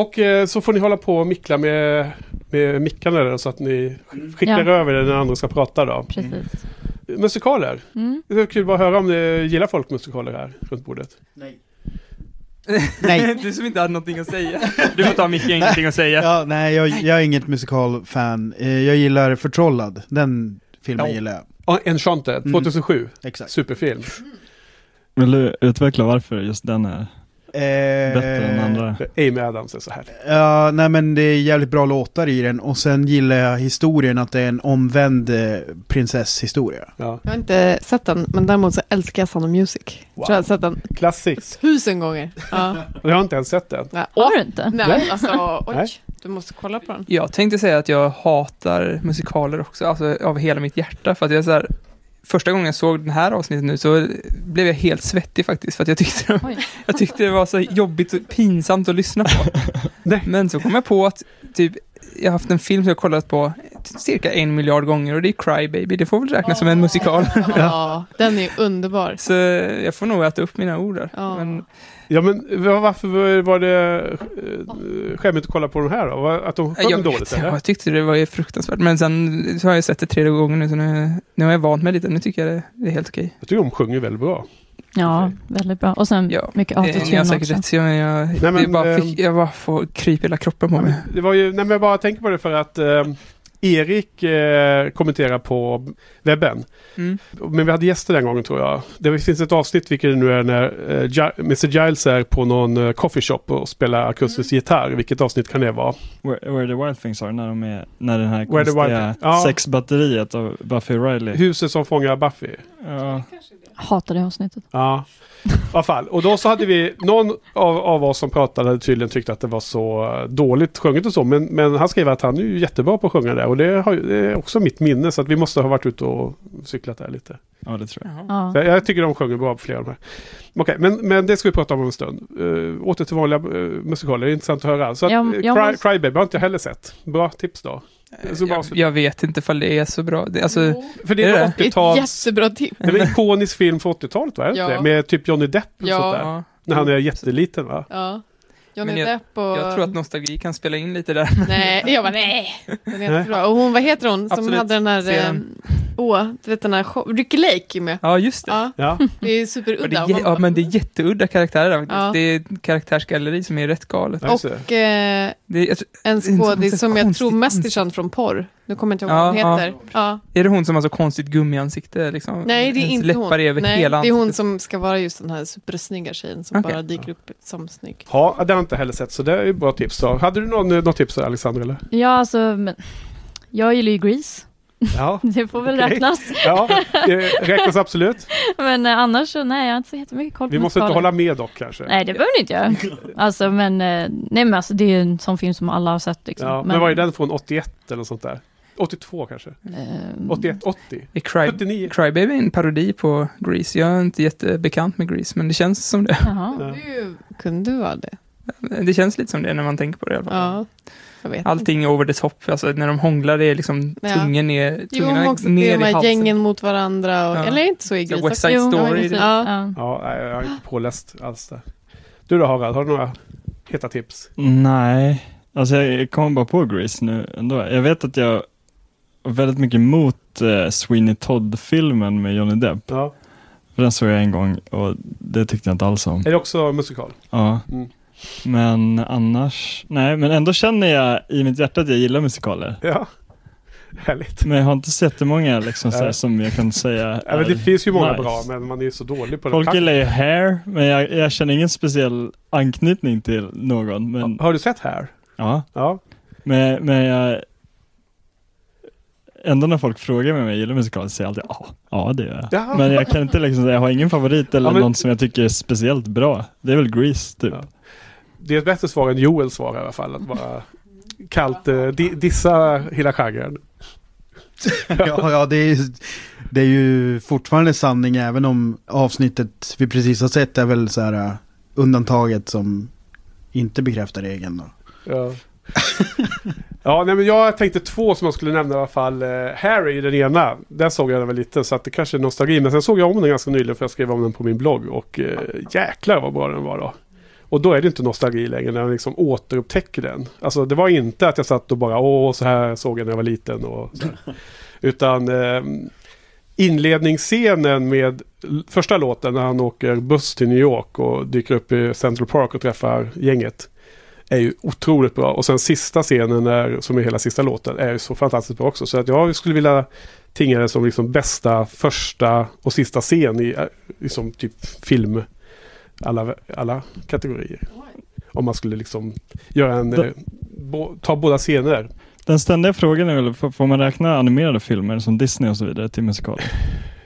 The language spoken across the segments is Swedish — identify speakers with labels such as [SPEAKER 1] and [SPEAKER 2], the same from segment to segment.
[SPEAKER 1] Och eh, så får ni hålla på och mickla med, med mickarna där så att ni skickar
[SPEAKER 2] Ja.
[SPEAKER 1] över det när andra ska prata då.
[SPEAKER 2] Precis.
[SPEAKER 1] Musikaler.
[SPEAKER 2] Mm.
[SPEAKER 1] Det är kul bara att höra om ni gillar folk musikaler här runt bordet.
[SPEAKER 3] Nej.
[SPEAKER 4] Nej.
[SPEAKER 5] du som inte hade någonting att säga. Du får ta Micke, ingenting att säga.
[SPEAKER 4] Ja, nej, jag, jag är inget musikalfan. Eh, Jag gillar Förtrollad. Den filmen
[SPEAKER 1] Ja.
[SPEAKER 4] gillar jag.
[SPEAKER 1] Ja, Enchanted,
[SPEAKER 4] Mm.
[SPEAKER 1] 2007.
[SPEAKER 4] Exakt.
[SPEAKER 1] Superfilm.
[SPEAKER 6] Vill du utveckla varför just den är
[SPEAKER 4] Eh,
[SPEAKER 6] bättre än andra?
[SPEAKER 1] Amy Adams är så här.
[SPEAKER 4] Ja, nej men det är jävligt bra låtar i den och sen gillar jag historien att det är en omvänd eh, prinsesshistoria.
[SPEAKER 1] Ja.
[SPEAKER 7] Jag har inte sett den, men däremot så älskar jag Sound of Music.
[SPEAKER 1] Wow.
[SPEAKER 7] Tror jag har sett den
[SPEAKER 1] Klassiskt.
[SPEAKER 7] tusen gånger. Ja.
[SPEAKER 1] Jag har inte ens sett den.
[SPEAKER 7] Nej,
[SPEAKER 2] Har du inte?
[SPEAKER 7] nej, alltså oj.
[SPEAKER 1] Nej.
[SPEAKER 7] Du måste kolla på den.
[SPEAKER 5] Jag tänkte säga att jag hatar musikaler också, alltså av hela mitt hjärta. För att jag så här, första gången jag såg den här avsnittet nu så blev jag helt svettig faktiskt. För att jag tyckte, jag tyckte det var så jobbigt och pinsamt att lyssna på. Men så kom jag på att typ, jag har haft en film som jag kollat på cirka en miljard gånger och det är Cry Baby. Det får väl räknas som en musikal.
[SPEAKER 7] Ja, den är underbar.
[SPEAKER 5] Så jag får nog äta upp mina ord där.
[SPEAKER 7] Ja.
[SPEAKER 5] Men
[SPEAKER 1] Ja men var- varför var det eh, skämmigt att kolla på den här då? Att de sjöng
[SPEAKER 5] jag,
[SPEAKER 1] dåligt
[SPEAKER 5] vet,
[SPEAKER 1] eller?
[SPEAKER 5] jag tyckte det var ju fruktansvärt. Men sen så har jag sett det tredje gången nu så nu, nu har jag vant mig lite. Nu tycker jag det, det är helt okej.
[SPEAKER 1] Jag tycker de sjunger väldigt bra.
[SPEAKER 2] Ja, väldigt bra. Och sen
[SPEAKER 5] Ja,
[SPEAKER 2] mycket
[SPEAKER 5] Eh,
[SPEAKER 2] autotune
[SPEAKER 5] säkert
[SPEAKER 2] också.
[SPEAKER 5] rätt, men jag,
[SPEAKER 1] Nej,
[SPEAKER 5] det
[SPEAKER 1] men,
[SPEAKER 5] bara
[SPEAKER 1] ehm,
[SPEAKER 5] fick, jag bara får kryp hela kroppen på
[SPEAKER 1] Ja,
[SPEAKER 5] mig.
[SPEAKER 1] det var ju, nej men jag bara tänker på det för att eh, Erik eh, kommenterar på webben.
[SPEAKER 5] Mm.
[SPEAKER 1] Men vi hade gäster den gången tror jag. Det finns ett avsnitt, vilket det nu är, när eh, Mr Giles är på någon eh, coffeeshop och spelar akustisk gitarr. Vilket avsnitt kan det vara?
[SPEAKER 6] Where, Where the Wild Things Are, när de är, när den här
[SPEAKER 1] Where the
[SPEAKER 6] konstiga
[SPEAKER 1] Wild- ja.
[SPEAKER 6] sexbatteriet av Buffy Riley.
[SPEAKER 1] Huset som fångar Buffy.
[SPEAKER 6] Ja,
[SPEAKER 2] Hatar det avsnittet.
[SPEAKER 1] Ja, alla fall. Och då så hade vi, någon av, av oss som pratade tydligen tyckt att det var så eh, dåligt sjunget och så. Men, men han skrev att han är ju jättebra på att sjunga där. Och det, har, det är också mitt minne. Så att vi måste ha varit ute och cyklat där lite.
[SPEAKER 6] ja, det tror jag.
[SPEAKER 2] Ja.
[SPEAKER 1] Jag, jag tycker de sjunger bra på flera av de här. Okej, men, men det ska vi prata om om en stund. Uh, åter till vanliga uh, musikaler, det är intressant att höra. Så att,
[SPEAKER 2] jag
[SPEAKER 1] Cry,
[SPEAKER 2] måste-
[SPEAKER 1] Crybaby har inte jag heller sett. Bra tips då. Jag bara
[SPEAKER 5] Jag, jag vet inte ifall det är så bra. Det, alltså,
[SPEAKER 1] För det
[SPEAKER 5] är
[SPEAKER 1] är
[SPEAKER 5] det?
[SPEAKER 1] en
[SPEAKER 7] Det är ett
[SPEAKER 1] 80-tals...
[SPEAKER 7] jättebra tips.
[SPEAKER 1] Det är en ikonisk film för 80-talet va? Är det
[SPEAKER 7] Ja.
[SPEAKER 1] inte? Med typ Johnny Depp och
[SPEAKER 7] Ja.
[SPEAKER 1] sånt där.
[SPEAKER 5] ja.
[SPEAKER 1] När han är jätteliten va?
[SPEAKER 7] Ja. Johnny
[SPEAKER 5] jag-
[SPEAKER 7] Depp och...
[SPEAKER 5] Jag tror att nostalgi kan spela in lite där.
[SPEAKER 7] Nej, jag bara nej. Den är jättebra. Och hon, vad heter hon som
[SPEAKER 5] Absolut.
[SPEAKER 7] hade den här... Åh, du vet den här show. Ricky Lake är med.
[SPEAKER 5] Ja, just det.
[SPEAKER 7] Ja,
[SPEAKER 1] Ja.
[SPEAKER 7] det är
[SPEAKER 5] Och det
[SPEAKER 7] superudda.
[SPEAKER 5] är, ja, men det är jätteudda karaktärer där faktiskt.
[SPEAKER 7] Ja.
[SPEAKER 5] Det är karaktärsgalleri som är rätt galet.
[SPEAKER 7] Och eh,
[SPEAKER 5] är,
[SPEAKER 7] en skådis som jag tror mest är känd från porr. Nu kommer jag inte ihåg vad hon heter. Ja.
[SPEAKER 5] är det hon som har så konstigt gummiansikte? Liksom?
[SPEAKER 7] Nej, det är
[SPEAKER 5] Hennes
[SPEAKER 7] inte hon.
[SPEAKER 5] över
[SPEAKER 7] Nej,
[SPEAKER 5] hela
[SPEAKER 7] det är hon
[SPEAKER 5] ansiktet.
[SPEAKER 7] som ska vara just den här supersnygga tjejen som
[SPEAKER 5] Okej.
[SPEAKER 7] bara dyker upp som snygg.
[SPEAKER 1] Ja, det har jag inte heller sett så det är ju bra tips då. Hade du någon, eh, något tips Alexander eller?
[SPEAKER 2] Ja, alltså, men, jag gillar ju Grease.
[SPEAKER 1] Ja,
[SPEAKER 2] Det får väl
[SPEAKER 1] Okej.
[SPEAKER 2] räknas.
[SPEAKER 1] ja det räknas absolut.
[SPEAKER 2] Men eh, annars så, nej, jag har inte så jättemycket koll på
[SPEAKER 1] Vi måste inte
[SPEAKER 2] musikaler.
[SPEAKER 1] hålla med dock kanske.
[SPEAKER 2] Nej, det behöver ni inte göra. Alltså, men, eh, nej men alltså det är ju en sån film som alla har sett liksom.
[SPEAKER 1] Ja, men vad är den från 81 eller något sånt där? 82 kanske?
[SPEAKER 2] Eh,
[SPEAKER 1] 81, 80?
[SPEAKER 5] Är Cry,
[SPEAKER 1] 79?
[SPEAKER 5] Crybaby är en parodi på Grease. Jag är inte jättebekant med Grease, men det känns som det.
[SPEAKER 2] Jaha.
[SPEAKER 1] Ja.
[SPEAKER 7] Du kunde vara det.
[SPEAKER 5] Det känns lite som det när man tänker på det i alla fall.
[SPEAKER 7] Ja.
[SPEAKER 5] Allting over the top, alltså när de hånglar det är liksom
[SPEAKER 7] Ja.
[SPEAKER 5] tungen ner,
[SPEAKER 7] Jo,
[SPEAKER 5] tungan
[SPEAKER 7] men också det
[SPEAKER 5] ner
[SPEAKER 7] de
[SPEAKER 5] i
[SPEAKER 7] här
[SPEAKER 5] halsen.
[SPEAKER 7] gängen mot varandra. Och,
[SPEAKER 5] Ja.
[SPEAKER 7] Eller inte så i Gris
[SPEAKER 5] West Side
[SPEAKER 7] också?
[SPEAKER 5] Story.
[SPEAKER 7] Ja,
[SPEAKER 2] precis.
[SPEAKER 7] Ja.
[SPEAKER 2] Ja.
[SPEAKER 1] Ja, jag är inte påläst alls där. Du då Harald, har du några heta tips?
[SPEAKER 6] Nej, alltså jag kommer bara på Grease nu ändå. Jag vet att jag var väldigt mycket emot eh, Sweeney Todd-filmen med Johnny Depp.
[SPEAKER 1] Ja.
[SPEAKER 6] Den såg jag en gång och det tyckte jag inte alls om.
[SPEAKER 1] Är det också musikal?
[SPEAKER 6] Ja.
[SPEAKER 1] Mm.
[SPEAKER 6] Men annars, nej men ändå känner jag i mitt hjärta att jag gillar musikaler.
[SPEAKER 1] Ja. Härligt.
[SPEAKER 6] Men jag har inte så jättemånga liksom, så här,
[SPEAKER 1] Nej.
[SPEAKER 6] som jag kan säga
[SPEAKER 1] Ja, men det finns ju många
[SPEAKER 6] nice.
[SPEAKER 1] bra, men man är ju så dålig på det.
[SPEAKER 6] Folk gillar ju Hair, men jag, jag känner ingen speciell anknytning till någon. Men,
[SPEAKER 1] Har du sett här?
[SPEAKER 6] ja,
[SPEAKER 1] Ja.
[SPEAKER 6] men, men jag... Ändå när folk frågar mig om jag gillar musikaler så säger jag alltid ja, ja det gör jag.
[SPEAKER 1] Ja.
[SPEAKER 6] Men jag kan inte liksom säga, jag har ingen favorit eller
[SPEAKER 1] Ja, men-
[SPEAKER 6] någon som jag tycker är speciellt bra. Det är väl Grease typ.
[SPEAKER 1] Ja. Det är ett bättre svar än Joels svar i alla fall. Att bara kallt eh, di- dissa hela genren.
[SPEAKER 4] ja, ja det, är, det är ju fortfarande sanning även om avsnittet vi precis har sett är väl så här uh, undantaget som inte bekräftar regeln då.
[SPEAKER 1] Ja. ja, nej, men jag tänkte två som jag skulle nämna i alla fall. Eh, Harry den ena. Den såg jag när jag var liten så att det kanske är nostalgi. Men sen såg jag om den ganska nyligen för jag skrev om den på min blogg. Och eh, jäklar vad bra den var då. Och då är det inte nostalgi längre när man liksom återupptäcker den. Alltså det var inte att jag satt och bara åh så här såg jag när jag var liten. Och. Utan eh, inledningsscenen med första låten när han åker buss till New York och dyker upp i Central Park och träffar gänget. Är ju otroligt bra. Och sen sista scenen är, som är hela sista låten är ju så fantastiskt bra också. Så att jag skulle vilja tinga det som liksom bästa första och sista scen i eh, liksom typ film. Alla, alla kategorier. Om man skulle liksom göra en... Eh, bo, ta båda scener.
[SPEAKER 6] Den ständiga frågan är väl, får man räkna animerade filmer som Disney och så vidare till musikal?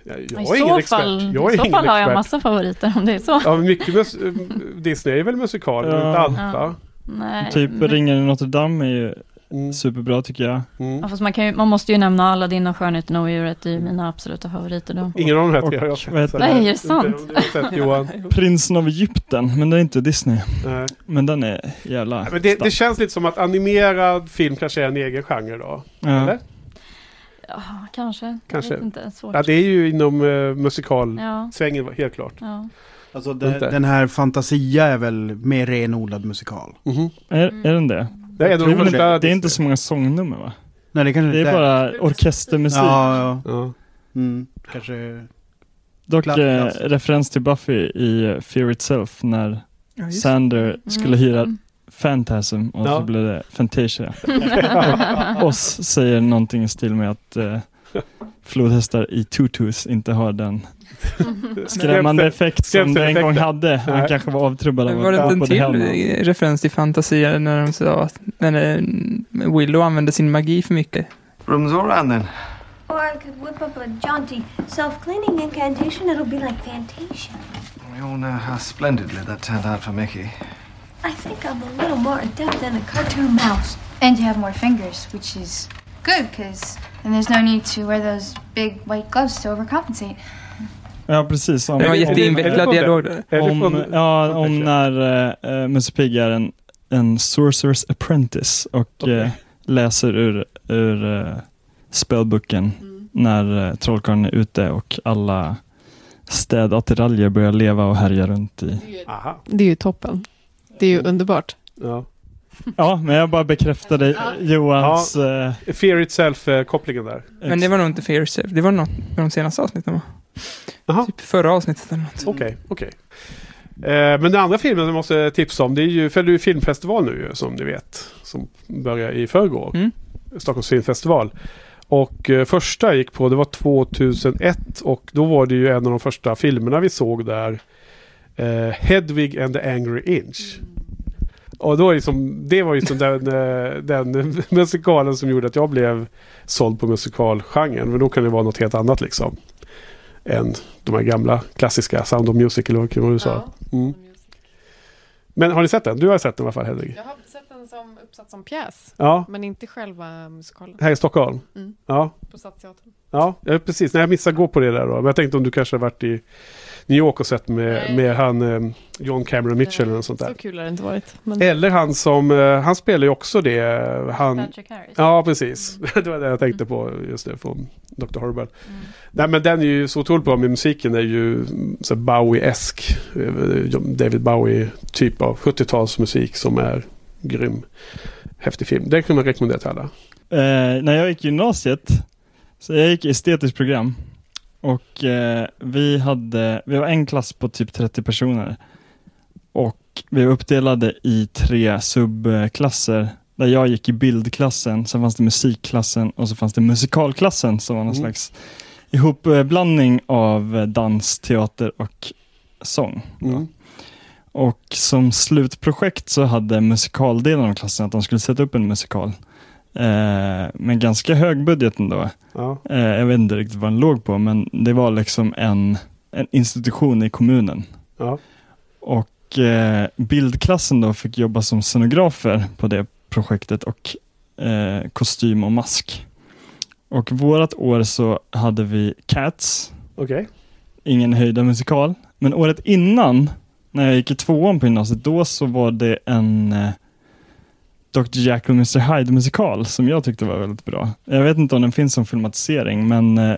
[SPEAKER 1] Jag,
[SPEAKER 2] I
[SPEAKER 1] jag är ingen
[SPEAKER 2] så
[SPEAKER 1] expert.
[SPEAKER 2] fall,
[SPEAKER 1] Jag är
[SPEAKER 2] i så fall har jag
[SPEAKER 1] expert.
[SPEAKER 2] massa favoriter om det är så.
[SPEAKER 1] Ja, mycket mus- Disney är väl musikal,
[SPEAKER 6] Ja.
[SPEAKER 1] inte allt
[SPEAKER 2] Ja. Nej.
[SPEAKER 6] Typ Ringen i Notre Dame är ju
[SPEAKER 1] Mm.
[SPEAKER 6] superbra tycker jag.
[SPEAKER 1] Mm.
[SPEAKER 2] Ja, fast man, kan ju, man måste ju nämna Aladdin och Skönheten och odjuret. Det är ju mina absoluta favoriter då.
[SPEAKER 1] Ingen av de här tre har jag sett.
[SPEAKER 2] det? Nej, är det sant?
[SPEAKER 1] Sett.
[SPEAKER 6] Prinsen av Egypten, men det är inte Disney.
[SPEAKER 1] Nej.
[SPEAKER 6] Men den är jävla
[SPEAKER 1] Nej, Men det, det känns lite som att animerad film kanske är en egen genre då.
[SPEAKER 6] ja.
[SPEAKER 1] Eller?
[SPEAKER 2] Ja, kanske.
[SPEAKER 1] Kanske.
[SPEAKER 2] Inte, svårt.
[SPEAKER 1] Ja, det är ju inom uh, musikalsvängen
[SPEAKER 2] Ja,
[SPEAKER 1] helt klart.
[SPEAKER 2] ja.
[SPEAKER 4] Alltså
[SPEAKER 1] Inte.
[SPEAKER 4] den, här Fantasia är väl mer renodlad musikal?
[SPEAKER 1] Mhm.
[SPEAKER 6] Är,
[SPEAKER 2] Mm.
[SPEAKER 6] är den det?
[SPEAKER 1] Det är de första
[SPEAKER 6] det, är inte så många sångnummer va?
[SPEAKER 4] Nej det kanske
[SPEAKER 6] Det
[SPEAKER 4] inte
[SPEAKER 6] är bara orkestermusik.
[SPEAKER 4] Ja, ja.
[SPEAKER 1] Ja.
[SPEAKER 4] Mm, kanske...
[SPEAKER 6] Dock eh, referens till Buffy i eh, Fear Itself när
[SPEAKER 5] Ja.
[SPEAKER 6] Sander skulle hyra
[SPEAKER 2] Mm.
[SPEAKER 6] Phantasm och
[SPEAKER 1] Ja.
[SPEAKER 6] så blev det Fantasia. och Oss säger någonting i stil med att eh, flodhästar i tutus inte har den skrämmande effekt som det en gång hade. Han
[SPEAKER 1] Nej.
[SPEAKER 6] kanske var avtrubbad av
[SPEAKER 5] var det
[SPEAKER 6] att
[SPEAKER 5] inte
[SPEAKER 6] gå
[SPEAKER 5] en
[SPEAKER 6] på det
[SPEAKER 5] till
[SPEAKER 6] hemma.
[SPEAKER 5] eh, referens till fantasi när de sa att när Willow använde sin magi för mycket?
[SPEAKER 3] Room's all round then.
[SPEAKER 8] Or I could whip up a jaunty self-cleaning incantation. It'll be like Fantasia.
[SPEAKER 3] We all know how splendidly that turned out for Mickey.
[SPEAKER 8] I think I'm a little more adept than a cartoon mouse.
[SPEAKER 9] And you have more fingers, which is good because then there's no need to wear those big white gloves to overcompensate.
[SPEAKER 6] Ja, precis. Om,
[SPEAKER 5] Det var jätteinvecklad dialog
[SPEAKER 6] om, ja, om när uh, Musse Pigg är en, en Sorcerer's Apprentice och eh, läser ur, ur uh, spellbooken
[SPEAKER 7] Mm.
[SPEAKER 6] när uh, trollkarlen är ute och alla städattiraljer börjar leva och härja runt i.
[SPEAKER 7] Det är ju-
[SPEAKER 1] Aha.
[SPEAKER 7] Det är ju toppen. Det är ju underbart.
[SPEAKER 1] Ja.
[SPEAKER 6] Ja, men jag bara bekräftade
[SPEAKER 7] Ja.
[SPEAKER 6] Johans... eh,
[SPEAKER 1] Fear Itself-kopplingen där.
[SPEAKER 5] Men det var nog inte Fear Self. Det var något med de senaste avsnitten va?
[SPEAKER 1] Jaha.
[SPEAKER 5] Typ förra avsnittet eller något.
[SPEAKER 1] Okej, okej. Eh, men den andra filmen jag måste tipsa om, det är ju, för det är ju filmfestival nu som ni vet. Som börjar i förrgår.
[SPEAKER 5] Mm.
[SPEAKER 1] Stockholms filmfestival. Och eh, första gick på, det var 2001 och då var det ju en av de första filmerna vi såg där. Eh, Hedwig and the Angry Inch. Och då är liksom, det var ju som den, eh, den musikalen som gjorde att jag blev såld på musikalgenren. Men då kan det vara något helt annat liksom. Än de här gamla klassiska Sound of Music eller vad du sa. Mm. Men har ni sett den? Du har sett den i alla fall Hedvig?
[SPEAKER 7] Jag har sett den som uppsatt som pjäs,
[SPEAKER 1] Ja,
[SPEAKER 7] men inte själva musikalen
[SPEAKER 1] här i Stockholm.
[SPEAKER 7] Mm.
[SPEAKER 1] Ja,
[SPEAKER 7] på Stadsteatern.
[SPEAKER 1] ja, ja, precis. Nej, jag missade gå på det där då. Men jag tänkte om du kanske har varit i New York och sett med,
[SPEAKER 7] Nej.
[SPEAKER 1] med han eh, John Cameron Mitchell eller sånt där.
[SPEAKER 7] Så kul har det inte varit. Men
[SPEAKER 1] Eller han som, eh, han spelar ju också det. Han,
[SPEAKER 2] Patrick Harris.
[SPEAKER 1] ja, precis. det var det jag tänkte på just det från Dr. Horrible.
[SPEAKER 2] Mm.
[SPEAKER 1] Nej men den är ju så otroligt bra med musiken är ju mm, så Bowie-esk. eh, David Bowie typ av 70-talsmusik som är grym. Häftig film. Det kan man rekommendera till alla.
[SPEAKER 6] Eh, när jag gick i gymnasiet, så jag gick estetiskt program. Och eh, vi hade, vi var en klass på typ 30 personer. Och vi var uppdelade i tre subklasser. Där jag gick i bildklassen, sen fanns det musikklassen och så fanns det musikalklassen som var någon
[SPEAKER 1] Mm.
[SPEAKER 6] slags ihopblandning av eh, dans, teater och sång.
[SPEAKER 1] Mm.
[SPEAKER 6] Och som slutprojekt så hade musikaldelen av klassen att de skulle sätta upp en musikal. Eh, med ganska hög budget ändå.
[SPEAKER 1] Ja.
[SPEAKER 6] Eh, jag vet inte riktigt vad den låg på, men det var liksom en, en institution i kommunen.
[SPEAKER 1] Ja.
[SPEAKER 6] Och eh, bildklassen då fick jobba som scenografer på det projektet och kostym och mask. Och vårat år så hade vi Cats,
[SPEAKER 1] Okej.
[SPEAKER 6] ingen höjda musikal. Men året innan, när jag gick i tvåan på gymnasiet, då så var det en Dr. Jekyll och Mr. Hyde musikal som jag tyckte var väldigt bra. Jag vet inte om den finns som filmatisering, men eh,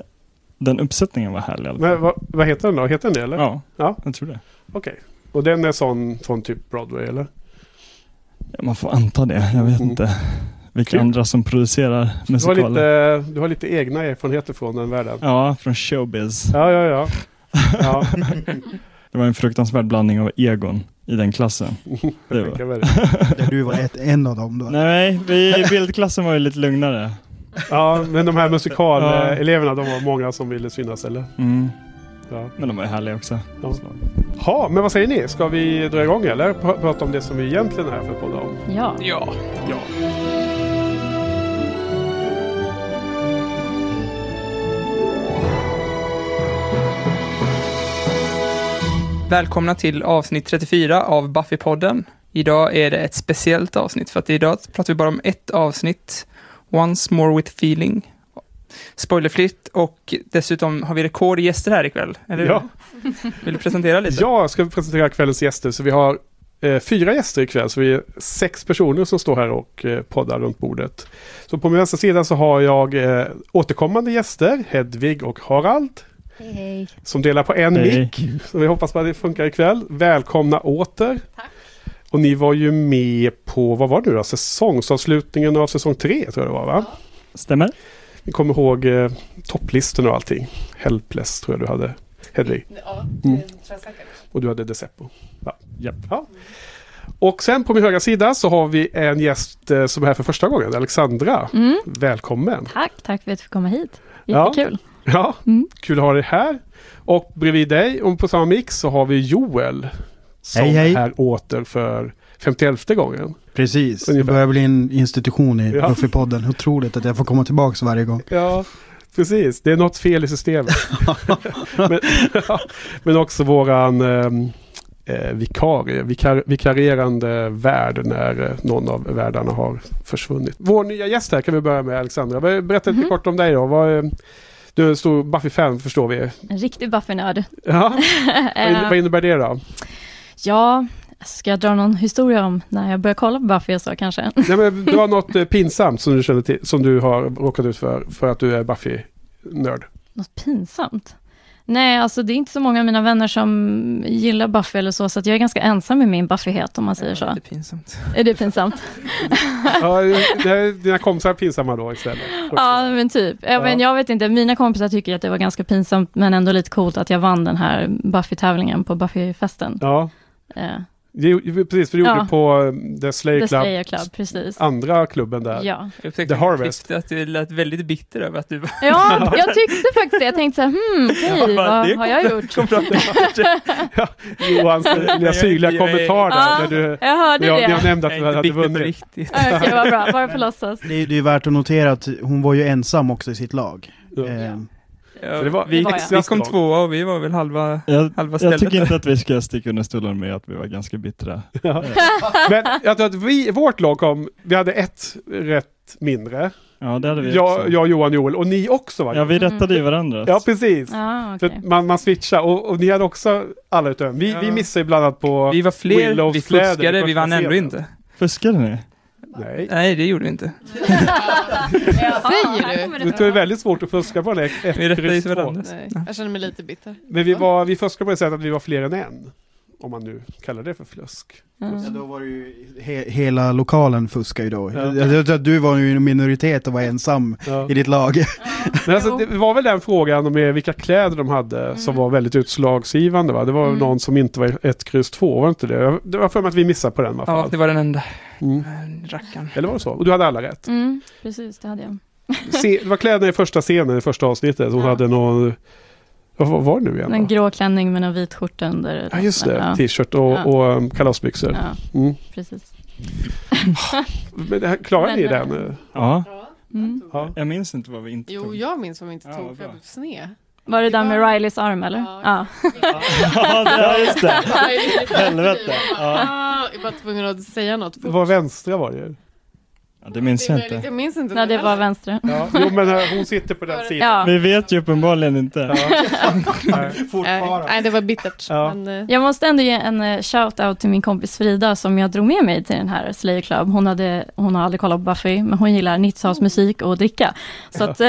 [SPEAKER 6] den uppsättningen var härlig.
[SPEAKER 1] Men vad, vad heter den då? Heter den det eller?
[SPEAKER 6] Ja,
[SPEAKER 1] Ja.
[SPEAKER 6] jag tror det.
[SPEAKER 1] Okej. Och den är sån från typ Broadway eller?
[SPEAKER 6] Ja, man får anta det. Jag vet
[SPEAKER 1] Mm.
[SPEAKER 6] inte vilka
[SPEAKER 1] Kul.
[SPEAKER 6] andra som producerar
[SPEAKER 1] Du har,
[SPEAKER 6] musikaler.
[SPEAKER 1] lite, du har lite egna erfarenheter från den världen.
[SPEAKER 6] Ja, från showbiz.
[SPEAKER 1] Ja, ja, ja. ja.
[SPEAKER 6] Det var en fruktansvärd blandning av egon i den klassen. Det var.
[SPEAKER 4] Där du var ett, en av dem då.
[SPEAKER 6] Nej, vi i bildklassen var ju lite lugnare.
[SPEAKER 1] Ja, men de här musikaleleverna, de var många som ville synas eller?
[SPEAKER 6] Mm.
[SPEAKER 1] Ja.
[SPEAKER 6] Men de var ju härliga också.
[SPEAKER 1] Ja. Ha, men vad säger ni? Ska vi dra igång eller Pr- prata om det som vi egentligen är här för att podda om?
[SPEAKER 2] Ja.
[SPEAKER 5] Ja.
[SPEAKER 1] Ja.
[SPEAKER 5] Välkomna till avsnitt 34 av Buffy-podden. Idag är det ett speciellt avsnitt, för att idag pratar vi bara om ett avsnitt. Once more with feeling. Spoilerfritt och dessutom har vi rekordgäster här ikväll. Eller hur?
[SPEAKER 1] Ja.
[SPEAKER 5] Vill du presentera lite?
[SPEAKER 1] Jag ska presentera kvällens gäster. Så vi har eh, fyra gäster ikväll. Så vi är sex personer som står här och eh, poddar runt bordet. Så på min vänstra sida så har jag eh, återkommande gäster. Hedvig och Harald.
[SPEAKER 2] Hej, hej.
[SPEAKER 1] Som delar på en
[SPEAKER 6] Hej.
[SPEAKER 1] mick. Så vi hoppas på att det funkar ikväll. Välkomna åter.
[SPEAKER 7] Tack.
[SPEAKER 1] Och ni var ju med på, vad var det nu då? Säsongsavslutningen av säsong tre tror jag det var va?
[SPEAKER 6] Stämmer?
[SPEAKER 1] Ni kommer ihåg eh, topplistorna och allting. Helpless tror jag du hade. Hedvig.
[SPEAKER 7] Ja,
[SPEAKER 1] Mm.
[SPEAKER 7] det tror jag säkert.
[SPEAKER 1] Och du hade Deceppo. Ja.
[SPEAKER 6] Japp.
[SPEAKER 1] Ja. Och sen på min högra sida så har vi en gäst eh, som är här för första gången. Alexandra.
[SPEAKER 2] Mm.
[SPEAKER 1] Välkommen.
[SPEAKER 2] Tack, tack för att du fick komma hit.
[SPEAKER 1] Ja.
[SPEAKER 2] Jättekul.
[SPEAKER 1] Ja,
[SPEAKER 2] Mm.
[SPEAKER 1] kul att ha dig här. Och bredvid dig, och på samma mix, så har vi Joel. Som
[SPEAKER 4] Hej, hej.
[SPEAKER 1] är här åter för 51 gången.
[SPEAKER 4] Precis, det
[SPEAKER 1] Ungefär.
[SPEAKER 4] börjar bli en institution i
[SPEAKER 1] Ja.
[SPEAKER 4] Buffy-podden. Otroligt att jag får komma tillbaka varje gång.
[SPEAKER 1] Ja, precis. Det är något fel i systemet. men, ja, men också våran ehm, eh, vikarie, vikar, vikarierande värd när eh, någon av värdarna har försvunnit. Vår nya gäst här kan vi börja med Alexandra. Berätta lite
[SPEAKER 2] Mhm.
[SPEAKER 1] kort om dig då. Vad, eh, du är en stor Buffy-fan förstår vi.
[SPEAKER 2] En riktig Buffy-nörd.
[SPEAKER 1] Ja, vad, in, vad innebär det då?
[SPEAKER 2] ja, ska jag dra någon historia om när jag började kolla på Buffy och så kanske?
[SPEAKER 1] Nej, men du har något eh, pinsamt som du känner till, som du har råkat ut för, för att du är Buffy-nörd.
[SPEAKER 2] Något pinsamt? Nej, alltså det är inte så många av mina vänner som gillar Buffy eller så, så jag är ganska ensam i min Buffyhet om man säger så.
[SPEAKER 5] Det är pinsamt.
[SPEAKER 2] Är det pinsamt?
[SPEAKER 1] Ja, det är dina kompisar är pinsamma då istället.
[SPEAKER 2] Ja, men typ. Ja, men jag vet inte, mina kompisar tycker att det var ganska pinsamt, men ändå lite coolt att jag vann den här Buffy-tävlingen på Buffy-festen.
[SPEAKER 1] Ja,
[SPEAKER 2] Eh,
[SPEAKER 1] precis för du
[SPEAKER 2] Ja.
[SPEAKER 1] gjorde på eh, The Slayer
[SPEAKER 2] The
[SPEAKER 1] Club,
[SPEAKER 2] Slayer Club, precis.
[SPEAKER 1] andra klubben där.
[SPEAKER 2] Ja.
[SPEAKER 5] Jag
[SPEAKER 1] The Harvest.
[SPEAKER 5] att du lät väldigt bitter över att du var...
[SPEAKER 2] ja, jag tyckte faktiskt det. Jag tänkte så här, hmm, okej,
[SPEAKER 5] Ja,
[SPEAKER 2] vad
[SPEAKER 5] det
[SPEAKER 2] har jag gjort?
[SPEAKER 5] Kom fram till
[SPEAKER 1] Johans lilla syrliga
[SPEAKER 5] Jag är-
[SPEAKER 1] kommentar där.
[SPEAKER 2] Ja,
[SPEAKER 1] när du,
[SPEAKER 2] Jag hörde
[SPEAKER 1] jag,
[SPEAKER 2] det.
[SPEAKER 1] jag nämnde att
[SPEAKER 5] Jag
[SPEAKER 1] du hade vunnit.
[SPEAKER 5] riktigt.
[SPEAKER 2] Okej, vad bra. Bara på låtsas.
[SPEAKER 4] Det är, det är värt att notera att hon var ju ensam också i sitt lag.
[SPEAKER 1] Ja.
[SPEAKER 4] Eh,
[SPEAKER 5] Ja,
[SPEAKER 1] det var-
[SPEAKER 5] vi,
[SPEAKER 2] det var
[SPEAKER 5] vi kom tvåa och vi var väl halva,
[SPEAKER 6] Jag,
[SPEAKER 5] halva stället.
[SPEAKER 6] jag tycker inte att vi ska sticka under stolen med att vi var ganska bittra.
[SPEAKER 1] Ja. Men jag tror att vi, vårt lag kom, vi hade ett rätt mindre.
[SPEAKER 6] Ja, det hade vi
[SPEAKER 1] Jag,
[SPEAKER 6] också.
[SPEAKER 1] jag, Johan, Joel och ni också va?
[SPEAKER 6] Ja, vi rättade ju varandra.
[SPEAKER 1] Ja, precis.
[SPEAKER 2] Okej.
[SPEAKER 1] att man, man switchar och, och ni hade också alla utöver. Vi,
[SPEAKER 5] Ja.
[SPEAKER 1] vi missade ju bland annat på...
[SPEAKER 5] Vi var fler,
[SPEAKER 1] Willows
[SPEAKER 5] vi fuskade, vi vann ändå inte.
[SPEAKER 6] Fuskade ni?
[SPEAKER 1] Nej.
[SPEAKER 5] Nej, det gjorde vi inte.
[SPEAKER 7] Säger du?
[SPEAKER 1] Det är väldigt svårt att fuska på. Ett
[SPEAKER 5] Vi rättade ju varandra.
[SPEAKER 7] Jag känner mig lite bitter.
[SPEAKER 1] Men vi, var, vi fuskade på det sättet att vi var fler än en. Om man nu kallar det för flusk.
[SPEAKER 4] Ja,
[SPEAKER 2] Mm.
[SPEAKER 4] då var det ju, he, hela lokalen fuskar ju då.
[SPEAKER 1] Ja.
[SPEAKER 4] Jag, jag tror att du var ju en minoritet och var ensam
[SPEAKER 1] Ja.
[SPEAKER 4] i ditt lag.
[SPEAKER 1] Men alltså, det var väl den frågan med vilka kläder de hade som var väldigt utslagsgivande va? Det var
[SPEAKER 2] Mm.
[SPEAKER 1] någon som inte var ett kryss två, var det inte det? Det var för mig att vi missade på den
[SPEAKER 5] Ja,
[SPEAKER 1] fall.
[SPEAKER 5] det var den enda
[SPEAKER 1] Mm.
[SPEAKER 5] eh, rackaren.
[SPEAKER 1] Eller var det så? Och du hade alla rätt.
[SPEAKER 2] Mm, precis, det hade jag.
[SPEAKER 1] Se, det var kläderna i första scenen i första avsnittet. Hon
[SPEAKER 2] Ja.
[SPEAKER 1] hade någon... Vad var det nu igen?
[SPEAKER 2] En
[SPEAKER 1] då?
[SPEAKER 2] grå klänning med en vit skjorta under.
[SPEAKER 1] Ja just det,
[SPEAKER 2] Ja,
[SPEAKER 1] t-shirt och,
[SPEAKER 2] Ja.
[SPEAKER 1] och um, kalasbyxor.
[SPEAKER 2] ja
[SPEAKER 1] Mm.
[SPEAKER 2] precis.
[SPEAKER 1] Men det här, klarade
[SPEAKER 2] Men,
[SPEAKER 1] ni
[SPEAKER 2] eh,
[SPEAKER 1] den?
[SPEAKER 6] Ja,
[SPEAKER 2] Mm.
[SPEAKER 1] Ja.
[SPEAKER 6] jag minns inte vad vi inte
[SPEAKER 7] Jo,
[SPEAKER 6] tog.
[SPEAKER 7] jag minns vad vi inte
[SPEAKER 6] Ja,
[SPEAKER 7] tog
[SPEAKER 6] vad
[SPEAKER 7] för jag blev sned.
[SPEAKER 2] Var det där med Rileys arm eller?
[SPEAKER 7] Ja.
[SPEAKER 2] Ja.
[SPEAKER 6] ja, just det. Helvete. Ja.
[SPEAKER 7] Ah, jag var tvungen att säga något.
[SPEAKER 1] Det var vänstra var det ju.
[SPEAKER 6] Ja, det minns
[SPEAKER 7] Det
[SPEAKER 6] jag inte.
[SPEAKER 7] Jag minns inte.
[SPEAKER 2] Nej, det var vänstra.
[SPEAKER 1] Ja. Jo men eh, hon sitter på den sidan.
[SPEAKER 2] Ja.
[SPEAKER 6] Vi vet ju uppenbarligen inte.
[SPEAKER 1] Nej.
[SPEAKER 7] Nej, nej, det var bittert.
[SPEAKER 1] Ja.
[SPEAKER 7] Men, eh,
[SPEAKER 2] Jag måste ändå ge en eh, shout-out till min kompis Frida som jag drog med mig till den här Slayer Club. Hon, hade, hon har aldrig kollat på Buffy, men hon gillar 90-talsmusik och dricka. Så, att,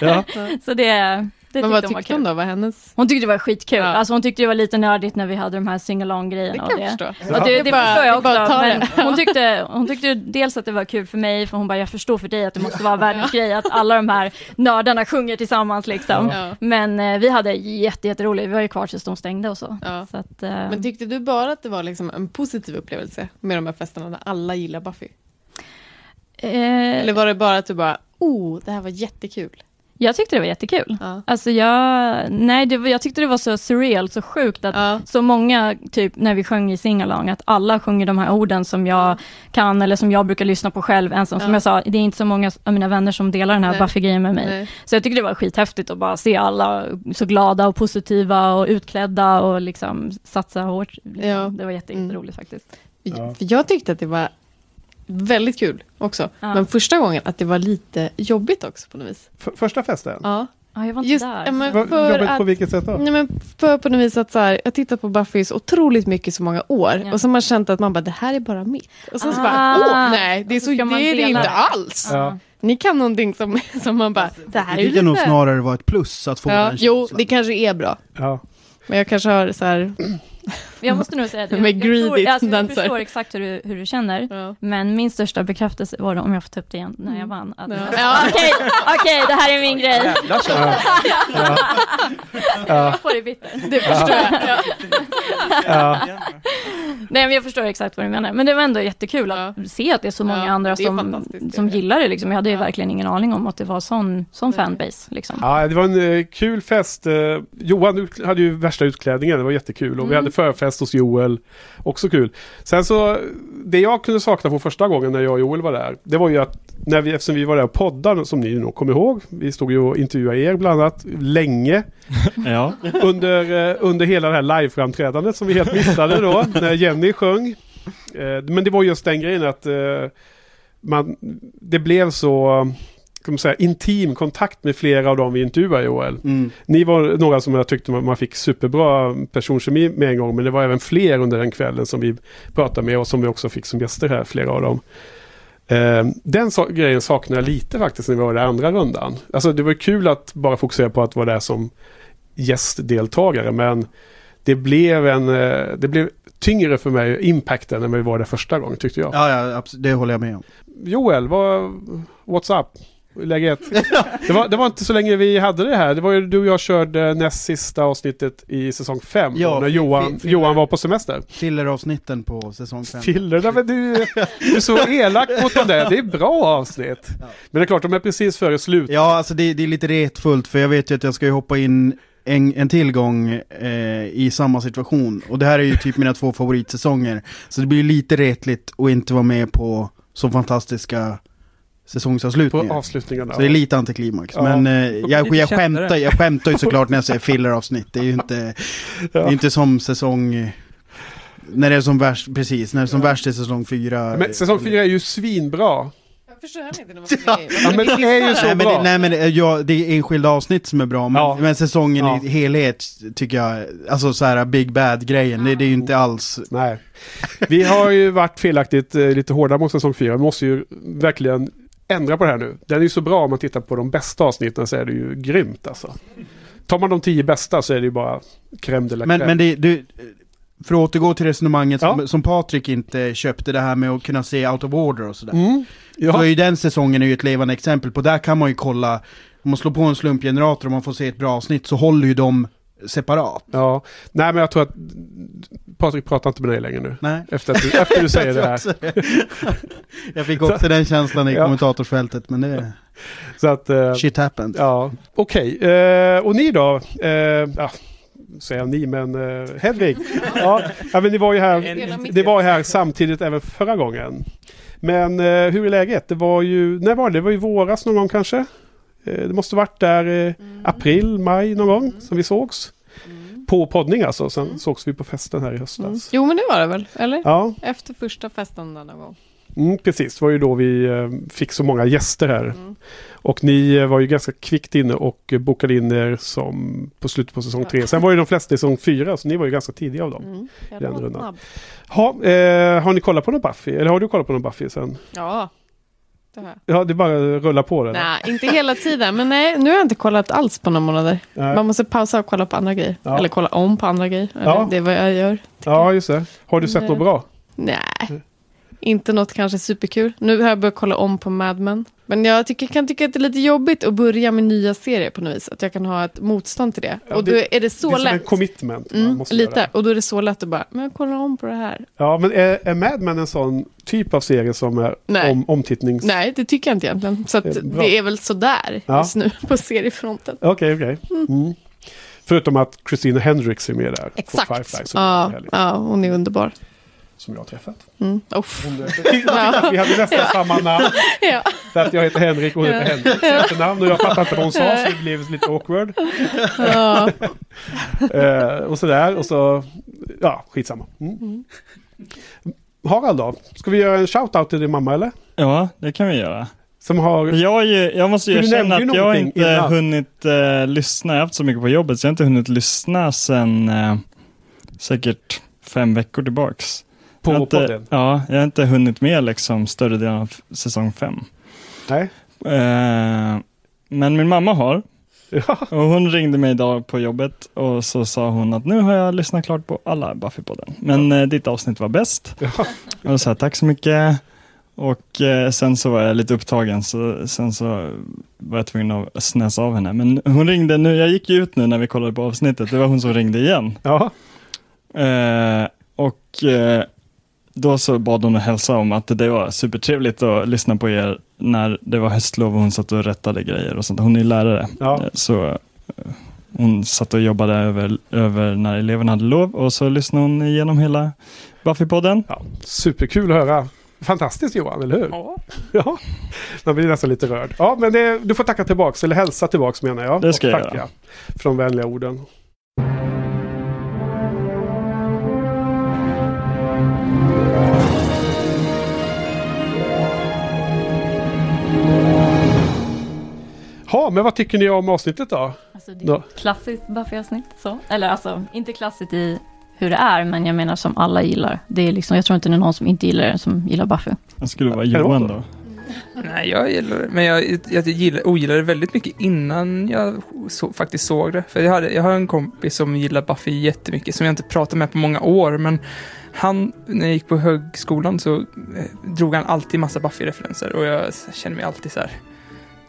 [SPEAKER 1] Ja.
[SPEAKER 2] så det, Det
[SPEAKER 7] Men vad
[SPEAKER 2] hon var
[SPEAKER 7] tyckte hon då? Var hennes...
[SPEAKER 2] Hon tyckte det var skitkul.
[SPEAKER 7] Ja.
[SPEAKER 2] Alltså hon tyckte det var lite nördigt när vi hade de här sing-along-grejerna.
[SPEAKER 7] Det kan
[SPEAKER 2] och
[SPEAKER 7] jag förstå.
[SPEAKER 2] Och det, förstår jag också. Men hon, tyckte, hon tyckte dels att det var kul för mig, för hon bara, jag förstår för dig att det måste vara världens grej att alla de här nördarna sjunger tillsammans liksom.
[SPEAKER 7] Ja.
[SPEAKER 2] Men eh, vi hade jätte, jätteroligt. Vi var ju kvar tills de stängde och så.
[SPEAKER 7] Ja.
[SPEAKER 2] så att, eh,
[SPEAKER 7] Men tyckte du bara att det var liksom en positiv upplevelse med de här festerna när alla gillar Buffy?
[SPEAKER 2] eh,
[SPEAKER 7] Eller var det bara att du bara, oh, det här var jättekul?
[SPEAKER 2] Jag tyckte det var jättekul.
[SPEAKER 7] Ja.
[SPEAKER 2] Alltså jag, nej, det jag tyckte det var så surreal, så sjukt att
[SPEAKER 7] Ja.
[SPEAKER 2] så många, typ när vi sjöng i singalong, att alla sjunger de här orden som jag kan eller som jag brukar lyssna på själv ensam. Som
[SPEAKER 7] Ja.
[SPEAKER 2] jag sa, det är inte så många av mina vänner som delar den här. Buffy-grejen med mig.
[SPEAKER 7] Nej.
[SPEAKER 2] Så jag tycker det var skithäftigt att bara se alla så glada och positiva och utklädda och liksom satsa hårt. Liksom.
[SPEAKER 7] Ja.
[SPEAKER 2] Det var jätte,
[SPEAKER 7] Mm.
[SPEAKER 2] jätteroligt faktiskt.
[SPEAKER 7] För jag tyckte att det var väldigt kul också.
[SPEAKER 2] Ja.
[SPEAKER 7] Men första gången att det var lite jobbigt också på något vis.
[SPEAKER 1] F- första festen?
[SPEAKER 7] Ja.
[SPEAKER 2] Ja, jag var inte
[SPEAKER 7] Just,
[SPEAKER 2] där.
[SPEAKER 7] men för
[SPEAKER 1] jobbigt
[SPEAKER 7] att,
[SPEAKER 1] på vilket sätt då?
[SPEAKER 7] Nej, men för på något vis att så här, jag tittat på Buffy så otroligt mycket så många år.
[SPEAKER 2] Ja.
[SPEAKER 7] Och så har man känt att man bara, det här är bara mitt. Och sen så
[SPEAKER 2] Ah.
[SPEAKER 7] bara, åh nej, det är,
[SPEAKER 2] så
[SPEAKER 7] så, det, är det inte
[SPEAKER 2] det.
[SPEAKER 7] alls.
[SPEAKER 1] Ja.
[SPEAKER 7] Ni kan någonting som, som man bara, det här är
[SPEAKER 4] Det
[SPEAKER 7] ju
[SPEAKER 4] tycker nog
[SPEAKER 7] lite...
[SPEAKER 4] snarare vara ett plus att få
[SPEAKER 7] Ja,
[SPEAKER 4] den
[SPEAKER 7] jo, det kanske är bra.
[SPEAKER 1] Ja.
[SPEAKER 7] Men jag kanske har så här,
[SPEAKER 2] Jag måste nog säga det.
[SPEAKER 7] Med
[SPEAKER 2] Jag, jag,
[SPEAKER 7] greedy
[SPEAKER 2] tror, alltså, jag förstår exakt hur du, hur du känner.
[SPEAKER 7] ja.
[SPEAKER 2] Men min största bekräftelse var det, om jag får ta upp det igen, när jag vann. Att,
[SPEAKER 7] Ja.
[SPEAKER 2] ja. Okej, okej, det här är min grej.
[SPEAKER 5] Jävlar så.
[SPEAKER 2] Jag får det bitter.
[SPEAKER 7] det förstår jag.
[SPEAKER 2] Nej, men jag förstår exakt vad du menar. Men det var ändå jättekul att
[SPEAKER 7] Ja.
[SPEAKER 2] se att det är så många
[SPEAKER 7] Ja,
[SPEAKER 2] andra som, som gillar det. Liksom. Jag hade ju
[SPEAKER 7] Ja.
[SPEAKER 2] verkligen ingen aning om att det var sån, sån fanbase. Liksom.
[SPEAKER 1] Ja, det var en eh, kul fest. Eh, Johan hade ju värsta utklädningen, det var jättekul. Och vi
[SPEAKER 2] Mm.
[SPEAKER 1] hade förfest hos Joel, också kul. Sen så, det jag kunde sakna på första gången när jag och Joel var där, det var ju att när vi, eftersom vi var där och poddade, som ni nog kommer ihåg, vi stod ju och intervjuade er bland annat länge
[SPEAKER 6] Ja.
[SPEAKER 1] under, eh, under hela det här live-framträdandet som vi helt missade då, när Jenny sjöng. Eh, men det var just den grejen att eh, man, det blev så kan man säga, intim kontakt med flera av dem vi intervjuade Joel.
[SPEAKER 4] Mm.
[SPEAKER 1] Ni var några som jag tyckte man fick superbra personkemi med en gång, men det var även fler under den kvällen som vi pratade med och som vi också fick som gäster här, flera av dem. Eh, den so- grejen saknar jag lite faktiskt när vi var i den andra rundan. Alltså det var kul att bara fokusera på att vara där som gästdeltagare, men det blev en, det blev tyngre för mig, impacten, när vi var där första gången tyckte jag.
[SPEAKER 4] Ja, ja, absolut, det håller jag med om.
[SPEAKER 1] Joel, vad, what's up? Läget? det, var, det var inte så länge vi hade det här. Det var ju du och jag körde näst sista avsnittet i säsong 5.
[SPEAKER 4] Ja,
[SPEAKER 1] när Johan,
[SPEAKER 4] fi-
[SPEAKER 1] Johan var på semester.
[SPEAKER 4] Filleravsnitten på säsong 5.
[SPEAKER 1] Filler, nej, men du, du är så elak mot dem där. Det är bra avsnitt. Men det är klart, de är precis före slut.
[SPEAKER 4] Ja, alltså det, det är lite retfullt för jag vet ju att jag ska ju hoppa in en, en tillgång eh, i samma situation. Och det här är ju typ mina två favoritsäsonger. Så det blir lite retligt att inte vara med på så fantastiska
[SPEAKER 1] På
[SPEAKER 4] säsongsavslutningar.
[SPEAKER 1] avslutningarna.
[SPEAKER 4] Så det är lite antiklimax.
[SPEAKER 1] Ja.
[SPEAKER 4] Men eh, jag, jag, skämtar, jag skämtar ju såklart när jag säger filleravsnitt. Det är ju inte, det är inte som säsong... När det är som värst, precis, när det är som värst i säsong fyra.
[SPEAKER 1] Men säsong 4 är ju svinbra.
[SPEAKER 7] Jag förstår heller inte när man med.
[SPEAKER 1] Ja, men det är ju så
[SPEAKER 4] Nej men,
[SPEAKER 1] bra.
[SPEAKER 4] det, nej men det, ja, det är enskilda avsnitt som är bra, men,
[SPEAKER 1] Ja.
[SPEAKER 4] men säsongen
[SPEAKER 1] Ja.
[SPEAKER 4] i helhet tycker jag, alltså så här Big Bad-grejen, det, det är ju inte alls...
[SPEAKER 1] Nej. Vi har ju varit felaktigt eh, lite hårda mot säsong 4. Vi måste ju verkligen ändra på det här nu. Den är ju så bra om man tittar på de bästa avsnitten så är det ju grymt alltså. Tar man de tio bästa så är det ju bara crème de la
[SPEAKER 4] Men,
[SPEAKER 1] crème.
[SPEAKER 4] men det, du, för att återgå till resonemanget
[SPEAKER 1] Ja.
[SPEAKER 4] som, som Patrik inte köpte, det här med att kunna se out of order och sådär.
[SPEAKER 1] Mm.
[SPEAKER 4] Så
[SPEAKER 1] Ja.
[SPEAKER 4] är ju den säsongen är ju ett levande exempel på, där kan man ju kolla, om man slår på en slumpgenerator och man får se ett bra avsnitt så håller ju de separat.
[SPEAKER 1] ja. Nej men jag tror att Patrik pratar inte med dig längre nu.
[SPEAKER 4] Nej.
[SPEAKER 1] Efter att du, efter du säger det här.
[SPEAKER 4] Jag fick också den känslan i
[SPEAKER 1] Ja.
[SPEAKER 4] kommentatorsfältet, men det...
[SPEAKER 1] Så att, eh,
[SPEAKER 4] Shit happened.
[SPEAKER 1] ja. Okej. Eh, och ni då? Eh, ja. Säger jag ni, men eh, Hedvig. Ja. ja, men ni var ju här. Det var ju här samtidigt även förra gången. Men eh, hur är läget? Det var ju, när var det? Det var ju våras någon gång kanske? Eh, det måste varit där eh, april, maj någon gång som vi sågs. På poddning alltså. Sen sågs vi på festen här i höstas.
[SPEAKER 7] Mm. Jo men det var det väl, eller?
[SPEAKER 1] Ja,
[SPEAKER 7] Efter första festen där någon gång.
[SPEAKER 1] Mm, precis. Det var ju då vi eh, fick så många gäster här.
[SPEAKER 7] Mm.
[SPEAKER 1] Och ni eh, var ju ganska kvickt inne och eh, bokade in er som på slutet på säsong tre. Sen var ju de flesta i säsong fyra, så ni var ju ganska tidiga av dem.
[SPEAKER 7] Mm. Ja,
[SPEAKER 1] Den
[SPEAKER 7] det
[SPEAKER 1] rundan. Ha, eh, har ni kollat på någon Buffy? Eller har du kollat på någon Buffy sen?
[SPEAKER 7] Ja. det jag.
[SPEAKER 1] Ja, det bara att rulla på det.
[SPEAKER 7] Nej, inte hela tiden. Men nej, nu har jag inte kollat alls på några månader.
[SPEAKER 1] Nej.
[SPEAKER 7] Man måste pausa och kolla på andra grejer.
[SPEAKER 1] Ja.
[SPEAKER 7] Eller kolla om på andra grejer.
[SPEAKER 1] Ja.
[SPEAKER 7] Det är vad jag gör.
[SPEAKER 1] Ja, just det. Har du sett
[SPEAKER 7] Nej.
[SPEAKER 1] något bra?
[SPEAKER 7] Nej, inte något kanske superkul. Nu har jag börjat kolla om på Mad Men. Men jag tycker, kan tycka att det är lite jobbigt att börja med nya serier på något vis. Att jag kan ha ett motstånd till det.
[SPEAKER 1] Ja,
[SPEAKER 7] och då
[SPEAKER 1] det-
[SPEAKER 7] är det så
[SPEAKER 1] det är som en
[SPEAKER 7] lätt.
[SPEAKER 1] commitment man
[SPEAKER 7] Mm,
[SPEAKER 1] måste
[SPEAKER 7] lite.
[SPEAKER 1] göra.
[SPEAKER 7] Och då är det så lätt att bara, men jag kollar om på det här.
[SPEAKER 1] Ja, men är, är Mad Men en sån typ av serie som är
[SPEAKER 7] Nej.
[SPEAKER 1] om, omtittnings...
[SPEAKER 7] Nej, det tycker jag inte egentligen. Så
[SPEAKER 1] Det är bra.
[SPEAKER 7] det är väl sådär
[SPEAKER 1] Ja.
[SPEAKER 7] just nu på seriefronten.
[SPEAKER 1] Okej, okej. Mm. Förutom att Christina Hendricks är med där. På
[SPEAKER 7] Exakt.
[SPEAKER 1] Firefly,
[SPEAKER 7] Ja, ja, hon är underbar.
[SPEAKER 1] Som jag har träffat.
[SPEAKER 7] Mm.
[SPEAKER 1] Vi hade nästan samma namn.
[SPEAKER 7] Ja.
[SPEAKER 1] För att jag heter Henrik och hon heter. Henrik. efternamn Och jag fattade inte vad hon sa så det blev lite awkward.
[SPEAKER 7] Ja.
[SPEAKER 1] Eh, och sådär. Och så, ja, skitsamma. Mm. Harald då? Ska vi göra en shout-out till din mamma eller?
[SPEAKER 6] Ja, det kan vi göra.
[SPEAKER 1] Som har...
[SPEAKER 6] Jag, ju, jag måste ju erkänna att jag inte
[SPEAKER 1] innan.
[SPEAKER 6] hunnit eh, lyssna. Jag har haft så mycket på jobbet så jag har inte hunnit lyssna sen eh, säkert fem veckor tillbaks.
[SPEAKER 1] På
[SPEAKER 6] jag inte,
[SPEAKER 1] podden?
[SPEAKER 6] Ja, jag har inte hunnit med liksom större delen av säsong fem.
[SPEAKER 1] Nej.
[SPEAKER 6] Eh, men min mamma har.
[SPEAKER 1] Ja.
[SPEAKER 6] Och hon ringde mig idag på jobbet och så sa hon att nu har jag lyssnat klart på alla Buffy-podden. Men eh, ditt avsnitt var bäst.
[SPEAKER 1] Ja.
[SPEAKER 6] Och då sa jag tack så mycket. Och eh, sen så var jag lite upptagen så sen så var jag tvungen att snäsa av henne. Men hon ringde nu, jag gick ju ut nu när vi kollade på avsnittet, det var hon som ringde igen.
[SPEAKER 1] Ja.
[SPEAKER 6] Eh, och eh, då så bad hon att hälsa om att det var supertrevligt att lyssna på er när det var höstlov och hon satt och rättade grejer och sånt. Hon är lärare.
[SPEAKER 1] Ja.
[SPEAKER 6] Eh, Så eh, hon satt och jobbade över, över när eleverna hade lov och så lyssnade hon igenom hela Buffy-podden.
[SPEAKER 1] Ja, superkul att höra. Fantastiskt Johan, eller hur?
[SPEAKER 5] Ja.
[SPEAKER 1] Ja, man blir nästan lite rörd. Ja, men det, du får tacka tillbaks, eller hälsa tillbaks menar jag.
[SPEAKER 6] Det ska
[SPEAKER 1] och
[SPEAKER 6] jag
[SPEAKER 1] tacka
[SPEAKER 6] göra.
[SPEAKER 1] för de vänliga orden. Ja, men vad tycker ni om avsnittet då?
[SPEAKER 2] Alltså, det är ett klassiskt Buffy-avsnitt. Så. Eller alltså, inte klassiskt i hur det är, men jag menar som alla gillar. Det är liksom, jag tror inte det är någon som inte gillar det, som gillar Buffy.
[SPEAKER 6] Det skulle vara Johan då.
[SPEAKER 5] Nej, jag gillar det. Men jag, jag gillar, ogillade det väldigt mycket innan jag så, faktiskt såg det. För jag, hade, jag har en kompis som gillar Buffy jättemycket, som jag inte pratat med på många år. Men han, när jag gick på högskolan så eh, drog han alltid massa Buffy-referenser. Och jag känner mig alltid så här.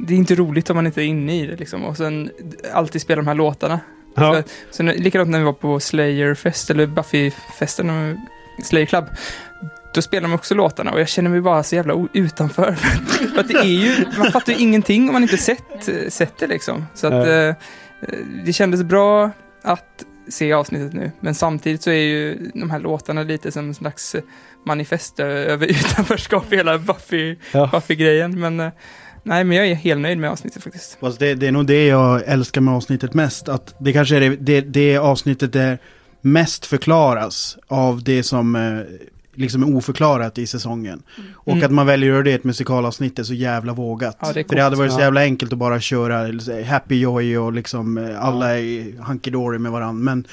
[SPEAKER 5] Det är inte roligt om man inte är inne i det liksom. Och sen alltid spela de här låtarna.
[SPEAKER 1] Ja,
[SPEAKER 5] Så, så när, likadant när vi var på Slayer-fest, eller Buffy-festen, Slayer Club. Då spelar de också låtarna och jag känner mig bara så jävla utanför. För att det är ju, man fattar ju ingenting om man inte sett, sett det liksom. Så att eh, det kändes bra att se avsnittet nu. Men samtidigt så är ju de här låtarna lite som en slags manifest över utanförskap hela Buffy,
[SPEAKER 1] Ja.
[SPEAKER 5] Buffy-grejen. Men eh, nej, men jag är helt nöjd med avsnittet faktiskt.
[SPEAKER 4] Fast det, det är nog det jag älskar med avsnittet mest. Att det kanske är det, det, det avsnittet där mest förklaras av det som eh, liksom är oförklarat i säsongen. Och
[SPEAKER 5] Mm.
[SPEAKER 4] att man väljer att göra det i ett musikalavsnitt är så jävla vågat.
[SPEAKER 5] Ja, det
[SPEAKER 4] För det hade varit så jävla enkelt att bara köra säga, happy joy och liksom eh, alla är hunky med varandra. Men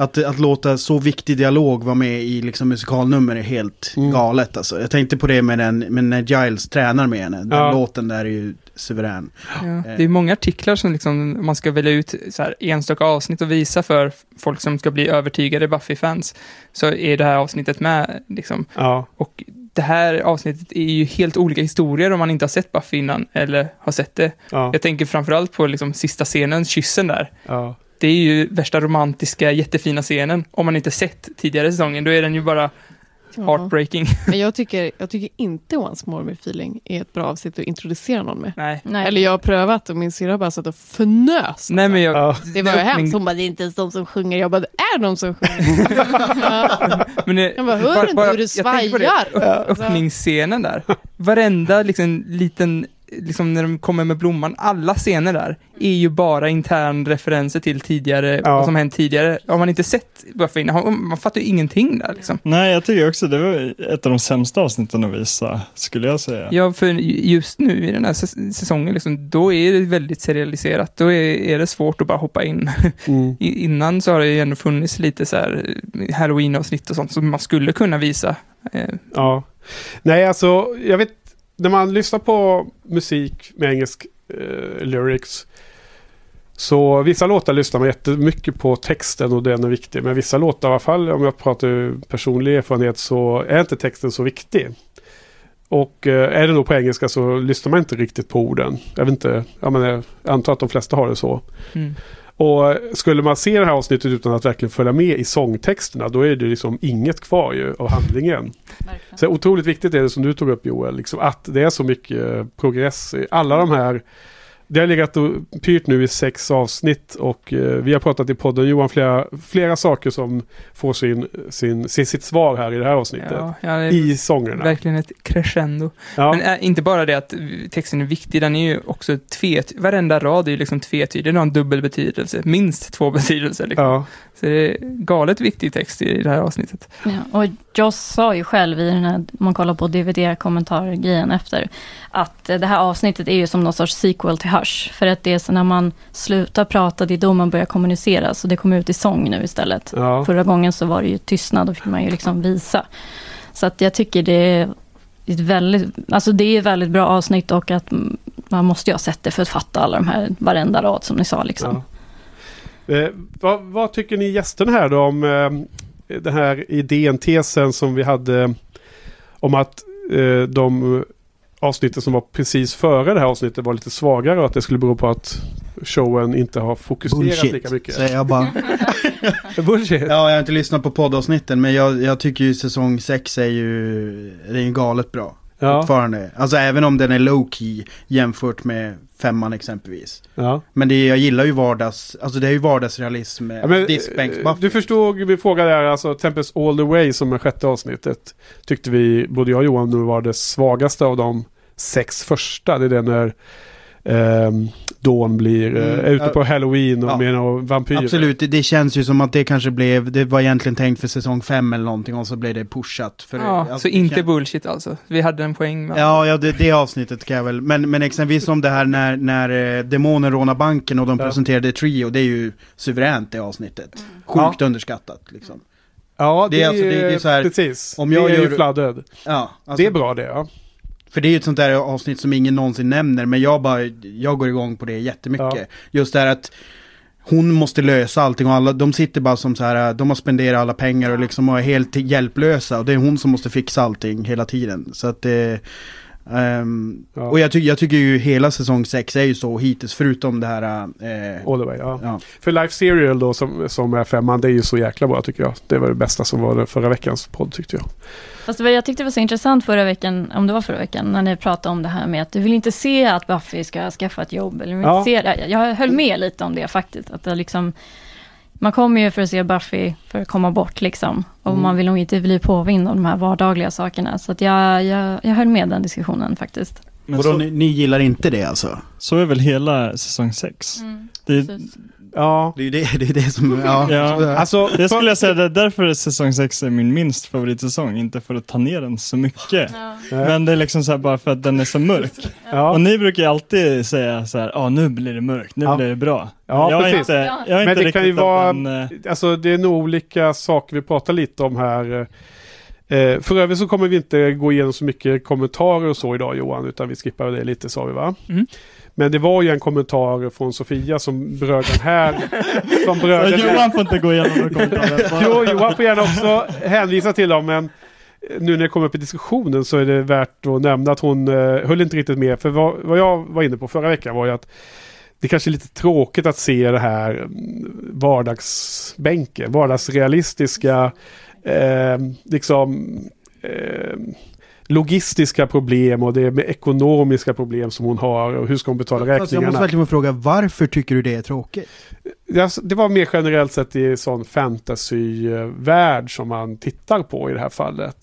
[SPEAKER 4] att, att låta så viktig dialog vara med i liksom musikalnummer är helt
[SPEAKER 1] Mm.
[SPEAKER 4] galet alltså. Jag tänkte på det med, den, med när Giles tränar med henne. Den
[SPEAKER 1] Ja.
[SPEAKER 4] låten där är ju suverän.
[SPEAKER 5] Ja, det är många artiklar som liksom, man ska välja ut så här, enstaka avsnitt och visa för folk som ska bli övertygade Buffy-fans. Så är det här avsnittet med. Liksom.
[SPEAKER 1] ja,
[SPEAKER 5] Och det här avsnittet är ju helt olika historier om man inte har sett Buffy innan eller har sett det.
[SPEAKER 1] ja,
[SPEAKER 5] Jag tänker framförallt på liksom, sista scenen, kyssen där.
[SPEAKER 1] Ja.
[SPEAKER 5] Det är ju värsta romantiska, jättefina scenen. Om man inte sett tidigare säsongen, då är den ju bara heartbreaking.
[SPEAKER 7] Men jag tycker, jag tycker inte Once More med Feeling är ett bra avsnitt att introducera någon med.
[SPEAKER 5] Nej.
[SPEAKER 2] Nej.
[SPEAKER 7] Eller jag har prövat och min syrra bara satt och fnös.
[SPEAKER 5] Nej, men jag...
[SPEAKER 1] Ja.
[SPEAKER 7] Det var ju hemskt. Hon bara, det är inte ens de som sjunger. Jag bara, det är de som sjunger. ja.
[SPEAKER 5] Men det,
[SPEAKER 7] Jag bara, hör inte hur du
[SPEAKER 5] jag tänker på det,
[SPEAKER 7] svajar?
[SPEAKER 5] Öppningsscenen där. Varenda liksom, liten, liksom när de kommer med blomman, alla scener där är ju bara intern referenser till tidigare,
[SPEAKER 1] Ja.
[SPEAKER 5] vad som hänt tidigare. Har man inte sett Buffy man fattar ju ingenting där liksom.
[SPEAKER 6] Nej, jag tycker också det var ett av de sämsta avsnitten att visa, skulle jag säga.
[SPEAKER 5] Ja, för just nu i den här säs- säsongen, liksom, då är det väldigt serialiserat. Då är, är det svårt att bara hoppa in.
[SPEAKER 1] Mm.
[SPEAKER 5] Innan så har det ju ändå funnits lite så här eh, halloween-avsnitt och sånt som man skulle kunna visa. Eh,
[SPEAKER 1] Ja. Nej, alltså jag vet när man lyssnar på musik med engelsk eh, lyrics så vissa låtar lyssnar man jättemycket på texten och den är viktig. Men vissa låtar, i alla fall om jag pratar personlig erfarenhet, så är inte texten så viktig. Och eh, är det nog på engelska så lyssnar man inte riktigt på orden. Jag vet inte, jag, menar, jag antar att de flesta har det så.
[SPEAKER 5] Mm.
[SPEAKER 1] Och skulle man se det här avsnittet utan att verkligen följa med i sångtexterna då är det liksom inget kvar ju av handlingen.
[SPEAKER 2] Verkligen.
[SPEAKER 1] Så otroligt viktigt är det som du tog upp Joel, liksom att det är så mycket progress. i Alla de här, det har legat och pyrt nu i sex avsnitt och eh, vi har pratat i podden Johan flera, flera saker som får sin, sin, sin, sitt svar här i det här avsnittet.
[SPEAKER 5] Ja, ja, det
[SPEAKER 1] I sångerna.
[SPEAKER 5] verkligen ett crescendo.
[SPEAKER 1] Ja.
[SPEAKER 5] Men inte bara det att texten är viktig, den är ju också tvet... Varenda rad är ju liksom tvetydig, den har en dubbel betydelse, minst två betydelser. Liksom. Så det är galet viktig text i det här avsnittet.
[SPEAKER 2] Ja, och Joss sa ju själv i den här, om man kollar på DVD-kommentargrejen efter, att det här avsnittet är ju som någon sorts sequel till Hush. För att det är så när man slutar prata, det är då man börjar kommunicera. Så det kommer ut i sång nu istället.
[SPEAKER 1] Ja.
[SPEAKER 2] Förra gången så var det ju tystnad, då fick man ju liksom visa. Så att jag tycker det är ett väldigt, alltså det är ett väldigt bra avsnitt och att man måste ju ha sett det för att fatta alla de här, varenda rad som ni sa liksom.
[SPEAKER 1] Ja. Eh, vad, vad tycker ni gästerna här då om eh, den här idén, tesen som vi hade om att eh, de avsnitten som var precis före det här avsnittet var lite svagare och att det skulle bero på att showen inte har fokuserat lika
[SPEAKER 4] Bullshit,
[SPEAKER 1] mycket.
[SPEAKER 4] säger jag bara.
[SPEAKER 1] Bullshit.
[SPEAKER 4] Ja, jag har inte lyssnat på poddavsnitten, men jag, jag tycker ju säsong 6 är ju, det är ju galet bra.
[SPEAKER 1] Ja.
[SPEAKER 4] Fortfarande. Alltså även om den är low key jämfört med femman exempelvis.
[SPEAKER 1] Ja.
[SPEAKER 4] Men det, jag gillar ju vardags, alltså det är ju vardagsrealism
[SPEAKER 1] Ja, men, du förstod min fråga där, alltså Tempest All The Way som är sjätte avsnittet. Tyckte vi, både jag och Johan, nu var det svagaste av de sex första. Det är det när Dawn blir eh,
[SPEAKER 4] Mm,
[SPEAKER 1] ute
[SPEAKER 4] ja.
[SPEAKER 1] på Halloween och
[SPEAKER 4] Ja.
[SPEAKER 1] med några vampyrer.
[SPEAKER 4] Absolut, det, känns ju som att det kanske blev, det var egentligen tänkt för säsong 5 eller någonting och så blev det pushat. För,
[SPEAKER 5] Ja,
[SPEAKER 4] alltså,
[SPEAKER 5] så inte
[SPEAKER 4] kän-
[SPEAKER 5] bullshit alltså. Vi hade en poäng med.
[SPEAKER 4] Ja, ja det, det avsnittet kan jag väl, men, men exempelvis som det här när, när eh, demonen rånar banken och de
[SPEAKER 1] Ja.
[SPEAKER 4] presenterade Trio, det är ju suveränt det avsnittet. Sjukt underskattat liksom.
[SPEAKER 1] Ja, det,
[SPEAKER 4] Det är alltså- det- det är så här,
[SPEAKER 1] precis.
[SPEAKER 4] om jag
[SPEAKER 1] det är
[SPEAKER 4] gör-
[SPEAKER 1] ju flooded.
[SPEAKER 4] Ja, alltså,
[SPEAKER 1] det är bra det, ja.
[SPEAKER 4] För det är ju ett sånt där avsnitt som ingen någonsin nämner, men jag bara, jag går igång på det jättemycket.
[SPEAKER 1] Ja.
[SPEAKER 4] Just det här att hon måste lösa allting och alla, de sitter bara som så här, de har spenderat alla pengar och liksom är helt hjälplösa och det är hon som måste fixa allting hela tiden. Så att det... ehm,
[SPEAKER 1] Ja.
[SPEAKER 4] Och jag, ty jag tycker ju hela säsong 6 är ju så hittills, förutom det här... Eh,
[SPEAKER 1] All the way, ja.
[SPEAKER 4] ja.
[SPEAKER 1] För Life Serial då som, som är femman, det är ju så jäkla bra tycker jag. Det var det bästa som var förra veckans podd tyckte jag.
[SPEAKER 2] Fast var, jag tyckte det var så intressant förra veckan, om det var förra veckan, när ni pratade om det här med att du vill inte se att Buffy ska skaffa ett jobb. Eller
[SPEAKER 1] Ja.
[SPEAKER 2] inte se det. Jag höll med lite om det faktiskt. Att det liksom, man kommer ju för att se Buffy för att komma bort liksom. Och
[SPEAKER 1] Mm.
[SPEAKER 2] man vill nog inte bli påvind av de här vardagliga sakerna. Så att jag, jag, jag höll med den diskussionen faktiskt.
[SPEAKER 6] Men så,
[SPEAKER 4] ni, ni gillar inte det alltså?
[SPEAKER 6] så är väl hela säsong 6. Det,
[SPEAKER 2] Precis.
[SPEAKER 1] Ja,
[SPEAKER 4] Det är ju det, det, är det som... Ja.
[SPEAKER 6] Ja.
[SPEAKER 1] alltså...
[SPEAKER 6] det skulle jag säga, det är därför säsong 6 är min minst favoritsäsong, inte för att ta ner den så mycket. Men det är liksom så här bara för att den är så mörk.
[SPEAKER 1] ja.
[SPEAKER 6] Och ni brukar ju alltid säga så här, ja nu blir det mörkt, nu
[SPEAKER 1] Ja.
[SPEAKER 6] blir det bra.
[SPEAKER 1] Ja,
[SPEAKER 6] jag är
[SPEAKER 1] precis.
[SPEAKER 6] inte, jag
[SPEAKER 1] Men det kan ju vara-
[SPEAKER 6] den, eh,
[SPEAKER 1] Alltså det är nog olika saker vi pratar lite om här. Eh, för övrigt så kommer vi inte gå igenom så mycket kommentarer och så idag Johan, utan vi skippar det lite sa vi va?
[SPEAKER 5] Mm.
[SPEAKER 1] Men det var ju en kommentar från Sofia som berör den här. som berör den.
[SPEAKER 6] Johan får inte gå igenom några kommentarer.
[SPEAKER 1] Jo, Johan får gärna också hänvisa till dem, men nu när det kommer upp i diskussionen så är det värt att nämna att hon eh, höll inte riktigt med. För vad, vad jag var inne på förra veckan var ju att det kanske är lite tråkigt att se det här mm, vardagsbänken, vardagsrealistiska, eh, liksom eh, logistiska problem och det är med ekonomiska problem som hon har och hur ska hon betala
[SPEAKER 4] Fast jag
[SPEAKER 1] räkningarna.
[SPEAKER 4] måste verkligen fråga, varför tycker du det är tråkigt?
[SPEAKER 1] Ja, Det var mer generellt sett i sån fantasyvärld som man tittar på i det här fallet.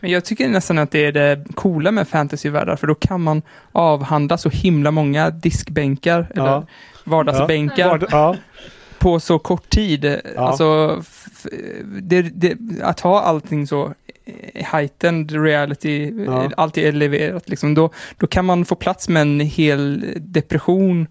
[SPEAKER 5] Men jag tycker nästan att det är det coola med fantasyvärldar, för då kan man avhandla så himla många diskbänkar, eller
[SPEAKER 1] Ja.
[SPEAKER 5] vardagsbänkar,
[SPEAKER 1] Var- Ja,
[SPEAKER 5] på så kort tid.
[SPEAKER 1] Ja.
[SPEAKER 5] Alltså, det, det, att ha allting så heightened reality,
[SPEAKER 1] Ja.
[SPEAKER 5] eh, är eleverat, liksom, då, då kan man få plats med en hel depression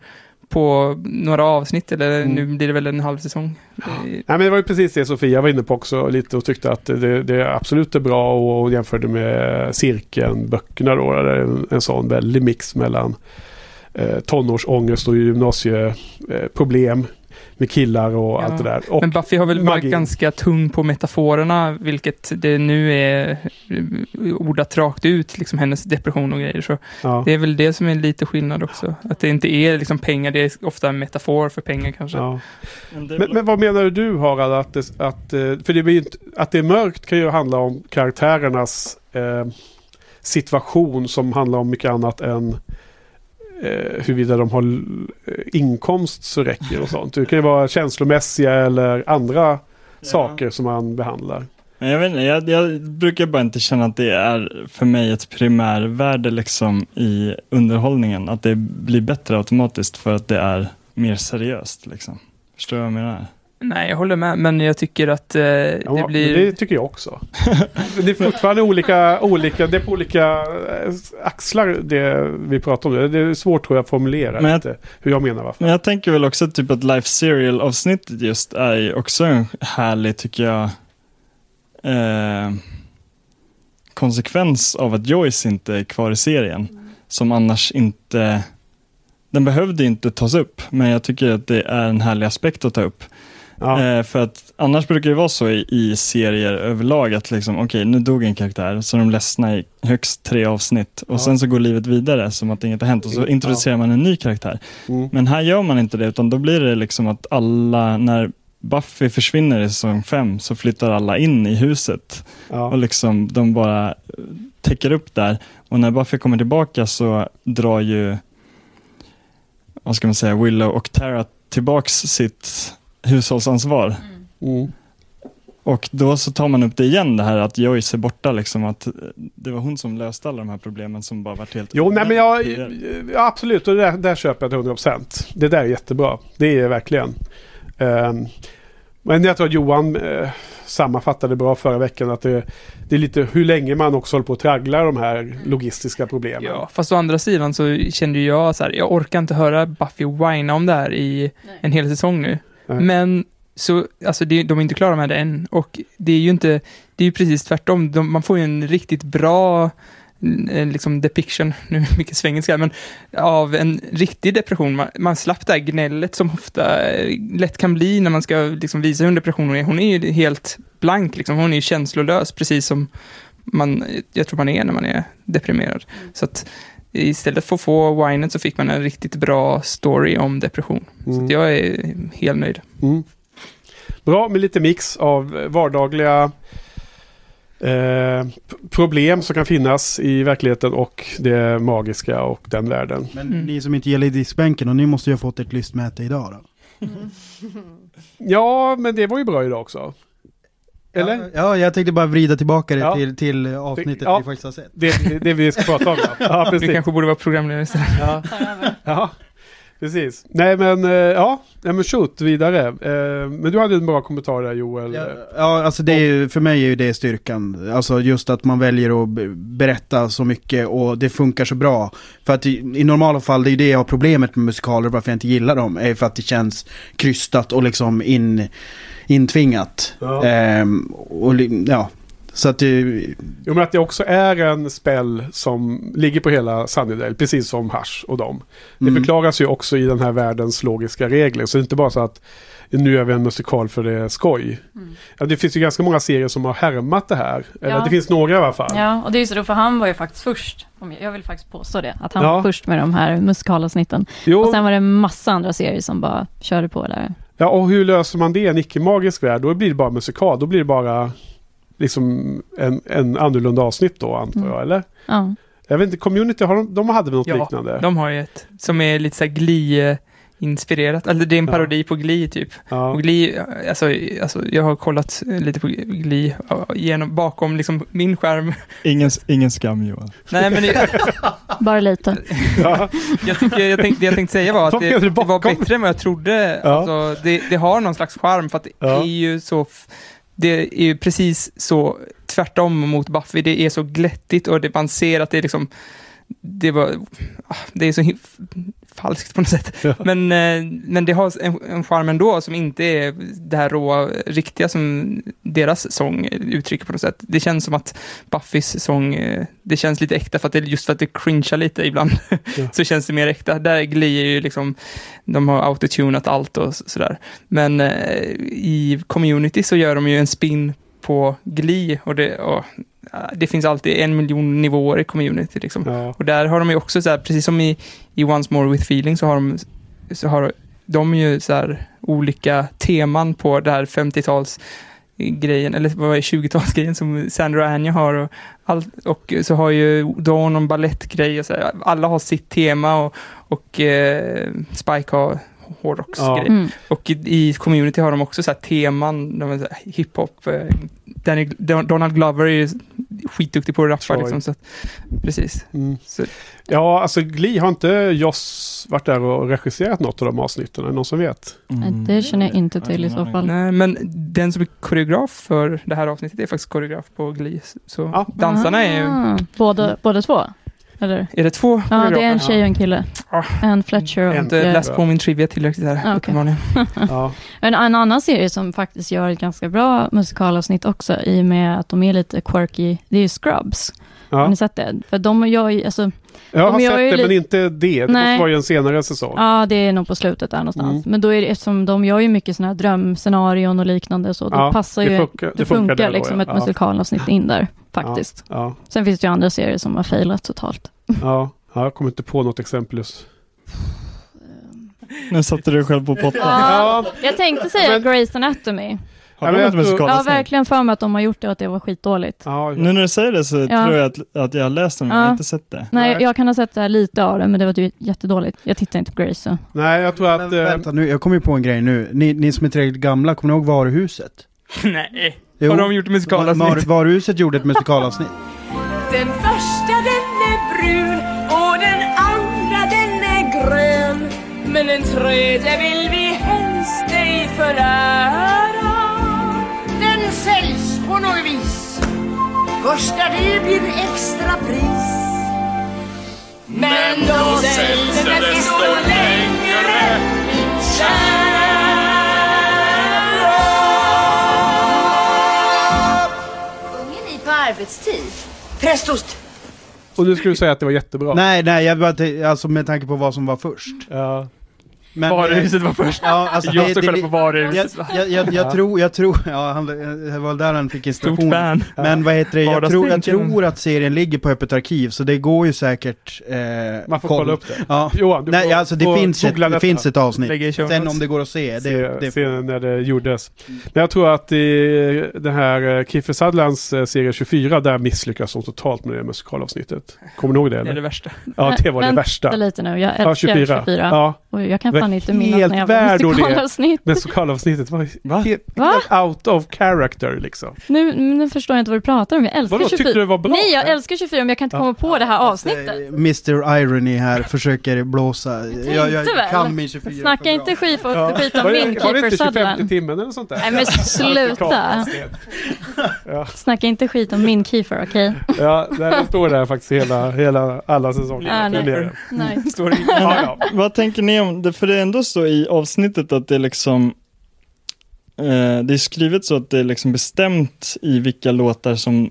[SPEAKER 5] på några avsnitt, eller
[SPEAKER 1] Mm.
[SPEAKER 5] nu blir det väl en halv säsong. Det-
[SPEAKER 1] Nej, men det var ju precis det Sofia var inne på också lite och tyckte att det, det absolut är bra och hon jämförde med cirkeln-böckerna då. Där en, en sån väldig mix mellan eh, tonårsångest och gymnasieproblem med killar och
[SPEAKER 5] Ja.
[SPEAKER 1] allt det där. Och
[SPEAKER 5] Men Buffy har väl varit
[SPEAKER 1] magi.
[SPEAKER 5] ganska tung på metaforerna, vilket det nu är eh, ordat rakt ut, liksom hennes depression och grejer. Så
[SPEAKER 1] ja.
[SPEAKER 5] det är väl det som är lite skillnad också. Att det inte är liksom pengar, det är ofta en metafor för pengar kanske.
[SPEAKER 1] Ja.
[SPEAKER 6] Men
[SPEAKER 1] Men, vad menar du Harald? Att det, att, eh, för det blir ju inte, att det är mörkt kan ju handla om karaktärernas eh, situation som handlar om mycket annat än eh, huruvida de har eh, inkomst så räcker och sånt. Det kan ju vara känslomässiga eller andra saker som man behandlar.
[SPEAKER 6] Men jag, vet inte, jag, jag brukar bara inte känna att det är för mig ett primärvärde liksom i underhållningen. Att det blir bättre automatiskt för att det är mer seriöst. Liksom. Förstår du vad jag menar?
[SPEAKER 5] Nej, jag håller med, men jag tycker att eh,
[SPEAKER 1] Ja,
[SPEAKER 5] det blir...
[SPEAKER 1] det tycker jag också. det är fortfarande olika, olika, det är på olika eh, axlar det vi pratar om. Det är svårt tror jag att formulera
[SPEAKER 6] Men jag-
[SPEAKER 1] lite, hur jag menar varför.
[SPEAKER 6] Men jag tänker väl också typ att Life Serial avsnittet just är också en härlig, tycker jag, eh, konsekvens av att Joyce inte är kvar i serien. Som annars inte, den behövde inte tas upp, men jag tycker att det är en härlig aspekt att ta upp.
[SPEAKER 1] Ja.
[SPEAKER 6] Eh, för att annars brukar det vara så i, i serier överlag att liksom, okej, nu dog en karaktär, så är de ledsna i högst tre avsnitt och
[SPEAKER 1] Ja.
[SPEAKER 6] sen så går livet vidare som att inget har hänt och så introducerar man en ny karaktär.
[SPEAKER 1] Mm.
[SPEAKER 6] Men här gör man inte det, utan då blir det liksom att alla, när Buffy försvinner i säsong fem så flyttar alla in i huset
[SPEAKER 1] Ja.
[SPEAKER 6] och liksom de bara eh, täcker upp där. Och när Buffy kommer tillbaka så drar ju, vad ska man säga, Willow och Tara tillbaks sitt hushållsansvar.
[SPEAKER 1] Mm.
[SPEAKER 6] Och då så tar man upp det igen, det här att Joyce är borta, liksom att eh, det var hon som löste alla de här problemen som bara varit helt
[SPEAKER 1] Jo, nej men jag,
[SPEAKER 6] tidigare.
[SPEAKER 1] ja, absolut, och det där, där köper jag till 100%. Det där är jättebra. Det är verkligen. Ehm, men jag tror att Johan uh, sammanfattade bra förra veckan att det, det är lite hur länge man också håller på att traggla de här logistiska problemen.
[SPEAKER 5] Ja, fast å andra sidan så kände jag så här, jag orkar inte höra Buffy whina om det här i en hel säsong nu. Men så, alltså det, de är inte klara med det än. Och det är ju inte, det är ju precis tvärtom. De, man får ju en riktigt bra eh, liksom depiction, nu är det mycket svengelska, men av en riktig depression. Man, man slapp det här gnället som ofta eh, lätt kan bli när man ska liksom visa hur en depression är. Hon är ju helt blank, liksom. hon är ju känslolös, precis som man, jag tror man är när man är deprimerad. Så att istället för att få whinet så fick man en riktigt bra story om depression. Så
[SPEAKER 1] Mm.
[SPEAKER 5] att jag är helt nöjd.
[SPEAKER 1] Mm. Bra med lite mix av vardagliga eh, problem som kan finnas i verkligheten och det magiska och den världen.
[SPEAKER 4] Men
[SPEAKER 5] Mm.
[SPEAKER 4] ni som inte gillar diskbänken, och ni måste ju ha fått ett lystmäte idag då?
[SPEAKER 1] Ja, men det var ju bra idag också. Eller?
[SPEAKER 4] Ja, ja, jag tänkte bara vrida tillbaka det
[SPEAKER 1] Ja.
[SPEAKER 4] till, till avsnittet
[SPEAKER 1] Ja.
[SPEAKER 4] vi faktiskt har sett.
[SPEAKER 1] Det, det, det vi ska prata om. Ja, ja precis.
[SPEAKER 5] kanske borde vara programledare istället.
[SPEAKER 1] Ja. ja, precis. Nej, men eh, ja, nej, men shoot vidare. Eh, Men du hade en bra kommentar där Joel.
[SPEAKER 4] Ja, ja, alltså det är ju, för mig är ju det styrkan. Alltså just att man väljer att be- berätta så mycket och det funkar så bra. För att i, i normala fall, det är ju det jag har problemet med musikaler, varför jag inte gillar dem, är för att det känns krystat och liksom in, intvingat.
[SPEAKER 1] Ja.
[SPEAKER 4] Ehm, och ja, så att det,
[SPEAKER 1] Jo, men att det också är en spell som ligger på hela Sunnydale, precis som Hush och dem. Det
[SPEAKER 4] Mm.
[SPEAKER 1] förklaras ju också i den här världens logiska regler. Så det är inte bara så att nu gör vi en musikal för det är skoj. Ja, det finns ju ganska många serier som har härmat det här. Eller
[SPEAKER 2] Ja.
[SPEAKER 1] det finns några i alla fall.
[SPEAKER 2] Ja, och det är ju så då, för han var ju faktiskt först. Om jag, jag vill faktiskt påstå det, att han
[SPEAKER 1] Ja.
[SPEAKER 2] var först med de här musikalavsnitten.
[SPEAKER 1] Jo,
[SPEAKER 2] Och sen var det massa andra serier som bara körde på där.
[SPEAKER 1] Ja, och hur löser man det i en icke-magisk värld? Då blir det bara musikal. Då blir det bara liksom en, en annorlunda avsnitt då, antar
[SPEAKER 2] Mm.
[SPEAKER 1] jag. Eller?
[SPEAKER 2] Ja.
[SPEAKER 1] Jag vet inte, Community, har de, de hade väl något
[SPEAKER 5] Ja,
[SPEAKER 1] liknande?
[SPEAKER 5] De har ju ett som är lite såhär Glee-inspirerat. Eller det är en
[SPEAKER 1] Ja.
[SPEAKER 5] parodi på Glee typ.
[SPEAKER 1] Ja.
[SPEAKER 5] Och Glee, alltså, alltså jag har kollat lite på Glee ja, genom, bakom liksom min skärm.
[SPEAKER 6] Ingen, ingen skam Johan.
[SPEAKER 5] Nej men det,
[SPEAKER 2] Bara lite.
[SPEAKER 1] Ja.
[SPEAKER 5] jag, tycker, jag tänkte, det jag tänkte säga var att det, det var bättre än vad jag trodde.
[SPEAKER 1] Ja.
[SPEAKER 5] Alltså, det, det har någon slags charm för att det
[SPEAKER 1] Ja.
[SPEAKER 5] är ju så det är ju precis så tvärtom mot Buffy. Det är så glättigt och det, man ser att det är liksom det var, ah, det är så falskt på något sätt.
[SPEAKER 1] Ja.
[SPEAKER 5] Men, eh, men det har en, en charm ändå som inte är det här råa, riktiga som deras sång uttrycker på något sätt. Det känns som att Buffys sång, eh, det känns lite äkta för att det, just för att det cringear lite ibland.
[SPEAKER 1] Ja.
[SPEAKER 5] så känns det mer äkta. Där Glee är ju liksom, de har autotunat allt och så- sådär. Men eh, i community så gör de ju en spin på Glee och det, och, det finns alltid en miljon nivåer i community liksom.
[SPEAKER 1] Ja.
[SPEAKER 5] Och där har de ju också så här, precis som i, i Once More With Feeling så har de, så har de ju så här olika teman på det här 50-tals grejen, eller vad är 20-talsgrejen som Sandra och Anya har och, allt, och så har ju Dawn någon balettgrej och så här, alla har sitt tema och, och eh, Spike har hårdrocksgrej.
[SPEAKER 2] Mm.
[SPEAKER 5] Och i, i community har de också så här teman, de är så här hiphop. Eh, Danny, Donald Glover är ju skitduktig på att rappa liksom. Så att, precis.
[SPEAKER 1] Mm.
[SPEAKER 5] Så,
[SPEAKER 1] Ja, alltså Glee har inte Joss varit där och regisserat något av de avsnitten? Är någon som vet?
[SPEAKER 2] Nej, Det känner jag inte till i så fall.
[SPEAKER 5] nej, men den som är koreograf för det här avsnittet är faktiskt koreograf på Glee. Så
[SPEAKER 1] Ja.
[SPEAKER 5] dansarna är ju...
[SPEAKER 2] Ah, båda, båda två? Eller?
[SPEAKER 5] Är det två
[SPEAKER 2] Ja, det är en tjej och en kille.
[SPEAKER 5] Ah.
[SPEAKER 2] En Fletcher
[SPEAKER 5] Jag
[SPEAKER 2] och...
[SPEAKER 5] har inte läst på min trivia tillräckligt här,
[SPEAKER 2] Ah, okej.
[SPEAKER 5] uppenbarligen.
[SPEAKER 1] Ja.
[SPEAKER 2] En, en annan serie som faktiskt gör ett ganska bra musikalavsnitt också i och med att de är lite quirky, det är ju Scrubs. Har
[SPEAKER 1] Ja.
[SPEAKER 2] ni sett det? För de gör ju, alltså,
[SPEAKER 1] Jag har
[SPEAKER 2] De gör
[SPEAKER 1] sett det, men inte det. Det
[SPEAKER 2] Nej.
[SPEAKER 1] måste vara ju en senare säsong.
[SPEAKER 2] ja det är nog på slutet där någonstans.
[SPEAKER 1] Mm.
[SPEAKER 2] Men då är det, eftersom de gör ju mycket sådana här drömscenarion och liknande, så då
[SPEAKER 1] Ja,
[SPEAKER 2] passar
[SPEAKER 1] det
[SPEAKER 2] ju,
[SPEAKER 1] funkar-
[SPEAKER 2] det
[SPEAKER 1] det funkar
[SPEAKER 2] funkar
[SPEAKER 1] där då,
[SPEAKER 2] liksom
[SPEAKER 1] ja.
[SPEAKER 2] ett
[SPEAKER 1] Ja.
[SPEAKER 2] musikalavsnitt in där, faktiskt.
[SPEAKER 1] Ja,
[SPEAKER 2] Sen finns det ju andra serier som har failat totalt.
[SPEAKER 1] ja. ja, jag kommer inte på något exempel just.
[SPEAKER 6] Nu satte du dig själv på pottan.
[SPEAKER 2] Ja, jag tänkte säga
[SPEAKER 1] Men-
[SPEAKER 2] Grey's Anatomy.
[SPEAKER 6] Har
[SPEAKER 1] Ja,
[SPEAKER 6] de
[SPEAKER 1] men
[SPEAKER 6] ett
[SPEAKER 1] jag
[SPEAKER 2] har
[SPEAKER 6] musikalavsnitt?
[SPEAKER 2] verkligen för mig att de har gjort det och att det var skitdåligt.
[SPEAKER 1] Ja,
[SPEAKER 6] Nu när du säger det så
[SPEAKER 2] Ja.
[SPEAKER 6] tror jag att, att jag har läst den, men jag
[SPEAKER 2] Ja.
[SPEAKER 6] har inte sett det.
[SPEAKER 2] Nej,
[SPEAKER 1] Nej.
[SPEAKER 2] jag kan ha sett det här lite av det, men det var ju jättedåligt. Jag tittar inte på Grey's så.
[SPEAKER 1] Nej, jag tror att...
[SPEAKER 4] Men,
[SPEAKER 1] eh,
[SPEAKER 4] vänta nu, jag kommer ju på en grej nu. Ni, ni som är tillräckligt gamla, kommer ni ihåg Varuhuset?
[SPEAKER 5] Nej,
[SPEAKER 4] Jo.
[SPEAKER 5] har de gjort musikalavsnitt?
[SPEAKER 4] Var, Varuhuset gjorde ett musikalavsnitt.
[SPEAKER 10] Den första den är brun och den andra den är grön Men den tredje vill vi helst ej förära Första det blir extra pris Men då säljs den desto längre min kära
[SPEAKER 9] Ungen ni på arbetstid?
[SPEAKER 10] Prästost!
[SPEAKER 1] Och nu skulle du säga att det var jättebra.
[SPEAKER 4] Nej, nej, jag bara, alltså med tanke på vad som var först.
[SPEAKER 1] Ja.
[SPEAKER 4] Men,
[SPEAKER 5] Varuhuset var först.
[SPEAKER 4] Ja, alltså
[SPEAKER 5] Jag
[SPEAKER 4] det,
[SPEAKER 5] står
[SPEAKER 4] det,
[SPEAKER 5] själv på varuhuset.
[SPEAKER 4] jag, jag, jag, jag
[SPEAKER 1] Ja.
[SPEAKER 4] tror, jag tror, ja, han, det var där han fick inspiration. Men vad heter det, jag tror, jag tror att serien ligger på Öppet arkiv, så det går ju säkert... Eh,
[SPEAKER 1] Man får kolla upp det.
[SPEAKER 4] Ja.
[SPEAKER 1] Johan, du
[SPEAKER 4] Nej,
[SPEAKER 1] får-
[SPEAKER 4] alltså det,
[SPEAKER 1] får
[SPEAKER 4] finns ett, det finns ett avsnitt. Sen om det går att se, det,
[SPEAKER 1] se,
[SPEAKER 4] det
[SPEAKER 1] se när det gjordes. Men jag tror att i den här eh, Kiefer Sutherlands eh, serie 24, där misslyckas de totalt med det musikalavsnittet. Kommer du ihåg det?
[SPEAKER 5] Det är det
[SPEAKER 1] Eller?
[SPEAKER 5] värsta.
[SPEAKER 1] Ja, det var det
[SPEAKER 2] Vänta
[SPEAKER 1] värsta.
[SPEAKER 2] lite nu, jag
[SPEAKER 1] Ja,
[SPEAKER 2] älskar 24. 24.
[SPEAKER 1] Ja,
[SPEAKER 2] Och jag kan
[SPEAKER 1] Det
[SPEAKER 2] fan inte minnas
[SPEAKER 1] helt
[SPEAKER 2] när jag var
[SPEAKER 1] värd och det.
[SPEAKER 2] musikalavsnitt.
[SPEAKER 1] musikalavsnittet var
[SPEAKER 6] Va?
[SPEAKER 1] helt,
[SPEAKER 2] Va?
[SPEAKER 1] helt out of character liksom.
[SPEAKER 2] Nu, nu förstår jag inte vad du pratar om. Jag älskar
[SPEAKER 1] Vadå,
[SPEAKER 2] 24.
[SPEAKER 1] tyckte du var bra?
[SPEAKER 2] Nej, jag älskar 24 men jag kan inte
[SPEAKER 1] Ja.
[SPEAKER 2] komma på det här avsnittet.
[SPEAKER 4] Eh, Mr Irony här försöker blåsa. Jag, jag
[SPEAKER 2] väl.
[SPEAKER 4] kan min 24
[SPEAKER 2] Snacka
[SPEAKER 4] för
[SPEAKER 2] inte skit,
[SPEAKER 1] Ja.
[SPEAKER 2] skit om
[SPEAKER 1] Var
[SPEAKER 2] min
[SPEAKER 1] det, var det inte 25
[SPEAKER 2] Sutherland.
[SPEAKER 1] timmen eller sånt där?
[SPEAKER 2] Nej men sluta.
[SPEAKER 1] Ja,
[SPEAKER 2] Snacka inte skit om min Kiefer, okej?
[SPEAKER 1] ja det står där faktiskt hela, hela alla säsonger.
[SPEAKER 2] Ah, nej. Nej.
[SPEAKER 5] Står det
[SPEAKER 1] Ja, ja.
[SPEAKER 6] Vad tänker ni om det? För det är ändå så i avsnittet att det är liksom eh, Det är skrivet så att det är liksom bestämt i vilka låtar som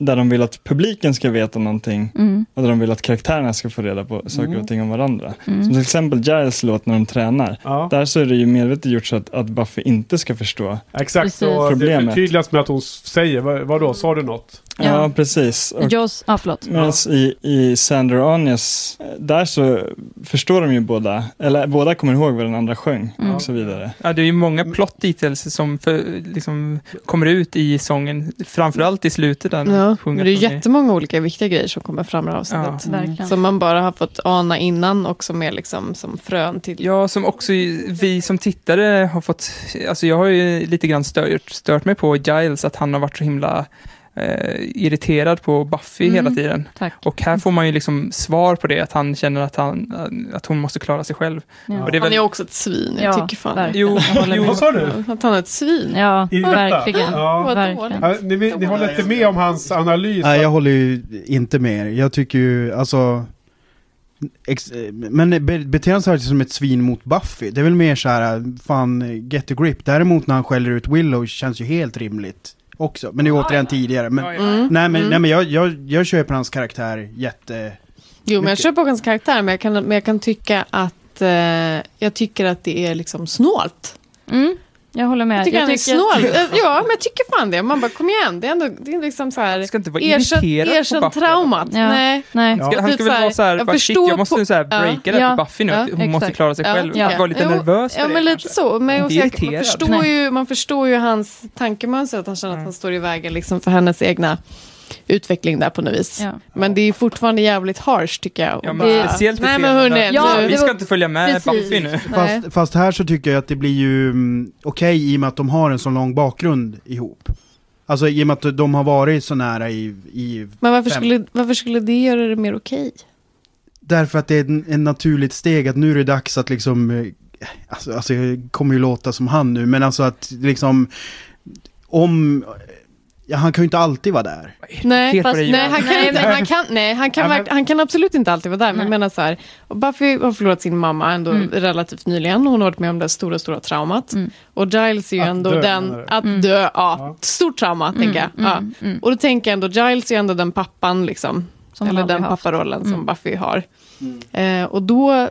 [SPEAKER 6] där de vill att publiken ska veta någonting
[SPEAKER 2] Mm,
[SPEAKER 6] och där de vill att karaktärerna ska få reda på saker
[SPEAKER 1] Mm.
[SPEAKER 6] och ting om varandra. Som
[SPEAKER 2] mm.
[SPEAKER 6] till exempel Giles låt när de tränar.
[SPEAKER 1] Ja,
[SPEAKER 6] Där så är det ju medvetet gjort så att, att Buffy inte ska förstå.
[SPEAKER 1] exakt.
[SPEAKER 2] Precis.
[SPEAKER 1] Och det
[SPEAKER 6] Problemet.
[SPEAKER 1] förtydligas med att hon säger, vad, vadå, sa du något?
[SPEAKER 6] Ja,
[SPEAKER 2] Ja.
[SPEAKER 6] precis. Och
[SPEAKER 2] Joss, ja förlåt.
[SPEAKER 6] Medan i, i Sandra och Anjas, eh, där så förstår de ju båda, eller båda kommer ihåg vad den andra sjöng
[SPEAKER 2] Mm.
[SPEAKER 6] och så vidare.
[SPEAKER 5] Ja, det är ju många plot details som för, liksom, kommer ut i sången, framförallt i slutet. Där
[SPEAKER 7] Ja,
[SPEAKER 5] sjunger
[SPEAKER 7] det är jättemånga olika viktiga grejer som kommer fram i avsnittet.
[SPEAKER 2] Verkligen.
[SPEAKER 7] Som man bara har fått ana innan och som är liksom som frön till.
[SPEAKER 5] Ja, som också vi som tittare har fått, alltså jag har ju lite grann stört, stört mig på Giles, att han har varit så himla eh, irriterad på Buffy
[SPEAKER 2] Mm.
[SPEAKER 5] hela tiden.
[SPEAKER 2] Tack.
[SPEAKER 5] Och här får man ju liksom svar på det, att han känner att, han, att hon måste klara sig själv.
[SPEAKER 2] Ja.
[SPEAKER 5] Och det är
[SPEAKER 7] Han
[SPEAKER 5] väl,
[SPEAKER 7] är också ett svin, jag
[SPEAKER 2] Ja,
[SPEAKER 7] tycker fan.
[SPEAKER 2] verkligen.
[SPEAKER 5] jo, jo.
[SPEAKER 1] Vad sa du?
[SPEAKER 7] Att han är ett svin.
[SPEAKER 2] Ja,
[SPEAKER 1] I
[SPEAKER 2] verkligen.
[SPEAKER 1] Ja.
[SPEAKER 7] Vad
[SPEAKER 2] verkligen.
[SPEAKER 1] Ja, ni, ni håller inte med om hans analys?
[SPEAKER 4] Nej, jag håller ju inte med. Jag tycker ju, alltså... Ex, men be, beter han sig som ett svin mot Buffy? Det är väl mer så här, fan, get a grip. Däremot när han skäller ut Willow känns ju helt rimligt också. Men det är återigen tidigare. Men,
[SPEAKER 5] Ja, ja.
[SPEAKER 7] Mm.
[SPEAKER 4] Nej men,
[SPEAKER 7] Mm.
[SPEAKER 4] nej, men jag, jag, jag köper hans karaktär jätte...
[SPEAKER 7] Jo, men jag köper hans karaktär, men jag kan, men jag kan tycka att eh, jag tycker att det är liksom snålt.
[SPEAKER 2] Mm, jag håller med.
[SPEAKER 7] Jag tycker han är
[SPEAKER 2] tycker-
[SPEAKER 7] snål. Ja, men jag tycker fan det. Man bara, kom igen. Det är ändå det är liksom så här...
[SPEAKER 5] ska inte vara på Buffy.
[SPEAKER 7] traumat.
[SPEAKER 2] Ja.
[SPEAKER 7] Nej.
[SPEAKER 2] Nej.
[SPEAKER 5] Han ska, han
[SPEAKER 7] Typ
[SPEAKER 5] ska väl vara så här,
[SPEAKER 7] jag
[SPEAKER 5] bara, shit, jag måste
[SPEAKER 7] på-
[SPEAKER 5] så här
[SPEAKER 7] Ja.
[SPEAKER 5] breaka det
[SPEAKER 2] Ja.
[SPEAKER 5] här för Buffy nu,
[SPEAKER 7] Ja,
[SPEAKER 5] hon måste
[SPEAKER 2] exakt.
[SPEAKER 5] klara sig
[SPEAKER 7] Ja.
[SPEAKER 5] själv.
[SPEAKER 2] Ja.
[SPEAKER 5] Jag var lite
[SPEAKER 7] Jo,
[SPEAKER 5] nervös för
[SPEAKER 7] Ja,
[SPEAKER 5] det
[SPEAKER 7] men lite så. Men jag man, förstår ju, man förstår ju hans tankemönster, att han känner att han står i vägen liksom, för hennes egna utveckling där på något vis.
[SPEAKER 2] Ja.
[SPEAKER 7] Men det är fortfarande jävligt harsh tycker jag.
[SPEAKER 5] Ja, men speciellt
[SPEAKER 7] Nej men hörni,
[SPEAKER 2] Ja,
[SPEAKER 7] nu,
[SPEAKER 5] Vi ska inte följa med
[SPEAKER 2] Precis.
[SPEAKER 5] Nu.
[SPEAKER 4] Fast, fast här så tycker jag att det blir ju mm, okej i och med att de har en så lång bakgrund ihop. Alltså i och med att de har varit så nära i... i
[SPEAKER 7] men varför
[SPEAKER 4] Fem.
[SPEAKER 7] skulle, varför skulle det göra det mer okej?
[SPEAKER 4] Därför att det är en, en naturligt steg att nu är det dags att liksom... eh, Alltså, alltså jag kommer ju låta som han nu, men alltså att liksom... Om... Ja, han kan ju inte alltid vara där.
[SPEAKER 7] Nej, fast, nej, han kan,
[SPEAKER 2] Nej,
[SPEAKER 7] inte, han kan, nej han, kan
[SPEAKER 1] Ja, men-
[SPEAKER 7] han kan absolut inte alltid vara där. Men jag menar så här, Buffy har förlorat sin mamma ändå
[SPEAKER 2] Mm.
[SPEAKER 7] relativt nyligen. Hon har varit med om det stora, stora traumat.
[SPEAKER 2] Mm.
[SPEAKER 7] Och Giles är ju
[SPEAKER 1] Att
[SPEAKER 7] ändå
[SPEAKER 1] dö,
[SPEAKER 7] den, att
[SPEAKER 2] Mm.
[SPEAKER 7] dö, ja,
[SPEAKER 1] Ja.
[SPEAKER 7] stort trauma tänker jag. Ja.
[SPEAKER 2] Mm, mm.
[SPEAKER 7] Och då tänker jag ändå, Giles är ju ändå den pappan liksom.
[SPEAKER 2] Som
[SPEAKER 7] eller den
[SPEAKER 2] haft.
[SPEAKER 7] papparollen som
[SPEAKER 2] Mm.
[SPEAKER 7] Buffy har. Eh, och då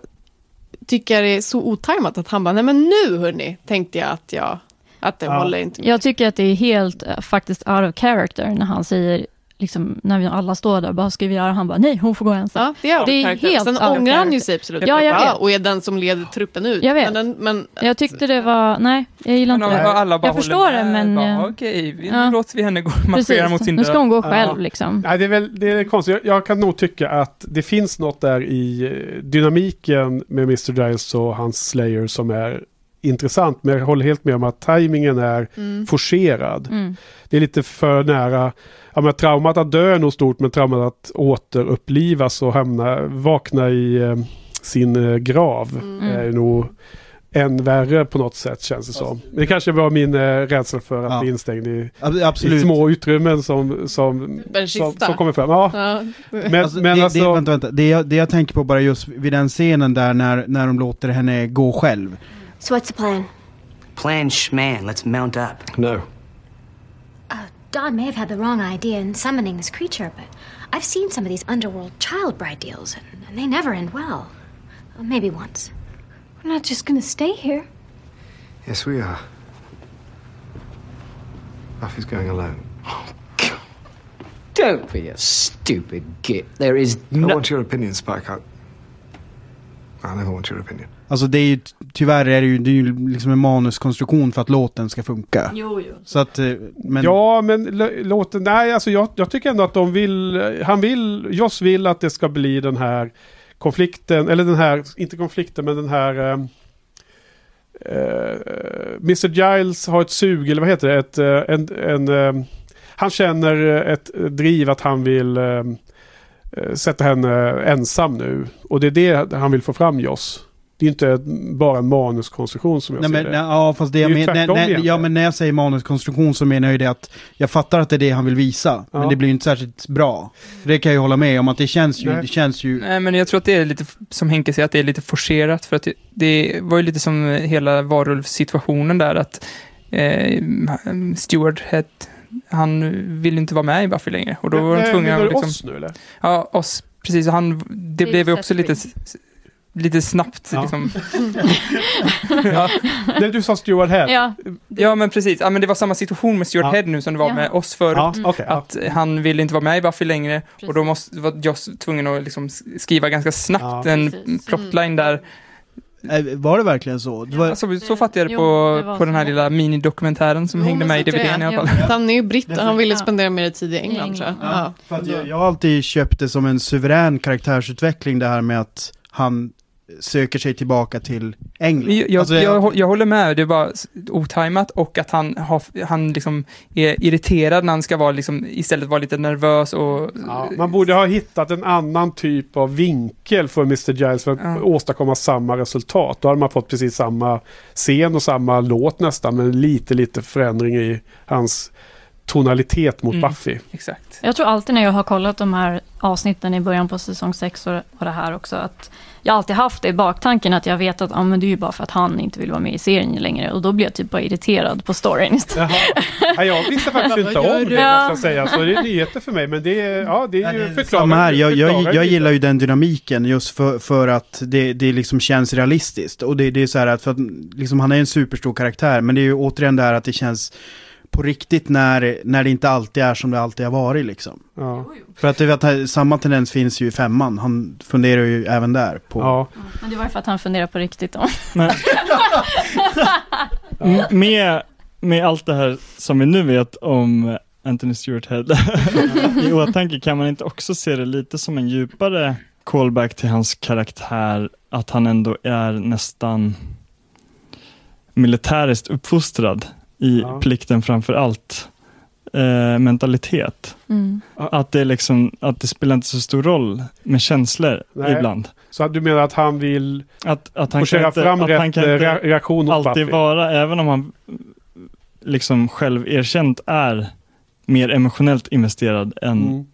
[SPEAKER 7] tycker jag det är så otajmat att han bara, nej men nu hörni, tänkte jag att jag, att det
[SPEAKER 1] Ja.
[SPEAKER 7] håller inte.
[SPEAKER 2] Jag tycker att det är helt eh, faktiskt out of character när han säger, liksom, när vi alla står där, vad ska vi göra? Han bara, nej, hon får gå ensam.
[SPEAKER 7] Ja, det är,
[SPEAKER 2] Det är helt
[SPEAKER 7] Sen ångrar han ju sig absolut.
[SPEAKER 2] Ja, jag vet.
[SPEAKER 7] Och är den som leder truppen ut.
[SPEAKER 2] Jag vet.
[SPEAKER 7] Men, men
[SPEAKER 2] Jag tyckte det var, nej, jag gillar inte det.
[SPEAKER 5] alla bara
[SPEAKER 2] Jag förstår det, men,
[SPEAKER 5] Bara,
[SPEAKER 2] eh,
[SPEAKER 5] Okej, vi-
[SPEAKER 2] ja.
[SPEAKER 5] nu låter vi henne gå marschera mot sin
[SPEAKER 2] nu ska hon gå själv
[SPEAKER 1] Ja.
[SPEAKER 2] liksom.
[SPEAKER 1] Nej, det är väl det är konstigt. Jag, jag kan nog tycka att det finns något där i eh, dynamiken med Mr. Giles och hans Slayer som är intressant. Men jag håller helt med om att tajmingen är forcerad.
[SPEAKER 2] Mm.
[SPEAKER 1] Det är lite för nära. Ja, men traumat att dö är nog stort, men traumat att återupplivas och hamna, vakna i eh, sin eh, grav
[SPEAKER 2] Mm.
[SPEAKER 1] är nog än värre på något sätt känns det som. Det kanske var min eh, rädsla för att
[SPEAKER 4] Ja.
[SPEAKER 1] bli instängd i, i små utrymmen som, som, som, som kommer fram. Ja,
[SPEAKER 7] Ja.
[SPEAKER 1] men
[SPEAKER 4] Alltså,
[SPEAKER 1] men
[SPEAKER 4] det,
[SPEAKER 1] alltså,
[SPEAKER 4] det, vänta, vänta. Det, jag, det jag tänker på bara just vid den scenen där när, när de låter henne gå själv.
[SPEAKER 8] So what's the plan?
[SPEAKER 11] Plan schman. Let's mount up.
[SPEAKER 3] No.
[SPEAKER 8] Uh, Don may have had the wrong idea in summoning this creature, but I've seen some of these underworld child bride deals, and, and they never end well. Uh, maybe once. We're not just gonna stay here.
[SPEAKER 3] Yes, we are. Buffy's going alone. Oh, God.
[SPEAKER 11] Don't be a stupid git. There is
[SPEAKER 3] I
[SPEAKER 11] no.
[SPEAKER 3] want your opinion, Spike. I, I never want your opinion.
[SPEAKER 4] Alltså det är ju, tyvärr är det ju, det är ju liksom en manuskonstruktion för att låten ska funka.
[SPEAKER 2] Jo, jo.
[SPEAKER 4] Så att, eh, men...
[SPEAKER 1] Ja, men låten, nej alltså jag, jag tycker ändå att de vill, han vill, Joss vill att det ska bli den här konflikten, eller den här, inte konflikten men den här eh, eh, Mr. Giles har ett sug, eller vad heter det, ett, en, en, han känner ett driv att han vill sätta henne ensam nu. Och det är det han vill få fram Joss. Det är inte bara en manuskonstruktion som jag
[SPEAKER 4] Nej,
[SPEAKER 1] ser
[SPEAKER 4] men,
[SPEAKER 1] det.
[SPEAKER 4] nej, ja, fast det,
[SPEAKER 1] Det är
[SPEAKER 4] jag men, nej, nej, ja, men när jag säger manuskonstruktion så menar jag ju det att jag fattar att det är det han vill visa. Men
[SPEAKER 1] Ja.
[SPEAKER 4] det blir ju inte särskilt bra. Det kan jag ju hålla med om att det känns ju,
[SPEAKER 1] Nej.
[SPEAKER 4] det känns ju...
[SPEAKER 5] Nej, men jag tror att det är lite, som Henke säger, att det är lite forcerat. För att det, det var ju lite som hela varulvssituationen där, att eh, Stewart het, han ville inte vara med i Buffy längre. Och då var de tvungna
[SPEAKER 1] menar
[SPEAKER 5] att
[SPEAKER 1] du
[SPEAKER 5] liksom...
[SPEAKER 1] oss nu eller?
[SPEAKER 5] Ja, oss. Precis, han, det
[SPEAKER 2] Till
[SPEAKER 5] blev ju också lite. Lite snabbt.
[SPEAKER 1] Ja.
[SPEAKER 5] Liksom. ja,
[SPEAKER 1] Nej, du sa Stuart Head.
[SPEAKER 2] Ja,
[SPEAKER 5] ja, men precis. Ja, men det var samma situation med Stuart
[SPEAKER 1] Ja.
[SPEAKER 5] Head nu som det var
[SPEAKER 2] Ja.
[SPEAKER 5] med oss förut.
[SPEAKER 1] Ja, okej. ja.
[SPEAKER 5] Att han ville inte vara med i Buffy längre och då
[SPEAKER 2] Precis.
[SPEAKER 5] måste, var Joss tvungen att liksom skriva ganska snabbt
[SPEAKER 1] Ja.
[SPEAKER 5] en
[SPEAKER 2] Precis.
[SPEAKER 5] plotline där.
[SPEAKER 4] Eh, Var det verkligen så? Det var,
[SPEAKER 5] Alltså, så fattade jag det
[SPEAKER 2] Jo,
[SPEAKER 5] på,
[SPEAKER 2] det var
[SPEAKER 5] på den här
[SPEAKER 2] så.
[SPEAKER 5] lilla minidokumentären som
[SPEAKER 7] Jo,
[SPEAKER 5] hängde med i DVDn i
[SPEAKER 7] jag.
[SPEAKER 5] alla fall.
[SPEAKER 7] Han är ju britt och han ville
[SPEAKER 2] Ja.
[SPEAKER 7] spendera mer tid i England, tror jag.
[SPEAKER 2] England,
[SPEAKER 7] Ja.
[SPEAKER 4] För att jag, jag har alltid köpt det som en suverän karaktärsutveckling det här med att han söker sig tillbaka till England.
[SPEAKER 5] Jag,
[SPEAKER 4] Alltså,
[SPEAKER 5] jag, jag håller med, det är bara s- otajmat och att han, har, han liksom är irriterad när han ska vara liksom, istället vara lite nervös och...
[SPEAKER 1] Ja, man borde ha hittat en annan typ av vinkel för Mr. Giles för att
[SPEAKER 5] Ja.
[SPEAKER 1] åstadkomma samma resultat. Då hade man fått precis samma scen och samma låt nästan, men lite, lite förändring i hans tonalitet mot
[SPEAKER 5] Mm.
[SPEAKER 1] Buffy.
[SPEAKER 5] Exakt.
[SPEAKER 2] Jag tror alltid när jag har kollat de här avsnitten i början på säsong 6 och, och det här också, att jag alltid haft det i baktanken att jag vet att ah, men det är ju bara för att han inte vill vara med i serien längre. Och då blir jag typ bara irriterad på storyn istället.
[SPEAKER 1] Jaha. Ja, jag visste faktiskt inte om det,
[SPEAKER 2] Ja.
[SPEAKER 1] måste jag säga. Så det är nyheter för mig, men det är, ja, det är ju
[SPEAKER 4] här, jag, jag, jag gillar ju den dynamiken just för, för att det, det liksom känns realistiskt. Och det, det är så här att, för att liksom, han är en superstor karaktär, men det är ju återigen det här att det känns på riktigt när, när det inte alltid är som det alltid har varit liksom.
[SPEAKER 1] Ja.
[SPEAKER 4] För att, det, att samma tendens finns ju i femman, han funderar ju även där på...
[SPEAKER 1] Ja.
[SPEAKER 2] Men det var ju för att han funderar på riktigt då.
[SPEAKER 6] Med, med allt det här som vi nu vet om Anthony Stewart Head i åtanke kan man inte också se det lite som en djupare callback till hans karaktär, att han ändå är nästan militäriskt uppfostrad i
[SPEAKER 1] Ja.
[SPEAKER 6] plikten framför allt eh, mentalitet.
[SPEAKER 2] Mm.
[SPEAKER 6] Att det, är liksom, att det spelar inte så stor roll med känslor
[SPEAKER 1] Nej.
[SPEAKER 6] ibland.
[SPEAKER 1] Så att du menar att han vill
[SPEAKER 6] Att, att han kan inte,
[SPEAKER 1] fram
[SPEAKER 6] att
[SPEAKER 1] rätt
[SPEAKER 6] han kan
[SPEAKER 1] eh, rea- reaktion mot
[SPEAKER 6] alltid
[SPEAKER 1] Buffy?
[SPEAKER 6] vara, även om han liksom själv erkänt är mer emotionellt investerad än
[SPEAKER 1] Mm.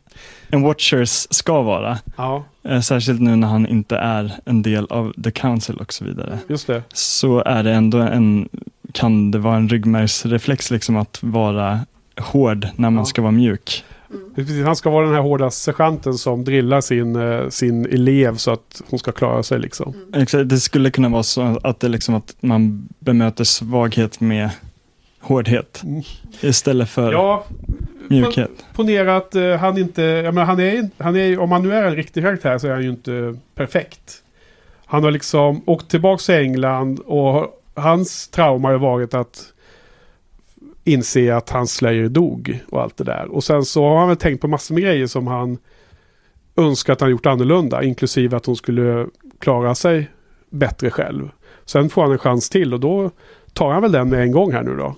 [SPEAKER 6] en Watchers ska vara.
[SPEAKER 1] Ja,
[SPEAKER 6] Eh, särskilt nu när han inte är en del av The Council och så vidare.
[SPEAKER 1] just det.
[SPEAKER 6] Så är det ändå en, kan det vara en ryggmärgsreflex liksom att vara hård när man
[SPEAKER 1] Ja.
[SPEAKER 6] ska vara mjuk.
[SPEAKER 1] Precis, Han ska vara den här hårda sergeanten som drillar sin, eh, sin elev så att hon ska klara sig liksom.
[SPEAKER 6] Exakt, Det skulle kunna vara så att, det liksom att man bemöter svaghet med hårdhet
[SPEAKER 1] Mm.
[SPEAKER 6] istället för
[SPEAKER 1] Ja,
[SPEAKER 6] mjukhet.
[SPEAKER 1] ponera att eh, han inte, jag menar, han är, han är, om han nu är en riktig karaktär så är han ju inte perfekt. Han har liksom åkt tillbaka till England och hans trauma har varit att inse att hans Slayer dog och allt det där. Och sen så har han väl tänkt på massor med grejer som han önskar att han gjort annorlunda, inklusive att hon skulle klara sig bättre själv. Sen får han en chans till och då tar han väl den med en gång här nu då.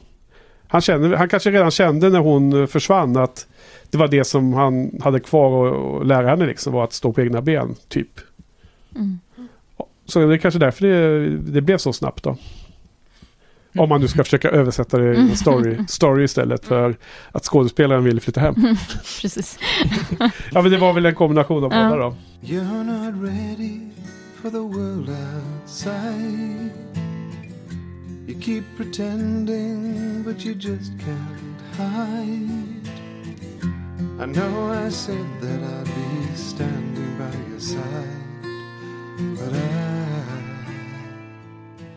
[SPEAKER 1] Han, känner, han kanske redan kände när hon försvann att det var det som han hade kvar att- att lära henne liksom, var att stå på egna ben, typ.
[SPEAKER 2] Mm.
[SPEAKER 1] Så det är kanske därför det, det blev så snabbt då. Om man nu ska försöka översätta det i en story, story istället för att skådespelaren vill flytta hem.
[SPEAKER 2] Precis.
[SPEAKER 1] Ja men det var väl en kombination av båda då.
[SPEAKER 3] You're not ready for the world outside. You keep pretending, but you just can't hide. I know I said that I'd be standing by your side, but I.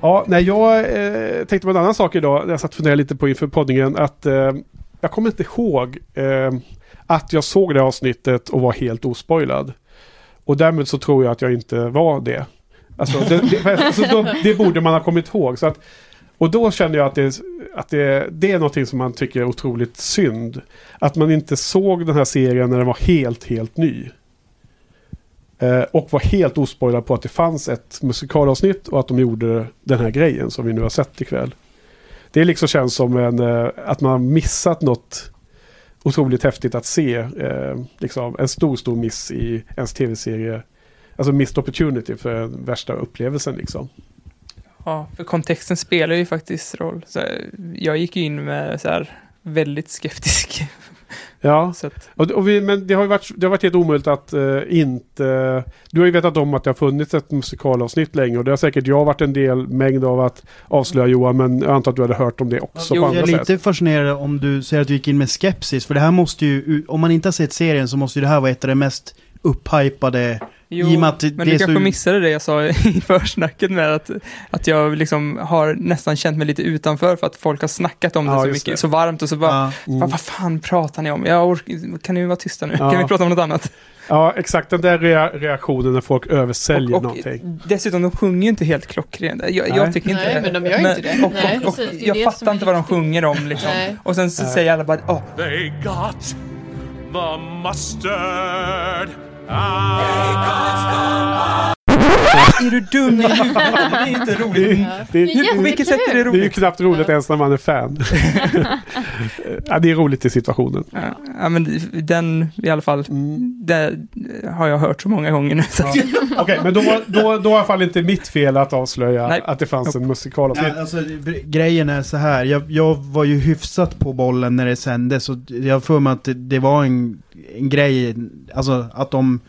[SPEAKER 1] Ja, nej, jag eh, tänkte på en annan sak idag. när Jag satt och funderade lite på inför poddningen. Att eh, jag kommer inte ihåg eh, att jag såg det avsnittet och var helt ospoilad. Och därmed så tror jag att jag inte var det. Alltså, det, det, alltså då, det borde man ha kommit ihåg. Så att, och då kände jag att, det, att det, det är någonting som man tycker är otroligt synd. Att man inte såg den här serien när den var helt, helt ny. Eh, och var helt ospoilad på att det fanns ett musikalavsnitt och att de gjorde den här grejen som vi nu har sett ikväll. Det liksom känns som en, eh, att man har missat något otroligt häftigt att se. Eh, liksom en stor, stor miss i ens tv-serie. Alltså missed opportunity för den värsta upplevelsen liksom.
[SPEAKER 5] Ja, för kontexten spelar ju faktiskt roll. Så eh, jag gick ju in med så här väldigt skeptisk.
[SPEAKER 1] Ja, och, och vi, men det har varit, det har varit helt omöjligt att eh, inte... Du har ju vetat om att det har funnits ett musikalavsnitt länge och det har säkert jag varit en del mängd av att avslöja Johan men jag antar att du hade hört om det också
[SPEAKER 5] Jo,
[SPEAKER 1] på
[SPEAKER 4] Jag
[SPEAKER 1] andra
[SPEAKER 4] är
[SPEAKER 1] sätt.
[SPEAKER 4] lite fascinerad om du säger att du gick in med skepsis, för det här måste ju, om man inte har sett serien så måste ju det här vara ett av de mest upphypade,
[SPEAKER 5] jo,
[SPEAKER 4] i och med att
[SPEAKER 5] men
[SPEAKER 4] det
[SPEAKER 5] du kanske
[SPEAKER 4] så...
[SPEAKER 5] missade det jag sa i försnacket med att, att jag liksom har nästan känt mig lite utanför för att folk har snackat om det
[SPEAKER 1] Ja,
[SPEAKER 5] så mycket,
[SPEAKER 1] det.
[SPEAKER 5] så varmt och så bara,
[SPEAKER 4] Ja.
[SPEAKER 1] Mm.
[SPEAKER 5] vad, vad fan pratar ni om? Jag kan ni vara tysta nu?
[SPEAKER 1] Ja.
[SPEAKER 5] Kan vi prata om något annat?
[SPEAKER 1] Ja, exakt den där rea- reaktionen när folk översäljer
[SPEAKER 5] Och, och
[SPEAKER 1] någonting.
[SPEAKER 5] dessutom, de sjunger ju inte helt klockrent. Jag, jag tycker inte
[SPEAKER 7] Nej,
[SPEAKER 5] det.
[SPEAKER 7] men de gör inte det.
[SPEAKER 5] Och,
[SPEAKER 7] Nej.
[SPEAKER 5] och, och,
[SPEAKER 2] Precis,
[SPEAKER 5] jag fattar inte vad de sjunger om liksom.
[SPEAKER 7] Nej.
[SPEAKER 5] Och sen så
[SPEAKER 1] Nej.
[SPEAKER 5] säger alla bara, åh,
[SPEAKER 10] They got the mustard. Ah.
[SPEAKER 5] är du dum i huvudet? Det är inte roligt.
[SPEAKER 1] Det,
[SPEAKER 2] Det är
[SPEAKER 5] På vilket sätt är det
[SPEAKER 1] det är ju
[SPEAKER 5] roligt?
[SPEAKER 1] knappt roligt ens när man är fan. ja, det är roligt i situationen.
[SPEAKER 5] Ja, ja, men den i alla fall, det har jag hört så många gånger nu. Att,
[SPEAKER 1] Okej, men då, då, då är i alla fall inte mitt fel att avslöja
[SPEAKER 5] Nej.
[SPEAKER 1] att det fanns en musikalavsnitt.
[SPEAKER 4] Ja, alltså, grejen är så här, jag, jag var ju hyfsat på bollen när det sändes och jag för mig att det, det var en, en grej, alltså att de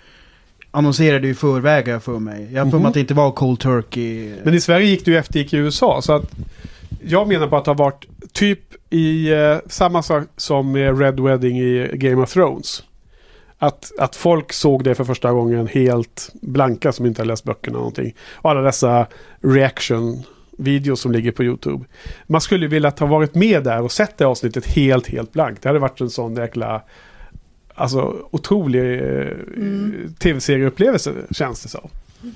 [SPEAKER 4] annonserade i förväg för mig. Jag har för mig
[SPEAKER 1] Mhm.
[SPEAKER 4] att det inte var cold turkey.
[SPEAKER 1] Men i Sverige gick det ju efter gick i USA. Så att jag menar på att det har varit typ i eh, samma sak som med Red Wedding i Game of Thrones. Att, att folk såg det för första gången helt blanka som inte har läst böckerna och någonting. Och alla dessa reaction videos som ligger på YouTube. Man skulle ju vilja ha varit med där och sett det avsnittet helt, helt blankt. Det hade varit en sån jäkla Alltså otrolig eh, tv-serieupplevelse känns det som.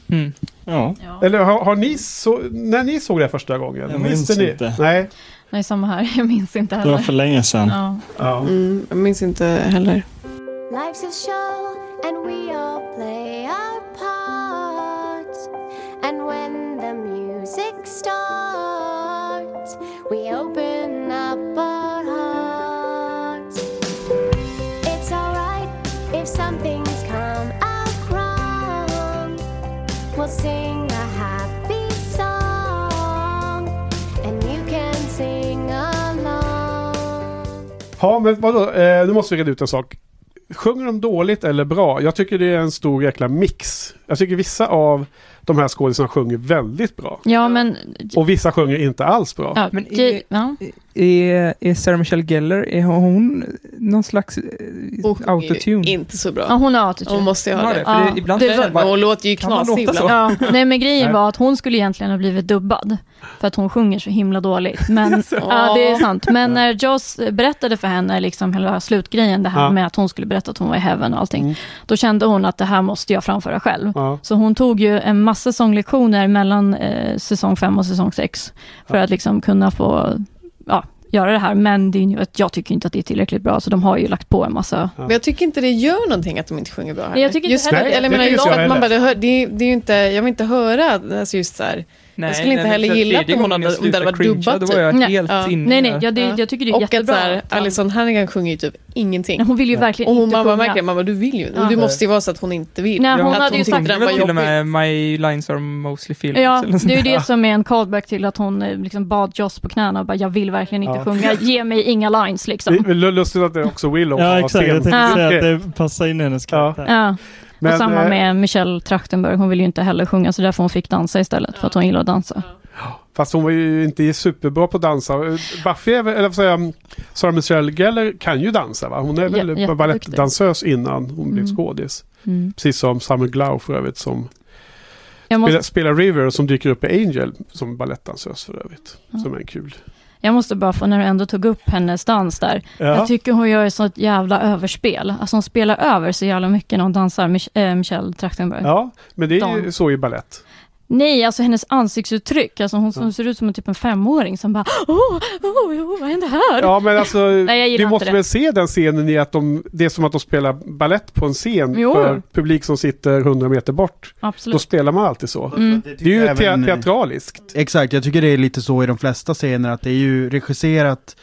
[SPEAKER 5] mm.
[SPEAKER 6] Ja.
[SPEAKER 1] Eller har, har ni så, när ni såg det första gången?
[SPEAKER 6] Jag minns
[SPEAKER 1] ni?
[SPEAKER 6] inte.
[SPEAKER 1] Nej.
[SPEAKER 2] Nej, samma här. Jag minns inte
[SPEAKER 6] Det var
[SPEAKER 2] heller.
[SPEAKER 6] för länge sedan.
[SPEAKER 2] Ja.
[SPEAKER 1] Ja.
[SPEAKER 7] Mm, jag minns inte heller.
[SPEAKER 12] Life's a show, and we
[SPEAKER 1] Ja, men vadå? Eh, nu måste vi reda ut en sak. Sjunger de dåligt eller bra? Jag tycker det är en stor jäkla mix. Jag tycker vissa av de här skådisarna sjunger väldigt bra.
[SPEAKER 2] ja, men...
[SPEAKER 1] Och vissa sjunger inte alls bra.
[SPEAKER 2] Ja,
[SPEAKER 5] Men
[SPEAKER 2] det-
[SPEAKER 5] är-
[SPEAKER 2] ja.
[SPEAKER 5] Är, är Sarah Michelle Gellar, är hon någon slags
[SPEAKER 7] ju
[SPEAKER 5] autotune?
[SPEAKER 7] Inte så bra.
[SPEAKER 2] ja, hon har attityd.
[SPEAKER 7] Hon måste ju ha det.
[SPEAKER 5] För
[SPEAKER 2] Ja.
[SPEAKER 5] det, ibland
[SPEAKER 2] Det
[SPEAKER 5] är
[SPEAKER 2] var-
[SPEAKER 5] det bara,
[SPEAKER 7] Men hon låter ju knasig ibland.
[SPEAKER 2] Ja, nej men grejen var att hon skulle egentligen ha blivit dubbad. För att hon sjunger så himla dåligt. Men, ja, det är sant. Men när Joss berättade för henne liksom hela slutgrejen, det här
[SPEAKER 1] Ja.
[SPEAKER 2] med att hon skulle berätta att hon var i heaven och allting.
[SPEAKER 1] Mm.
[SPEAKER 2] Då kände hon att det här måste jag framföra själv.
[SPEAKER 1] Ja.
[SPEAKER 2] Så hon tog ju en massa sånglektioner mellan eh, säsong 5 och säsong 6. För att liksom kunna få ja, göra det här. Men det är ju, att jag tycker inte att det är tillräckligt bra. Så de har ju lagt på en massa.
[SPEAKER 7] Men jag tycker inte det gör någonting att de inte sjunger bra.
[SPEAKER 2] Nej, jag tycker inte
[SPEAKER 7] just,
[SPEAKER 2] heller
[SPEAKER 1] det.
[SPEAKER 7] Eller, jag menar,
[SPEAKER 1] jag
[SPEAKER 7] att man bara,
[SPEAKER 1] heller.
[SPEAKER 7] det, hör- det, är- det är ju inte, jag vill inte höra alltså just så här.
[SPEAKER 5] Nej,
[SPEAKER 7] skulle inte
[SPEAKER 5] nej,
[SPEAKER 7] heller gilla att hon hade- om det hade varit dubbat
[SPEAKER 5] Då var jag
[SPEAKER 2] typ.
[SPEAKER 5] helt.
[SPEAKER 2] Nej.
[SPEAKER 5] inne
[SPEAKER 2] Nej, nej,
[SPEAKER 5] där.
[SPEAKER 2] ja, det,
[SPEAKER 7] Ja.
[SPEAKER 2] jag tycker det är
[SPEAKER 7] Och att
[SPEAKER 2] jättebra.
[SPEAKER 7] så här,
[SPEAKER 2] att han-
[SPEAKER 7] Alison Hannigan sjunger ju typ ingenting.
[SPEAKER 2] hon vill ju verkligen
[SPEAKER 7] Och hon
[SPEAKER 2] inte
[SPEAKER 7] mamma
[SPEAKER 2] sjunga.
[SPEAKER 7] verkligen, mamma du vill ju.
[SPEAKER 2] Ja.
[SPEAKER 7] Det måste ju vara så att hon inte vill.
[SPEAKER 2] Nej, hon
[SPEAKER 7] att
[SPEAKER 2] hade ju sagt-
[SPEAKER 7] den
[SPEAKER 5] Det
[SPEAKER 7] var
[SPEAKER 5] och
[SPEAKER 7] jobbig.
[SPEAKER 5] med My lines are mostly feelings.
[SPEAKER 2] Ja, det är ju det som är en callback till att hon eh, liksom bad Joss på knäna och bara jag vill verkligen inte
[SPEAKER 1] Ja.
[SPEAKER 2] sjunga, ge mig inga lines
[SPEAKER 1] Det
[SPEAKER 2] liksom.
[SPEAKER 1] är väl lustigt att det också Willow
[SPEAKER 6] Ja, exakt. Jag tänkte
[SPEAKER 2] Ja.
[SPEAKER 6] säga att det passar in i hennes
[SPEAKER 1] Ja.
[SPEAKER 6] karaktär.
[SPEAKER 2] Ja,
[SPEAKER 1] Men,
[SPEAKER 2] och samma
[SPEAKER 1] eh,
[SPEAKER 2] med Michelle Trachtenberg, hon vill ju inte heller sjunga så därför hon fick dansa istället för att hon gillar att dansa.
[SPEAKER 1] Fast hon var ju inte superbra på att dansa. Buffy, är väl- eller vad säger jag, Sarah Michelle Gellar kan ju dansa va? Hon är
[SPEAKER 2] Ja,
[SPEAKER 1] väl
[SPEAKER 2] jätteduktig.
[SPEAKER 1] balettdansös innan hon blev
[SPEAKER 2] Mm.
[SPEAKER 1] skådis.
[SPEAKER 2] Mm.
[SPEAKER 1] Precis som Summer Glau för övrigt som
[SPEAKER 2] Jag,
[SPEAKER 1] spelar,
[SPEAKER 2] måste,
[SPEAKER 1] spelar River som dyker upp i Angel som balettdansös för övrigt.
[SPEAKER 2] Ja.
[SPEAKER 1] Som är en kul.
[SPEAKER 2] Jag måste bara få, när du ändå tog upp hennes dans där,
[SPEAKER 1] Ja.
[SPEAKER 2] jag tycker hon gör ett sånt jävla överspel. Alltså hon spelar över så jävla mycket när hon dansar, Mich- äh, Michelle Trachtenberg.
[SPEAKER 1] ja, men det är ju så i ballett.
[SPEAKER 2] Nej, alltså hennes ansiktsuttryck, alltså hon som ser ut som en typ en femåring som bara åh, åh, åh, vad händer här?
[SPEAKER 1] Ja, men alltså,
[SPEAKER 2] Nej, inte
[SPEAKER 1] måste
[SPEAKER 2] det.
[SPEAKER 1] väl se den scenen i att de, det är som att de spelar ballett på en scen
[SPEAKER 2] Jo.
[SPEAKER 1] för publik som sitter 100 meter bort. Då
[SPEAKER 2] Absolut.
[SPEAKER 1] spelar man alltid så.
[SPEAKER 2] Mm.
[SPEAKER 1] Det är ju te-
[SPEAKER 4] Även-
[SPEAKER 1] teatraliskt.
[SPEAKER 4] Exakt, jag tycker det är lite så i de flesta scener att det är ju regisserat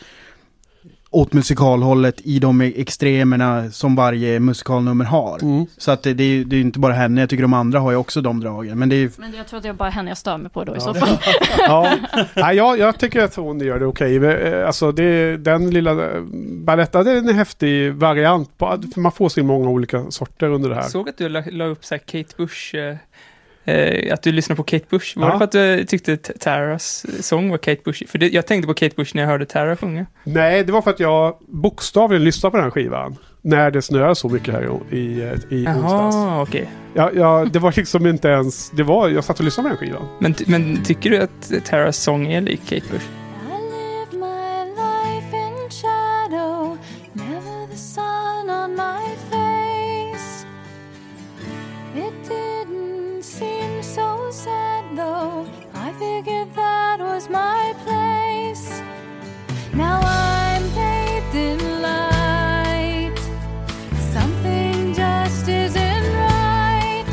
[SPEAKER 4] åt musikalhållet i de extremerna som varje musikalnummer har.
[SPEAKER 1] Mm.
[SPEAKER 4] Så att det, det är ju det är inte bara henne, jag tycker de andra har ju också de dragen. Men det är ju,
[SPEAKER 2] Men jag tror att det är bara henne jag stör mig på då i
[SPEAKER 1] Ja.
[SPEAKER 2] så fall.
[SPEAKER 1] ja, Nej, jag, jag tycker att hon gör det okej. Eh, Alltså det, den lilla eh, baletta, det är en häftig variant. På, för man får se många olika sorter under det här.
[SPEAKER 5] Jag såg att du la, la upp så här Kate Bush, eh, eh, att du lyssnar på Kate Bush. Var
[SPEAKER 1] Ja.
[SPEAKER 5] det för att du tyckte Taras sång var Kate Bush? För det, jag tänkte på Kate Bush när jag hörde Tara sjunga.
[SPEAKER 1] Nej, det var för att jag bokstavligen lyssnade på den skivan. När det snöar så mycket här i, i, i onsdags.
[SPEAKER 5] Jaha, okej.
[SPEAKER 1] Ja, ja, det var liksom inte ens... Det var, jag satt och lyssnade på den skivan.
[SPEAKER 5] Men, men tycker du att Taras sång är lik Kate Bush?
[SPEAKER 12] figured that was my place. Now I'm bathed in light. Something just isn't right.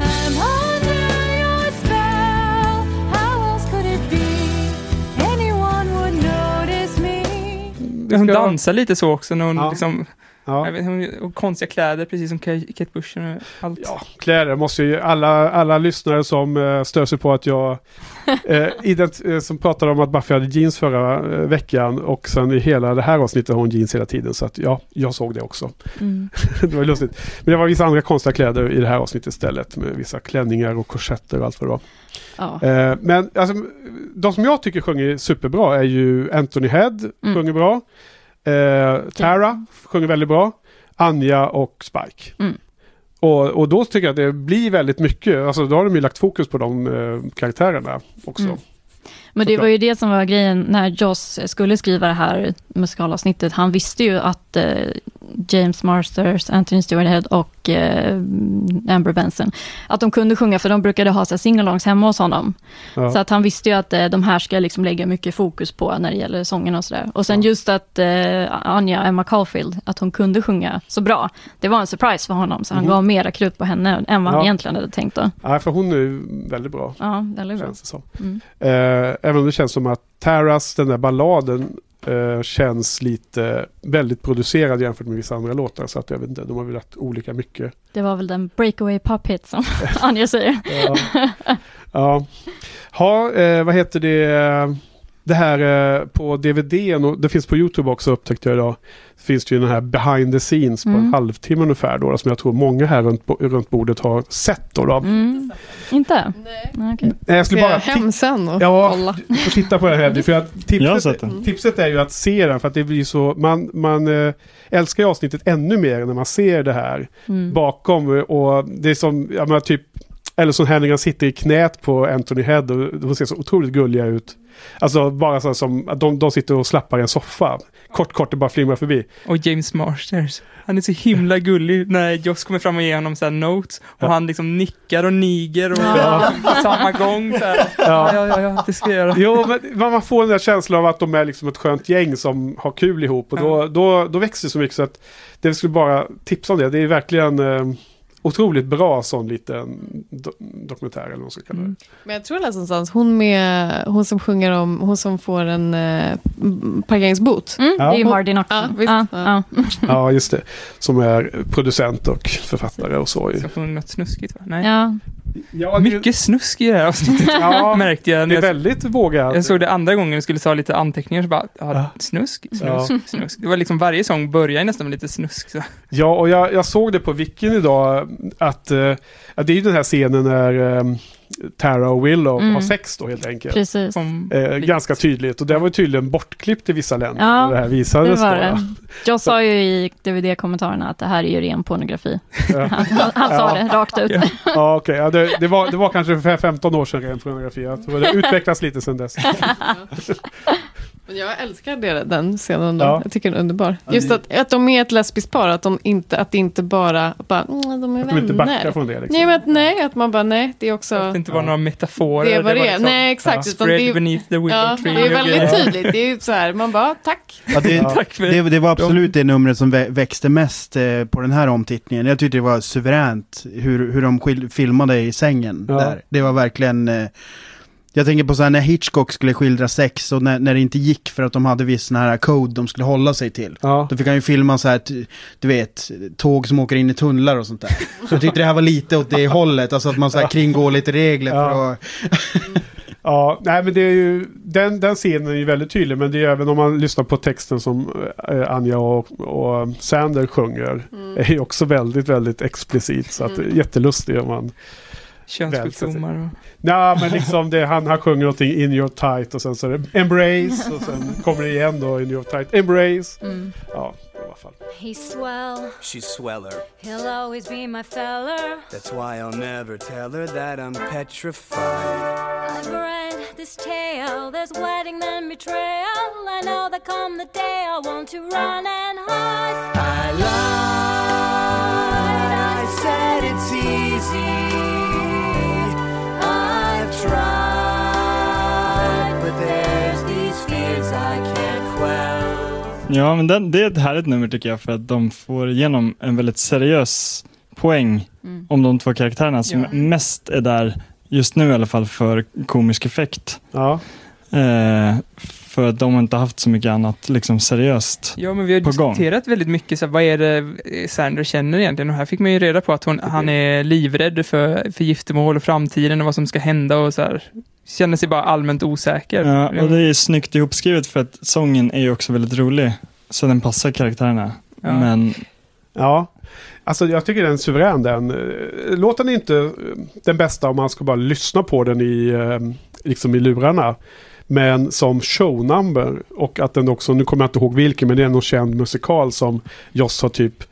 [SPEAKER 12] I'm under
[SPEAKER 1] your
[SPEAKER 5] spell.
[SPEAKER 1] How else could it be? Anyone would notice me.
[SPEAKER 5] Hon dansar lite så också när hon
[SPEAKER 1] ja.
[SPEAKER 5] liksom
[SPEAKER 1] Ja.
[SPEAKER 5] vet, och konstiga kläder precis som Ka- Kate Bush och allt.
[SPEAKER 1] Ja, kläder måste ju alla, alla lyssnare som uh, stör sig på att jag ident- eh, som pratade om att Buffy hade jeans förra veckan och sen i hela det här avsnittet har hon jeans hela tiden så att ja, jag såg det också.
[SPEAKER 2] Mm.
[SPEAKER 1] det var lustigt. Men det var vissa andra konstiga kläder i det här avsnittet istället med vissa klänningar och korsetter och allt vad det var.
[SPEAKER 2] Ja.
[SPEAKER 1] Men alltså, de som jag tycker sjunger superbra är ju Anthony Head,
[SPEAKER 2] Mm.
[SPEAKER 1] sjunger bra. Eh, Tara sjunger väldigt bra. Anja och Spike.
[SPEAKER 2] Mm.
[SPEAKER 1] Och, och då tycker jag att det blir väldigt mycket, alltså då har de ju lagt fokus på de eh, karaktärerna också.
[SPEAKER 2] Mm. Men det var ju det som var grejen när Joss skulle skriva det här musikalavsnittet. Han visste ju att eh, James Marsters, Anthony Stewart Head och eh, Amber Benson, att de kunde sjunga för de brukade ha singalongs hemma hos honom.
[SPEAKER 1] Ja.
[SPEAKER 2] Så att han visste ju att eh, de här ska liksom lägga mycket fokus på när det gäller sången och sådär. Och sen just att eh, Anja, Emma Caulfield, att hon kunde sjunga så bra. Det var en surprise för honom, så han
[SPEAKER 1] Mhm.
[SPEAKER 2] gav mera krut på henne än vad han
[SPEAKER 1] Ja.
[SPEAKER 2] egentligen hade tänkt då.
[SPEAKER 1] Ja, för hon är väldigt bra.
[SPEAKER 2] Ja, väldigt bra.
[SPEAKER 1] Känns det som.
[SPEAKER 2] Mm.
[SPEAKER 1] Eh, även om det känns som att Taras, den där balladen, eh, känns lite väldigt producerad jämfört med vissa andra låtar. Så att jag vet inte, de har väl lagt olika mycket.
[SPEAKER 2] Det var väl den breakaway pop hit som Anja säger.
[SPEAKER 1] Ja. ja. Ha, eh, vad heter det? Det här eh, på DVD, och det finns på YouTube också upptäckte jag idag. Finns det ju den här behind the scenes på en
[SPEAKER 2] Mm.
[SPEAKER 1] halvtimme ungefär då, som jag tror många här runt, runt bordet har sett. Då, då.
[SPEAKER 2] Mm. Inte? Nej. okej.
[SPEAKER 1] Nej, Jag skulle
[SPEAKER 7] Ska
[SPEAKER 1] bara
[SPEAKER 7] jag hem sen och
[SPEAKER 1] Ja,
[SPEAKER 7] kolla?
[SPEAKER 1] får titta på den här. För att tipset, tipset är ju att se den för att det blir så, man, man eh, älskar ju avsnittet ännu mer när man ser det här
[SPEAKER 2] Mm.
[SPEAKER 1] bakom och det är som, menar typ, eller som Henrigan sitter i knät på Anthony Head och de ser så otroligt gulliga ut. Alltså bara så som att de, de sitter och slappar i en soffa. Kort, kort, det bara flimrar förbi.
[SPEAKER 5] Och James Marsters. Han är så himla gullig när Joss kommer fram och ger honom så här notes. Och
[SPEAKER 1] Ja.
[SPEAKER 5] han liksom nickar och niger och
[SPEAKER 2] Ja.
[SPEAKER 5] samma gång. Så här. Ja, ja, ja, ja, det ska jag göra.
[SPEAKER 1] Jo, men man får den där känslan av att de är liksom ett skönt gäng som har kul ihop. Och då, då, då växer det så mycket så att det skulle bara tipsa om det. Det är verkligen eh, otroligt bra sån liten do dokumentär eller vad man ska kalla det.
[SPEAKER 5] Mm.
[SPEAKER 7] Men jag tror jag läste någonstans, hon, med, hon som sjunger om, hon som får en eh, parkeringsbot.
[SPEAKER 2] Mm,
[SPEAKER 1] Ja.
[SPEAKER 2] Det är ju Marty Noxon.
[SPEAKER 7] Ja.
[SPEAKER 2] Ja,
[SPEAKER 7] Ja.
[SPEAKER 1] just det. Som är producent och författare och så.
[SPEAKER 5] Ska få något snuskigt va? Nej.
[SPEAKER 2] Ja.
[SPEAKER 1] Ja, det,
[SPEAKER 5] Mycket snusk i det här avsnittet.
[SPEAKER 1] ja,
[SPEAKER 5] Märkte jag.
[SPEAKER 1] det är väldigt vågat.
[SPEAKER 5] jag såg det andra gången och skulle ta lite anteckningar så bara, Ja. snusk, snusk,
[SPEAKER 1] Ja.
[SPEAKER 5] snusk. Det var liksom varje sång börjar nästan med lite snusk. Så.
[SPEAKER 1] Ja, och jag, jag såg det på Wikin idag att, eh, att det är ju den här scenen när eh, Tara och Willow
[SPEAKER 2] Mm.
[SPEAKER 1] har sex då helt enkelt.
[SPEAKER 2] Precis.
[SPEAKER 1] Eh, ganska tydligt och det var ju tydligen bortklippt i vissa länder.
[SPEAKER 2] Ja,
[SPEAKER 1] när det här
[SPEAKER 2] Det
[SPEAKER 1] visades
[SPEAKER 2] var
[SPEAKER 1] då.
[SPEAKER 2] det. Jag sa ju i DVD-kommentarerna att det här är ju ren pornografi.
[SPEAKER 1] Ja.
[SPEAKER 2] Han, han, han sa
[SPEAKER 1] Ja.
[SPEAKER 2] det rakt ut.
[SPEAKER 5] Ja.
[SPEAKER 1] Ja, okej. Ja, det, det, var, det var kanske för 15 år sedan ren pornografi. Jag tror det har utvecklats lite sedan dess.
[SPEAKER 7] Men jag älskar det, den scenen.
[SPEAKER 1] Ja.
[SPEAKER 7] Jag tycker den är underbar. Just
[SPEAKER 1] det-
[SPEAKER 7] att, att de är ett lesbiskt par, att, de inte, att det inte bara, bara mm, de är
[SPEAKER 1] Att de inte backar
[SPEAKER 7] vänner.
[SPEAKER 1] från det. Liksom.
[SPEAKER 7] Nej, men att, nej, att man bara, nej, det är också...
[SPEAKER 5] Det inte var några metaforer.
[SPEAKER 7] Det är vad det
[SPEAKER 5] var liksom
[SPEAKER 7] Nej, exakt.
[SPEAKER 1] ja,
[SPEAKER 5] Spread
[SPEAKER 7] det är,
[SPEAKER 5] beneath the willow
[SPEAKER 7] ja,
[SPEAKER 5] tree.
[SPEAKER 7] det är väldigt
[SPEAKER 5] grejer.
[SPEAKER 7] tydligt. Det är ju så här, man bara, tack.
[SPEAKER 4] Ja, det,
[SPEAKER 5] Tack för
[SPEAKER 4] det, det var absolut det numret som vä- växte mest eh, på den här omtittningen. Jag tyckte det var suveränt hur, hur de filmade i sängen
[SPEAKER 1] Ja.
[SPEAKER 4] där. Det var verkligen... Jag tänker på så här när Hitchcock skulle skildra sex och när, när det inte gick för att de hade viss sån här code de skulle hålla sig till.
[SPEAKER 1] Ja.
[SPEAKER 4] Då fick han ju filma så här, du vet, tåg som åker in i tunnlar och sånt där. Så jag tyckte det här var lite åt det hållet, alltså att man så här kringgår lite regler för
[SPEAKER 1] Ja.
[SPEAKER 4] att...
[SPEAKER 1] Ja, nej men det är ju, den, den scenen är ju väldigt tydlig men det är även om man lyssnar på texten som eh, Anja och, och Sander sjunger är ju också väldigt, väldigt explicit så att det är jättelustigt om man
[SPEAKER 5] Könssjukdomar och...
[SPEAKER 1] Nej men liksom det, han, han sjunger någonting in your tight och sen så är det embrace och sen kommer det igen då in your tight embrace.
[SPEAKER 2] Mm.
[SPEAKER 1] Ja, i alla fall.
[SPEAKER 13] He's swell,
[SPEAKER 11] She's sweller.
[SPEAKER 13] he'll always be my feller.
[SPEAKER 11] That's why I'll never tell her that I'm petrified.
[SPEAKER 13] I've read this tale, there's wedding then betrayal. I know that come the day I want to run and hide.
[SPEAKER 11] I lied. I said it's easy.
[SPEAKER 6] Ja, men den, det är ett härligt nummer tycker jag för att de får igenom en väldigt seriös poäng
[SPEAKER 2] Mm.
[SPEAKER 6] om de två karaktärerna som
[SPEAKER 5] Ja.
[SPEAKER 6] mest är där, just nu i alla fall, för komisk effekt.
[SPEAKER 1] Ja,
[SPEAKER 6] Eh, För att de har inte haft så mycket annat liksom seriöst
[SPEAKER 5] Ja, men vi har
[SPEAKER 6] på gång.
[SPEAKER 5] diskuterat väldigt mycket, så här, vad är det eh, Sandra känner egentligen? Och här fick man ju reda på att hon, han är livrädd för, för giftermål och framtiden och vad som ska hända och så här. Känner sig bara allmänt osäker.
[SPEAKER 6] Ja, och det är snyggt ihopskrivet för att sången är ju också väldigt rolig. Så den passar karaktärerna.
[SPEAKER 5] Ja.
[SPEAKER 6] Men
[SPEAKER 1] Ja, alltså jag tycker den är suverän den. Eh, Låten är inte eh, den bästa om man ska bara lyssna på den i, liksom i lurarna. Men som shownumber och att den också, nu kommer jag inte ihåg vilken, men det är någon känd musikal som Joss har typ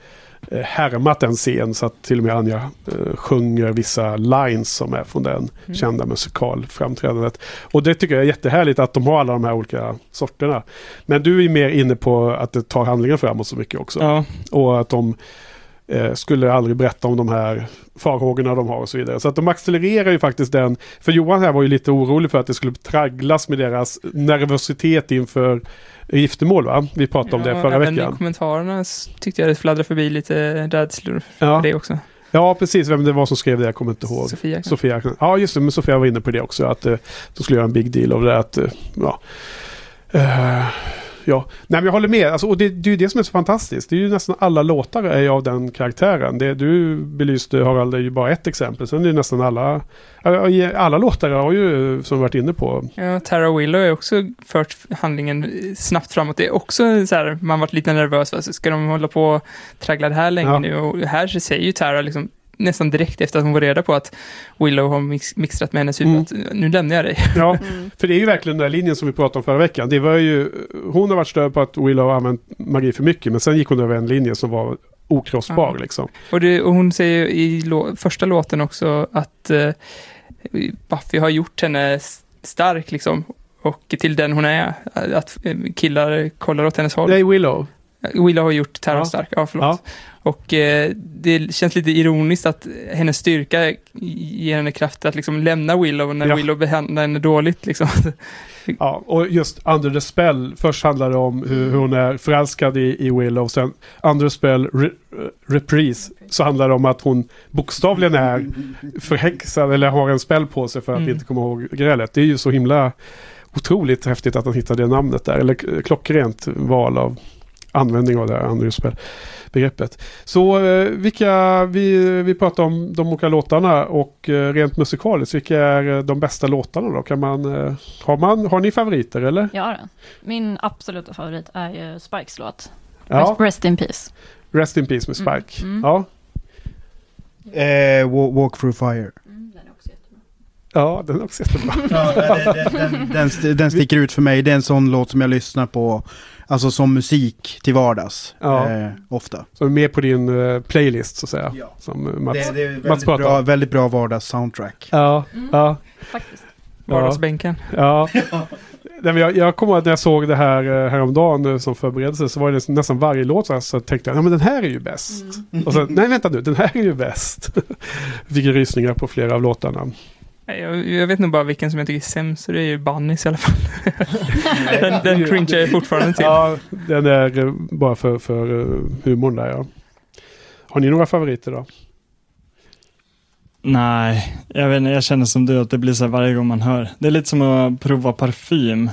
[SPEAKER 1] eh, härmat en scen så att till och med Anja eh, sjunger vissa lines som är från den
[SPEAKER 5] Mm.
[SPEAKER 1] kända musikalframträdandet. Och det tycker jag är jättehärligt att de har alla de här olika sorterna. Men du är mer inne på att det tar handlingen framåt så mycket också.
[SPEAKER 6] ja,
[SPEAKER 1] Och att de eh, skulle aldrig berätta om de här farhågorna de har och så vidare. Så att de accelererar ju faktiskt den. För Johan här var ju lite orolig för att det skulle tragglas med deras nervositet inför giftermål va? Vi pratade om det förra
[SPEAKER 5] även
[SPEAKER 1] veckan.
[SPEAKER 5] i kommentarerna tyckte jag det fladdrade förbi lite rädslor för
[SPEAKER 1] Ja.
[SPEAKER 5] det också.
[SPEAKER 1] ja, precis. Vem det var som skrev det, jag kommer inte ihåg.
[SPEAKER 5] Sofia.
[SPEAKER 1] Sofia. Ja, just det. Men Sofia var inne på det också. Att eh, de skulle göra en big deal av det. Att, eh, ja. Eh, ja. Nej, men jag håller med. Alltså, och det, det är ju det som är så fantastiskt. Det är ju nästan alla låtar är ju av den karaktären. Det du belyste, Harald, är ju bara ett exempel. Sen är det nästan alla... Alla låtar har ju, som vi varit inne på.
[SPEAKER 5] Ja, Tara Willow har också fört handlingen snabbt framåt. Det är också så här, man varit lite nervös. Va? Så Ska de hålla på och traggla det här länge
[SPEAKER 1] Ja.
[SPEAKER 5] nu? Och här så säger ju Tara liksom, nästan direkt efter att hon var reda på att Willow har mix, mixtrat med hennes huvud
[SPEAKER 1] Mm.
[SPEAKER 5] att nu lämnar jag dig.
[SPEAKER 1] Ja,
[SPEAKER 7] Mm.
[SPEAKER 1] för det är ju verkligen den där linjen som vi pratade om förra veckan. Det var ju, hon har varit stöd på att Willow har använt magi för mycket. Men sen gick hon över en linje som var okrossbar
[SPEAKER 5] Ja.
[SPEAKER 1] liksom.
[SPEAKER 5] Och, det, och hon säger ju i lå, första låten också att eh, Buffy har gjort henne stark liksom. Och till den hon är. Att eh, killar kollar åt hennes håll.
[SPEAKER 1] Nej, Willow.
[SPEAKER 5] Willow har gjort Tara
[SPEAKER 1] Ja.
[SPEAKER 5] stark, ja förlåt. Och eh, det känns lite ironiskt att hennes styrka ger henne kraft att liksom lämna Willow när
[SPEAKER 1] Ja.
[SPEAKER 5] Willow behandlar henne dåligt liksom.
[SPEAKER 1] Ja, och just Under the Spell. Först handlar det om hur, hur hon är förälskad i, i Willow. Sen Under the Spell re, Reprise. Så handlar det om att hon bokstavligen är förhäxad eller har en spell på sig för att
[SPEAKER 5] Mm.
[SPEAKER 1] inte komma ihåg grälet. Det är ju så himla otroligt häftigt att han hittade det namnet där. Eller klockrent val av användning av det här Under the Spell begreppet. Så eh, vilka, vi, vi pratar om de olika låtarna och eh, rent musikaliskt, vilka är eh, de bästa låtarna då? Kan man, eh, har, man, har ni favoriter eller?
[SPEAKER 2] Ja, min absoluta favorit är ju Spikes låt.
[SPEAKER 1] Ja,
[SPEAKER 2] Rest, in Peace.
[SPEAKER 1] Rest in Peace med Spike.
[SPEAKER 2] Mm, mm.
[SPEAKER 1] Ja.
[SPEAKER 4] Eh, Wa- Walk through fire.
[SPEAKER 1] ja, den är också jättebra.
[SPEAKER 4] Ja, den, den, den, den sticker ut för mig. Det är en sån låt som jag lyssnar på, alltså som musik till vardags.
[SPEAKER 1] Ja.
[SPEAKER 4] Eh, ofta.
[SPEAKER 1] Är med på din eh, playlist så att säga.
[SPEAKER 4] Ja.
[SPEAKER 1] Som eh, Mats,
[SPEAKER 4] det, det är
[SPEAKER 1] Mats
[SPEAKER 4] väldigt
[SPEAKER 1] pratar
[SPEAKER 4] bra, väldigt bra vardags-soundtrack.
[SPEAKER 1] Ja,
[SPEAKER 2] Mm.
[SPEAKER 1] ja,
[SPEAKER 2] Faktiskt.
[SPEAKER 5] Vardagsbänken.
[SPEAKER 1] ja. Nej, men jag, jag kommer ihåg att när jag såg det här eh, häromdagen eh, som förberedelse så var det nästan varje låt så, här, så tänkte jag, ja men den här är ju bäst. Och sen, nej vänta nu, den här är ju bäst. Fick rysningar på flera av låtarna.
[SPEAKER 5] Jag, jag vet nog bara vilken som jag tycker är sämst, och det är ju Bunnies i alla fall. den den cringear jag fortfarande till.
[SPEAKER 1] Ja, den är eh, bara för, för eh, humorn där ja. Har ni några favoriter då?
[SPEAKER 6] Nej, jag vet inte, jag känner som du att det blir så här varje gång man hör. Det är lite som att prova parfym.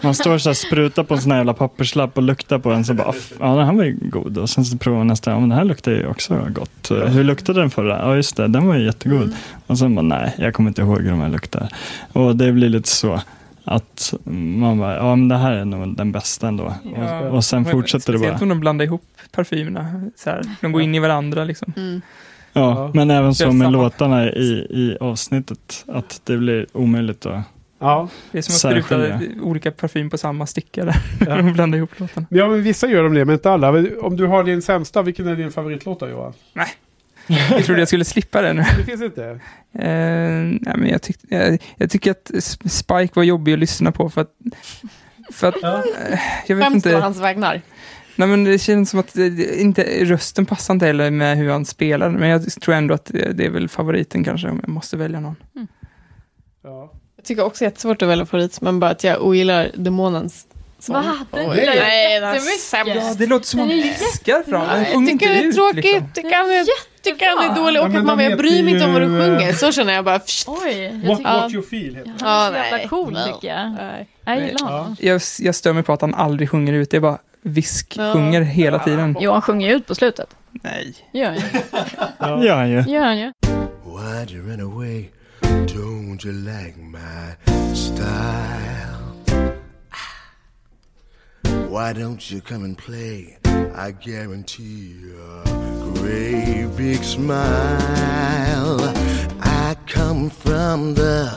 [SPEAKER 6] Man står så här sprutar på en sån här jävla papperslapp och luktar på den så bara, "Aff, ja den här var ju god. Och sen så provar man nästa, ja men den här luktar ju också gott. Hur luktade den förra? Ja just det, den var ju jättegod. Och sen bara, nej, jag kommer inte ihåg hur de här luktar. Och det blir lite så. Att man bara, ja men det här är nog den bästa ändå.
[SPEAKER 5] Ja.
[SPEAKER 6] Och, och sen
[SPEAKER 5] Men
[SPEAKER 6] fortsätter det bara.
[SPEAKER 5] Speciellt om de blandar ihop parfymerna. Så här, de går in i varandra liksom.
[SPEAKER 7] Mm.
[SPEAKER 6] Ja,
[SPEAKER 1] Ja.
[SPEAKER 6] men även så med låtarna i, i avsnittet. Att det blir omöjligt att...
[SPEAKER 1] Ja,
[SPEAKER 5] Det är som att spruta olika parfym på samma sticka där.
[SPEAKER 1] Ja.
[SPEAKER 5] de blandar ihop låtarna.
[SPEAKER 1] ja men vissa gör de det, men inte alla. Om du har din sämsta, vilken är din favoritlåt då Johan?
[SPEAKER 5] Jag trodde jag skulle slippa det nu.
[SPEAKER 1] Det finns inte.
[SPEAKER 5] Eh, nej, men jag, tyck, jag, jag tycker att Spike var jobbig att lyssna på för att... För att
[SPEAKER 1] Ja.
[SPEAKER 5] eh, jag vet
[SPEAKER 7] Främst på
[SPEAKER 5] inte.
[SPEAKER 7] hans vägnar.
[SPEAKER 5] Nej, men det känns som att det, det- inte, rösten passar inte heller med hur han spelar. Men jag tror ändå att det, det är väl favoriten kanske om jag måste välja någon.
[SPEAKER 1] Ja.
[SPEAKER 7] Jag tycker också jättesvårt att välja favorit, men bara att jag ogillar demonens
[SPEAKER 2] Va? Den
[SPEAKER 7] Oj.
[SPEAKER 2] gillar jag
[SPEAKER 7] är
[SPEAKER 2] jättemycket.
[SPEAKER 5] Ja, det låter som hon
[SPEAKER 2] Den är
[SPEAKER 5] viskar fram. Hon
[SPEAKER 7] Jag
[SPEAKER 5] sjunger
[SPEAKER 7] tycker
[SPEAKER 5] inte
[SPEAKER 7] det är
[SPEAKER 5] ut,
[SPEAKER 7] tråkigt.
[SPEAKER 5] liksom.
[SPEAKER 7] Tycker han är, tycker han är dålig
[SPEAKER 1] Ja,
[SPEAKER 7] och att man jag bryr mig inte om vad du
[SPEAKER 1] ju-
[SPEAKER 7] sjunger. Så känner jag bara...
[SPEAKER 2] Oj, jag
[SPEAKER 1] What,
[SPEAKER 2] tycker
[SPEAKER 1] what you feel heter det.
[SPEAKER 2] är
[SPEAKER 7] Ja,
[SPEAKER 2] jävla
[SPEAKER 7] nej.
[SPEAKER 2] cool
[SPEAKER 7] Nej.
[SPEAKER 2] tycker jag.
[SPEAKER 7] Nej.
[SPEAKER 2] Jag gillar honom.
[SPEAKER 5] Jag, jag stör mig på att han aldrig sjunger ut. Det är bara visk, sjunger hela tiden.
[SPEAKER 2] Jo, han sjunger ju ut på slutet.
[SPEAKER 5] Nej.
[SPEAKER 2] Gör han ju.
[SPEAKER 6] Ja, gör han ju.
[SPEAKER 2] Gör han ju.
[SPEAKER 3] Why'd you run away? Don't you like my style? Why don't you come and play? I guarantee a great big smile. I come from the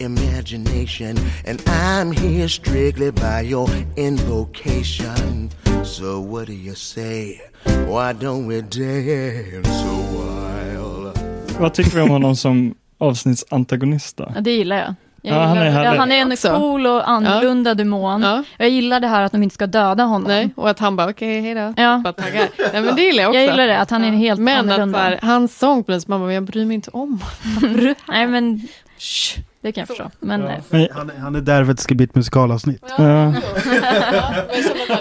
[SPEAKER 3] imagination, and I'm here strictly by your invocation. So what do you say? Why don't we dance a while?
[SPEAKER 6] Vad tycker vi om honom som avsnittsantagonist då?
[SPEAKER 2] Ja, det gillar jag. Jag
[SPEAKER 6] Ja, han
[SPEAKER 2] gillar,
[SPEAKER 6] är härlig.
[SPEAKER 2] ja, han är en
[SPEAKER 7] Också.
[SPEAKER 2] cool och annorlunda demon.
[SPEAKER 7] Ja.
[SPEAKER 2] Jag gillar det här att de inte ska döda honom.
[SPEAKER 7] Nej, och att han bara okej, hej då.
[SPEAKER 2] Ja.
[SPEAKER 7] Bara taggar. Nej, men det gillar jag också.
[SPEAKER 2] Jag gillar det, att han är helt
[SPEAKER 7] Men att
[SPEAKER 2] annorlunda.
[SPEAKER 7] så här, hans sång på den, så man bara, jag bryr mig inte om.
[SPEAKER 2] Nej, men det kan jag förstå. Men, eh,
[SPEAKER 6] Men,
[SPEAKER 4] Han, är- han är där för att det ska bli ett musikalavsnitt.
[SPEAKER 6] ja.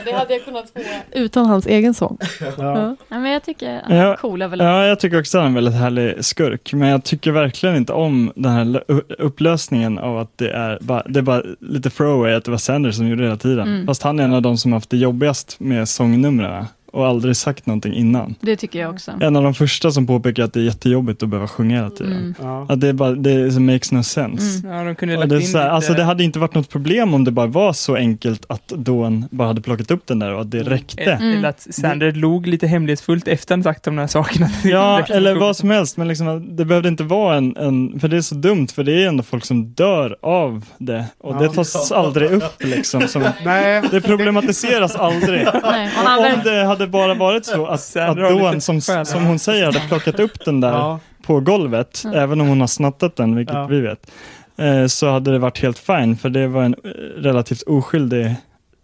[SPEAKER 7] det hade jag kunnat få. Utan hans egen sång.
[SPEAKER 1] Ja.
[SPEAKER 2] men jag tycker han är
[SPEAKER 6] Ja,
[SPEAKER 2] cool överlag.
[SPEAKER 6] ja, jag tycker också att han är en väldigt härlig skurk. Men jag tycker verkligen inte om den här lö- upplösningen av att det är bara, det är bara lite throwaway att det var Sanders som gjorde det hela tiden.
[SPEAKER 2] Mm.
[SPEAKER 6] Fast han är en av de som haft det jobbigast med sångnumren och aldrig sagt någonting innan.
[SPEAKER 2] Det tycker jag också.
[SPEAKER 6] En av de första som påpekar att det är jättejobbigt att behöva sjunga hela tiden.
[SPEAKER 2] Mm.
[SPEAKER 1] Ja.
[SPEAKER 6] Att det är bara, det makes no sense.
[SPEAKER 2] Mm.
[SPEAKER 5] Ja, de kunde lagt
[SPEAKER 6] det,
[SPEAKER 5] in
[SPEAKER 6] så här,
[SPEAKER 5] lite...
[SPEAKER 6] alltså det hade inte varit något problem om det bara var så enkelt att Dawn bara hade plockat upp den där och att det räckte.
[SPEAKER 5] Eller eller att Sander log lite hemlighetsfullt efter han sagt de här sakerna.
[SPEAKER 6] Ja, eller vad som helst, men liksom, det behövde inte vara en, en, för det är så dumt, för det är ändå folk som dör av det. Och det
[SPEAKER 1] Ja.
[SPEAKER 6] tas aldrig upp liksom. Som,
[SPEAKER 1] Nej,
[SPEAKER 6] det problematiseras aldrig.
[SPEAKER 2] Nej, och
[SPEAKER 6] Om det hade bara varit så att, att Dawn, som, som hon säger, hade plockat upp den där
[SPEAKER 1] ja.
[SPEAKER 6] på golvet, även om hon har snattat den, vilket
[SPEAKER 1] Ja.
[SPEAKER 6] vi vet, eh, så hade det varit helt fine, för det var en eh, relativt oskyldig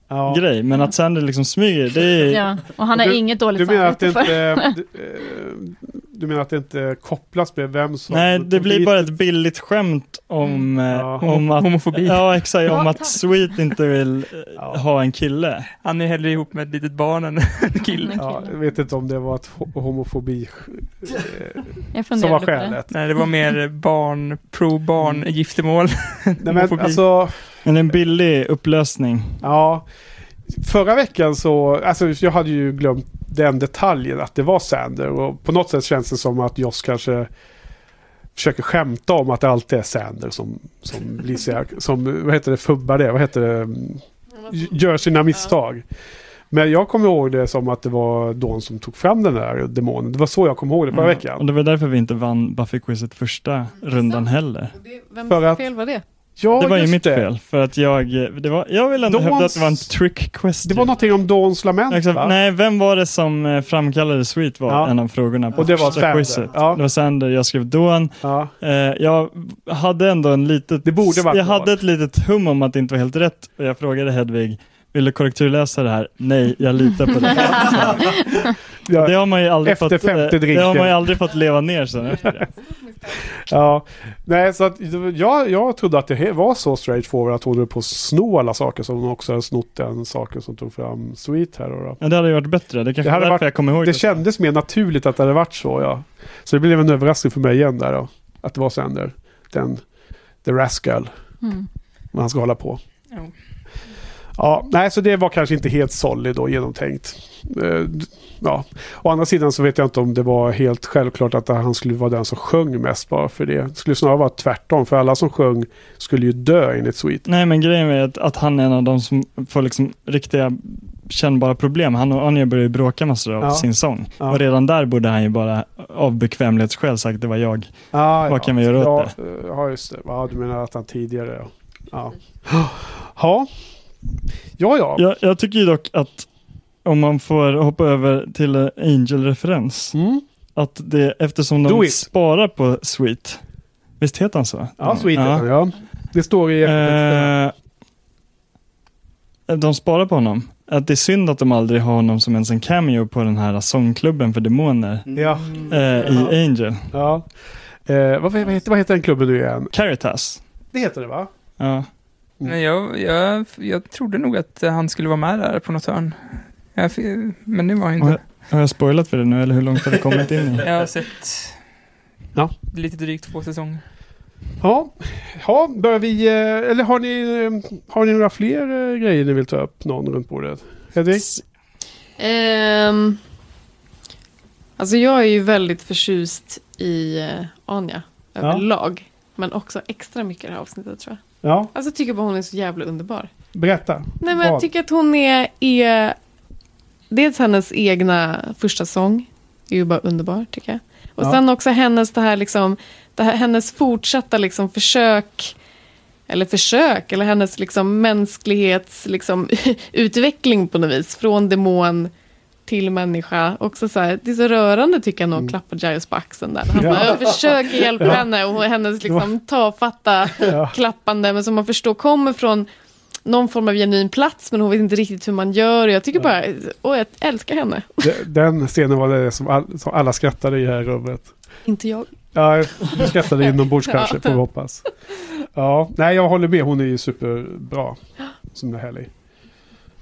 [SPEAKER 1] ja.
[SPEAKER 6] grej. Men att Sander liksom smyger, det är...
[SPEAKER 2] ja, och han har
[SPEAKER 1] Du-
[SPEAKER 2] inget dåligt
[SPEAKER 1] Du menar att det
[SPEAKER 2] samvete
[SPEAKER 1] inte...
[SPEAKER 2] för.
[SPEAKER 1] eh, du menar att det inte kopplas med vem som...
[SPEAKER 6] Nej, det blir bara ett billigt skämt om, eh,
[SPEAKER 1] Ja.
[SPEAKER 6] om att...
[SPEAKER 5] Homofobi.
[SPEAKER 6] Ja, exakt. Om att. Sweet inte vill eh,
[SPEAKER 1] Ja.
[SPEAKER 6] ha en kille.
[SPEAKER 5] Han är hellre ihop med ett litet barn än en kille.
[SPEAKER 1] Ja, jag vet inte om det var ett ho- homofobi eh, som var skälet.
[SPEAKER 5] Nej, det var mer barn, pro-barn,
[SPEAKER 6] Mm.
[SPEAKER 5] giftermål.
[SPEAKER 1] Nej men alltså,
[SPEAKER 6] Men en billig upplösning.
[SPEAKER 1] ja. Förra veckan så, alltså jag hade ju glömt den detaljen att det var Sander och på något sätt känns det som att Joss kanske försöker skämta om att det alltid är Sander som, som här- som, vad heter det, fubbar det, vad heter det, gör sina misstag. Men jag kommer ihåg det som att det var Dawn som tog fram den där demonen. Det var så jag kommer ihåg det förra
[SPEAKER 6] Mm.
[SPEAKER 1] veckan.
[SPEAKER 6] Och det var därför vi inte vann Buffy-quizet första rundan heller.
[SPEAKER 7] Vems
[SPEAKER 1] För att-
[SPEAKER 7] fel var det?
[SPEAKER 1] Ja,
[SPEAKER 6] det var ju mitt
[SPEAKER 1] det.
[SPEAKER 6] fel. För att jag, det var, jag vill ändå
[SPEAKER 1] Dawns-
[SPEAKER 6] hävda att det var en trick question.
[SPEAKER 1] Det var någonting om Dawns lament
[SPEAKER 6] Exakt.
[SPEAKER 1] va?
[SPEAKER 6] Nej, vem var det som eh, framkallade Sweet var
[SPEAKER 1] Ja.
[SPEAKER 6] en av frågorna på
[SPEAKER 1] Och det var
[SPEAKER 6] första
[SPEAKER 1] Sander.
[SPEAKER 6] quizet.
[SPEAKER 1] Ja.
[SPEAKER 6] Det var Sander, jag skrev Dawn.
[SPEAKER 1] Ja.
[SPEAKER 6] Eh, jag hade ändå en litet...
[SPEAKER 1] Det borde varit
[SPEAKER 6] Jag hade ett litet hum om att det inte var helt rätt. Och jag frågade Hedvig, vill du korrekturläsa det här? Nej, jag litar på det.
[SPEAKER 1] Ja.
[SPEAKER 6] det har man ju aldrig
[SPEAKER 1] Efter
[SPEAKER 6] fått, eh,
[SPEAKER 1] femte
[SPEAKER 6] det har
[SPEAKER 1] drinken.
[SPEAKER 6] man ju aldrig fått leva ner sen efter det.
[SPEAKER 1] Ja, nej så att jag, jag trodde att det var så straightforward att hon höll på att sno alla saker som hon också hade snott den saken som tog fram Sweet här. Och då.
[SPEAKER 6] Men det hade ju varit bättre. Det kanske
[SPEAKER 1] Det
[SPEAKER 6] därför
[SPEAKER 1] varit-
[SPEAKER 6] jag kommer ihåg
[SPEAKER 1] Det kändes mer naturligt att det hade varit så ja. Så det blev en överraskning för mig igen där då. Att det var Sander. Den, the rascal.
[SPEAKER 2] Mm.
[SPEAKER 1] Han ska hålla på.
[SPEAKER 5] Ja.
[SPEAKER 1] Ja, nej så det var kanske inte helt solid och genomtänkt. Eh, Ja. Å andra sidan så vet jag inte om det var helt självklart att han skulle vara den som sjöng mest bara för det. Det skulle snarare vara tvärtom för alla som sjöng skulle ju dö enligt Sweet.
[SPEAKER 6] Nej men grejen är att, att han är en av de som får liksom riktiga kännbara problem. Han och Anja börjar ju bråka massor av
[SPEAKER 1] Ja.
[SPEAKER 6] sin sång.
[SPEAKER 1] Ja.
[SPEAKER 6] Och redan där borde han ju bara av bekvämlighetsskäl sagt det var jag.
[SPEAKER 1] Ah,
[SPEAKER 6] Vad kan vi göra åt
[SPEAKER 1] ja, det? Ja, just det. Ja, du menar att han tidigare... Ja. Ja. Ja, ja. ja.
[SPEAKER 6] Jag, jag tycker ju dock att om man får hoppa över till Angel-referens.
[SPEAKER 1] Mm.
[SPEAKER 6] Att det, eftersom de sparar på Sweet. Visst heter han så?
[SPEAKER 1] Ja, Sweet ja. ja. Det står i...
[SPEAKER 6] Eh, de sparar på honom. Att det är synd att de aldrig har honom som ens en cameo på den här sångklubben för demoner.
[SPEAKER 1] Ja.
[SPEAKER 6] Eh, I Angel.
[SPEAKER 1] Ja. Eh, vad, vad, heter, vad heter den klubben nu igen?
[SPEAKER 6] Caritas.
[SPEAKER 1] Det heter det va?
[SPEAKER 6] Ja.
[SPEAKER 5] Men jag, jag, jag trodde nog att han skulle vara med där på något hörn. Jag, men det var han
[SPEAKER 6] Har
[SPEAKER 5] inte.
[SPEAKER 6] jag, har jag spoilat för det nu eller hur långt har det kommit in?
[SPEAKER 5] Jag har sett
[SPEAKER 1] Ja.
[SPEAKER 5] lite drygt två säsonger.
[SPEAKER 1] Ja, ja börjar vi... eh, Eller har ni, eh, har ni några fler eh, grejer ni vill ta upp? Någon runt bordet? Hedvig?
[SPEAKER 7] Ehm, alltså jag är ju väldigt förtjust i Anja
[SPEAKER 1] Ja.
[SPEAKER 7] överlag. Men också extra mycket i det här avsnittet tror jag.
[SPEAKER 1] Ja,
[SPEAKER 7] Alltså jag tycker bara hon är så jävla underbar.
[SPEAKER 1] berätta.
[SPEAKER 7] Nej men jag
[SPEAKER 1] Vad?
[SPEAKER 7] tycker att hon är, är... Dels hennes egna första sång är ju bara underbar tycker jag. Och
[SPEAKER 1] Ja.
[SPEAKER 7] sen också hennes det här liksom, det här, hennes fortsatta liksom försök, eller försök, eller hennes liksom mänsklighets liksom, utveckling på något vis. Från demon till människa. Också så här, det är så rörande tycker jag när hon klappar Giles på axeln där. Han
[SPEAKER 1] Mm. Ja.
[SPEAKER 7] bara, jag försöker hjälpa
[SPEAKER 1] Ja.
[SPEAKER 7] henne och hennes liksom tafatta
[SPEAKER 1] Ja.
[SPEAKER 7] klappande, men som man förstår kommer från någon form av genuin plats, men hon vet inte riktigt hur man gör. Och Jag tycker bara, åh, jag älskar henne.
[SPEAKER 1] De- Den scenen var det som, all, som alla skrattade i det här rummet.
[SPEAKER 7] Inte jag.
[SPEAKER 1] Ja, du skrattade inombords kanske, får vi hoppas. Ja, nej jag håller med. Hon är ju superbra. Som är härlig.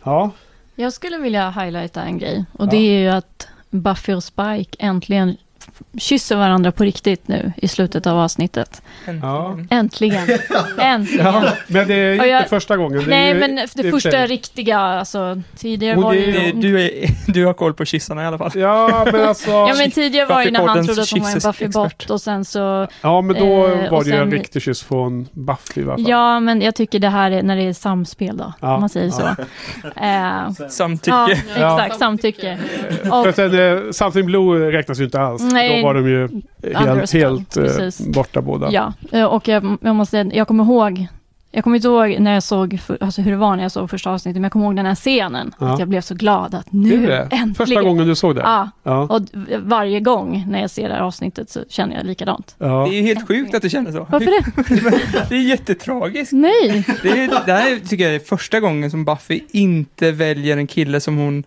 [SPEAKER 1] Ja,
[SPEAKER 2] Jag skulle vilja highlighta en grej. Och det är ju att Buffy och Spike äntligen kysser varandra på riktigt nu i slutet av avsnittet.
[SPEAKER 1] ja.
[SPEAKER 2] Äntligen. Äntligen.
[SPEAKER 1] ja. Men det är inte
[SPEAKER 2] jag-
[SPEAKER 1] första gången. Det
[SPEAKER 2] Nej,
[SPEAKER 1] ju-
[SPEAKER 2] men det
[SPEAKER 1] för
[SPEAKER 2] första
[SPEAKER 1] sig-
[SPEAKER 2] riktiga, alltså tidigare
[SPEAKER 1] Hon
[SPEAKER 2] var det
[SPEAKER 1] ju-
[SPEAKER 2] ju...
[SPEAKER 5] Du, är, du har koll på kyssarna i alla fall.
[SPEAKER 1] Ja, men alltså...
[SPEAKER 2] Ja men tidigare var ju när han trodde att hon var en
[SPEAKER 5] kyssexpert.
[SPEAKER 2] Buffy-bot och sen så...
[SPEAKER 1] Ja, men då
[SPEAKER 2] Eh,
[SPEAKER 1] var det ju en
[SPEAKER 2] sen-
[SPEAKER 1] riktig kyss från Buffy i alla fall.
[SPEAKER 2] Ja men jag tycker det här är när det är samspel då,
[SPEAKER 1] Ja,
[SPEAKER 2] om man säger
[SPEAKER 1] ja.
[SPEAKER 2] så. Eh,
[SPEAKER 5] Samtycke.
[SPEAKER 2] Ja,
[SPEAKER 1] Ja.
[SPEAKER 2] exakt, samtycke.
[SPEAKER 1] För
[SPEAKER 2] Och,
[SPEAKER 1] att den, eh, Something Blue räknas ju inte alls.
[SPEAKER 2] Nej.
[SPEAKER 1] Då var de ju helt, helt eh, borta båda.
[SPEAKER 2] ja, eh, och jag, jag måste jag kommer ihåg jag kommer inte ihåg när jag såg, för, alltså hur det var när jag såg första avsnittet, men jag kommer ihåg den här scenen.
[SPEAKER 1] Ja.
[SPEAKER 2] Att jag blev så glad att
[SPEAKER 1] Det
[SPEAKER 2] nu,
[SPEAKER 1] är det.
[SPEAKER 2] äntligen.
[SPEAKER 1] Första gången du såg det?
[SPEAKER 2] Ja,
[SPEAKER 1] Ja.
[SPEAKER 2] och varje gång när jag ser det här avsnittet så känner jag likadant.
[SPEAKER 1] ja.
[SPEAKER 5] Det är ju helt sjukt att du känner så.
[SPEAKER 2] Varför det?
[SPEAKER 5] Det är jättetragiskt.
[SPEAKER 2] Nej!
[SPEAKER 5] Det, är, det här tycker jag är första gången som Buffy inte väljer en kille som hon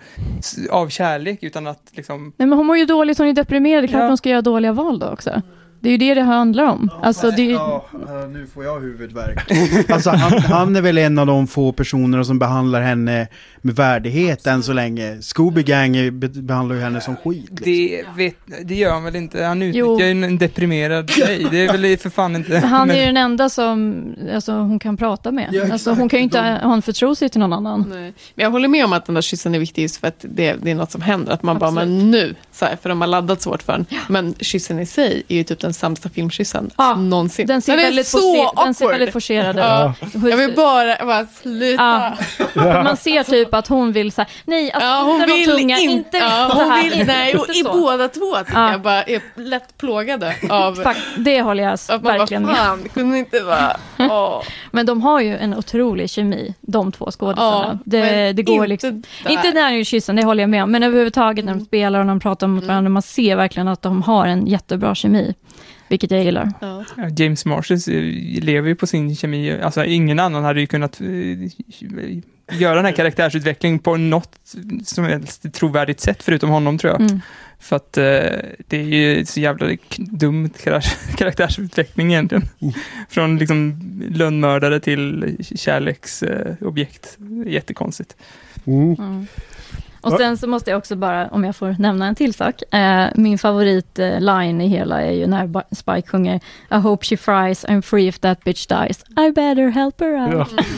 [SPEAKER 5] av kärlek utan att liksom
[SPEAKER 2] Nej men hon mår ju dåligt, hon är deprimerad, det är klart
[SPEAKER 5] Ja.
[SPEAKER 2] hon ska göra dåliga val då också. Det är ju det det handlar om. Alltså det
[SPEAKER 4] Ja, nu får jag huvudvärk. Alltså han, han är väl en av de få personer som behandlar henne med värdighet än så länge. Scooby Gang behandlar ju henne som skit. Liksom.
[SPEAKER 5] det, vet, det gör han väl inte. Han utnyttjar ju en deprimerad tjej. Det är väl för fan inte...
[SPEAKER 2] han är ju den enda som alltså, hon kan prata med.
[SPEAKER 4] Ja,
[SPEAKER 2] alltså, hon kan ju inte ha en förtro sig till någon annan.
[SPEAKER 7] Nej. Men jag håller med om att den där kyssen är viktig just för att det, det är något som händer. Att man bara,
[SPEAKER 2] Absolut.
[SPEAKER 7] men nu, så här, för de har laddat så hårt för den. Men kyssen i sig är ju typ den sämsta filmkyssen
[SPEAKER 2] Ja,
[SPEAKER 7] någonsin.
[SPEAKER 2] Den ser,
[SPEAKER 7] är
[SPEAKER 2] väldigt,
[SPEAKER 7] så
[SPEAKER 2] den ser väldigt forcerad ut.
[SPEAKER 7] Ja. Jag vill bara, bara sluta.
[SPEAKER 2] Ja. Man ser typ att hon vill säga nej, att
[SPEAKER 7] Ja, hon
[SPEAKER 2] inte
[SPEAKER 7] vill
[SPEAKER 2] tunga,
[SPEAKER 7] inte,
[SPEAKER 2] inte
[SPEAKER 7] ja,
[SPEAKER 2] så
[SPEAKER 7] hon
[SPEAKER 2] här,
[SPEAKER 7] vill, nej, och
[SPEAKER 2] inte
[SPEAKER 7] i
[SPEAKER 2] så.
[SPEAKER 7] båda två tycker
[SPEAKER 2] Ja.
[SPEAKER 7] jag bara är lätt plågade av
[SPEAKER 2] Fakt, det håller jag verkligen
[SPEAKER 7] bara,
[SPEAKER 2] med.
[SPEAKER 7] fan, det kunde inte vara, åh.
[SPEAKER 2] Men de har ju en otrolig kemi, de två skådisarna. Det, det går
[SPEAKER 7] inte
[SPEAKER 2] liksom...
[SPEAKER 7] där.
[SPEAKER 2] Inte när de kyssen, det håller jag med om. Men överhuvudtaget när de spelar och när de pratar mot varandra, man ser verkligen att de har en jättebra kemi. Vilket jag gillar.
[SPEAKER 7] Ja.
[SPEAKER 5] Ja, James Marshes eh, lever ju på sin kemi. Alltså ingen annan hade ju kunnat eh, göra den här karaktärsutveckling på något som helst trovärdigt sätt förutom honom tror jag.
[SPEAKER 2] Mm.
[SPEAKER 5] För att eh, det är ju så jävla dumt karaktär- karaktärsutveckling egentligen. Från liksom lönnmördare till kärleksobjekt. Jättekonstigt.
[SPEAKER 1] Mm.
[SPEAKER 2] Mm. Och sen så måste jag också bara, om jag får nämna en till sak. Eh, min favoritline i hela är ju när Spike sjunger I hope she fries, I'm free if that bitch dies. I better help her out.
[SPEAKER 1] Ja.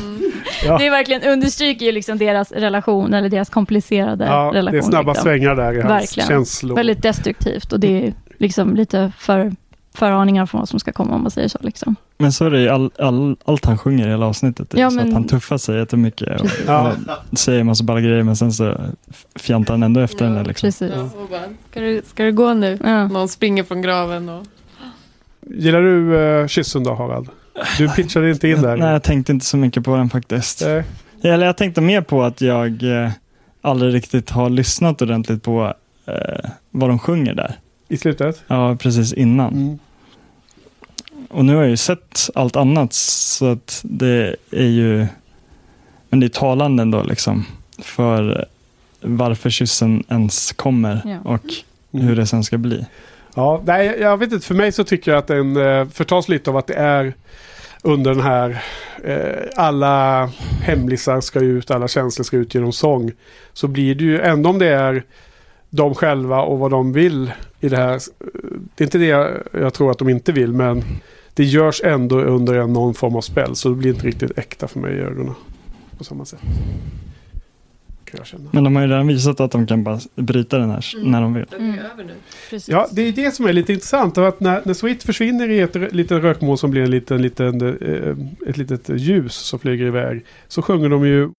[SPEAKER 1] Ja.
[SPEAKER 2] Det är verkligen understryker ju liksom deras relation, eller deras komplicerade
[SPEAKER 1] Ja,
[SPEAKER 2] relation.
[SPEAKER 1] det är snabba
[SPEAKER 2] liksom.
[SPEAKER 1] svängar där i hans
[SPEAKER 2] Verkligen.
[SPEAKER 1] känslor.
[SPEAKER 2] Väldigt destruktivt och det är liksom lite för föraningar från vad som ska komma om man säger så. Liksom.
[SPEAKER 6] Men så är det ju all, all, allt han sjunger i hela avsnittet.
[SPEAKER 2] Ja,
[SPEAKER 6] så
[SPEAKER 2] men-
[SPEAKER 6] att han tuffar sig jättemycket och,
[SPEAKER 1] Ja.
[SPEAKER 6] och säger en massa balla grejer men sen så fjantar han ändå efter henne. Liksom.
[SPEAKER 2] Precis.
[SPEAKER 7] Ja, bara, ska, du, ska du gå nu?
[SPEAKER 2] Ja.
[SPEAKER 7] Någon springer från graven och...
[SPEAKER 1] Gillar du uh, kyssen då Harald? Du pitchade inte in där.
[SPEAKER 6] Nej, jag tänkte inte så mycket på den faktiskt.
[SPEAKER 1] Nej.
[SPEAKER 6] Eller jag tänkte mer på att jag eh, aldrig riktigt har lyssnat ordentligt på eh, vad de sjunger där.
[SPEAKER 1] I slutet?
[SPEAKER 6] Ja, precis innan.
[SPEAKER 1] Mm.
[SPEAKER 6] Och nu har jag ju sett allt annat så att det är ju men det är talande ändå liksom för varför kyssen ens kommer
[SPEAKER 2] Ja.
[SPEAKER 6] och hur det sen ska bli.
[SPEAKER 1] Ja, nej, jag vet inte. För mig så tycker jag att den uh, förtas lite av att det är under den här eh, alla hemlisar ska ut, alla känslor ska ut genom sång. Så blir det ju, ändå om det är de själva och vad de vill i det här. Det är inte det jag, jag tror att de inte vill men det görs ändå under en någon form av spel. Så det blir inte riktigt äkta för mig i ögonen. På samma sätt. Kan jag känna.
[SPEAKER 6] Men de har ju redan visat att de kan bara bryta den här när de vill.
[SPEAKER 2] Precis.
[SPEAKER 1] Ja, det är det som är lite intressant. Att när, när Sweet försvinner i ett litet rökmoln som blir en liten, liten, eh, ett litet ljus som flyger iväg. Så sjunger de ju.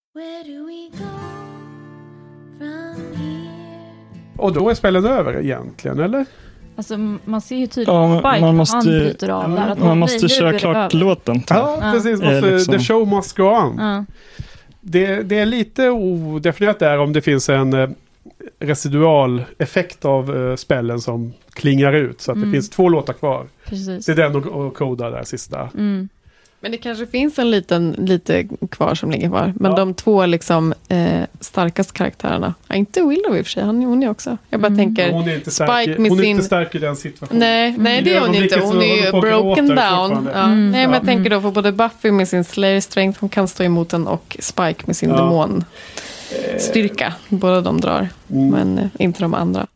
[SPEAKER 1] Och då är spelen över egentligen, eller?
[SPEAKER 2] Alltså man ser ju tydligt
[SPEAKER 6] Ja,
[SPEAKER 2] Spike,
[SPEAKER 6] man
[SPEAKER 2] han
[SPEAKER 6] måste,
[SPEAKER 2] bryter av där. Att
[SPEAKER 6] man
[SPEAKER 2] nu-
[SPEAKER 6] måste köra klart
[SPEAKER 2] över.
[SPEAKER 6] låten.
[SPEAKER 1] Ja,
[SPEAKER 2] Ja.
[SPEAKER 1] precis. Måste,
[SPEAKER 6] liksom-
[SPEAKER 1] The show must go on.
[SPEAKER 2] Ja.
[SPEAKER 1] Det, det är lite odefinierat där om det finns en eh, residual effekt av eh, spellen som klingar ut. Så att
[SPEAKER 2] Mm.
[SPEAKER 1] det finns två låtar kvar.
[SPEAKER 2] Precis.
[SPEAKER 1] Det är den och, och Koda där sista.
[SPEAKER 2] Mm.
[SPEAKER 7] Men det kanske finns en liten, lite kvar som ligger kvar. Men
[SPEAKER 1] Ja.
[SPEAKER 7] de två liksom eh, starkaste karaktärerna. Ja, inte Willow i och för sig, han, hon är också. Jag bara
[SPEAKER 2] Mm.
[SPEAKER 7] tänker,
[SPEAKER 1] Hon är inte stark,
[SPEAKER 7] Spike med
[SPEAKER 1] hon är
[SPEAKER 7] sin-
[SPEAKER 1] inte stark i den situationen.
[SPEAKER 7] nej, nej
[SPEAKER 1] I
[SPEAKER 7] det är hon inte. Hon är ju broken down. Ja.
[SPEAKER 2] Mm.
[SPEAKER 7] Nej, men jag
[SPEAKER 1] Ja.
[SPEAKER 7] tänker då på både Buffy med sin slayer strength, hon kan stå emot den, och Spike med sin
[SPEAKER 1] Ja.
[SPEAKER 7] demon styrka. Båda de drar,
[SPEAKER 1] Mm.
[SPEAKER 7] men eh, inte de andra.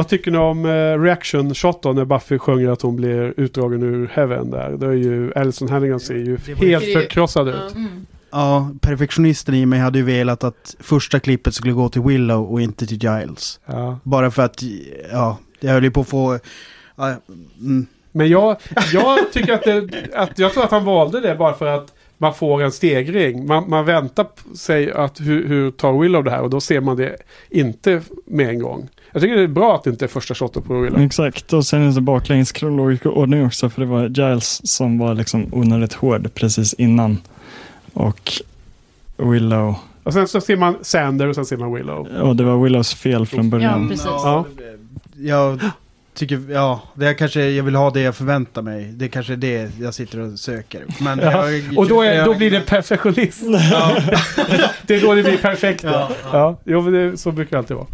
[SPEAKER 1] Vad tycker ni om eh, reaction shot då när Buffy sjunger att hon blir utdragen ur heaven där? Då är ju Alison Hannigan ser
[SPEAKER 4] Det ju-
[SPEAKER 1] helt förkrossad ut.
[SPEAKER 2] Mm.
[SPEAKER 4] Ja, perfektionisten i mig hade ju velat att första klippet skulle gå till Willow och inte till Giles.
[SPEAKER 1] Ja.
[SPEAKER 4] Bara för att, ja, jag höll ju på att få... Ja, mm.
[SPEAKER 1] Men jag, jag tycker att, det, att jag tror att han valde det bara för att man får en stegring. Man, man väntar på sig att hur, hur tar Willow det här och då ser man det inte med en gång. Jag tycker det är bra att det inte är första shotet på Willow.
[SPEAKER 6] Exakt, och sen är det baklänges kronologisk ordning också, för det var Giles som var liksom onödigt hård precis innan. Och Willow,
[SPEAKER 1] Och sen så ser man Sander och sen ser man Willow.
[SPEAKER 6] och det var Willows fel från
[SPEAKER 2] Ja,
[SPEAKER 6] början.
[SPEAKER 2] precis.
[SPEAKER 1] Ja.
[SPEAKER 4] Jag tycker, ja, det är kanske, jag vill ha det jag förväntar mig. Det är kanske det jag sitter och söker. Men
[SPEAKER 1] Ja.
[SPEAKER 4] jag,
[SPEAKER 1] Och då, är,
[SPEAKER 4] jag-
[SPEAKER 1] då blir det perfektionism.
[SPEAKER 4] Ja.
[SPEAKER 1] det är då det blir perfekt. Ja,
[SPEAKER 4] Ja,
[SPEAKER 1] ja. jo, det, så brukar det alltid vara.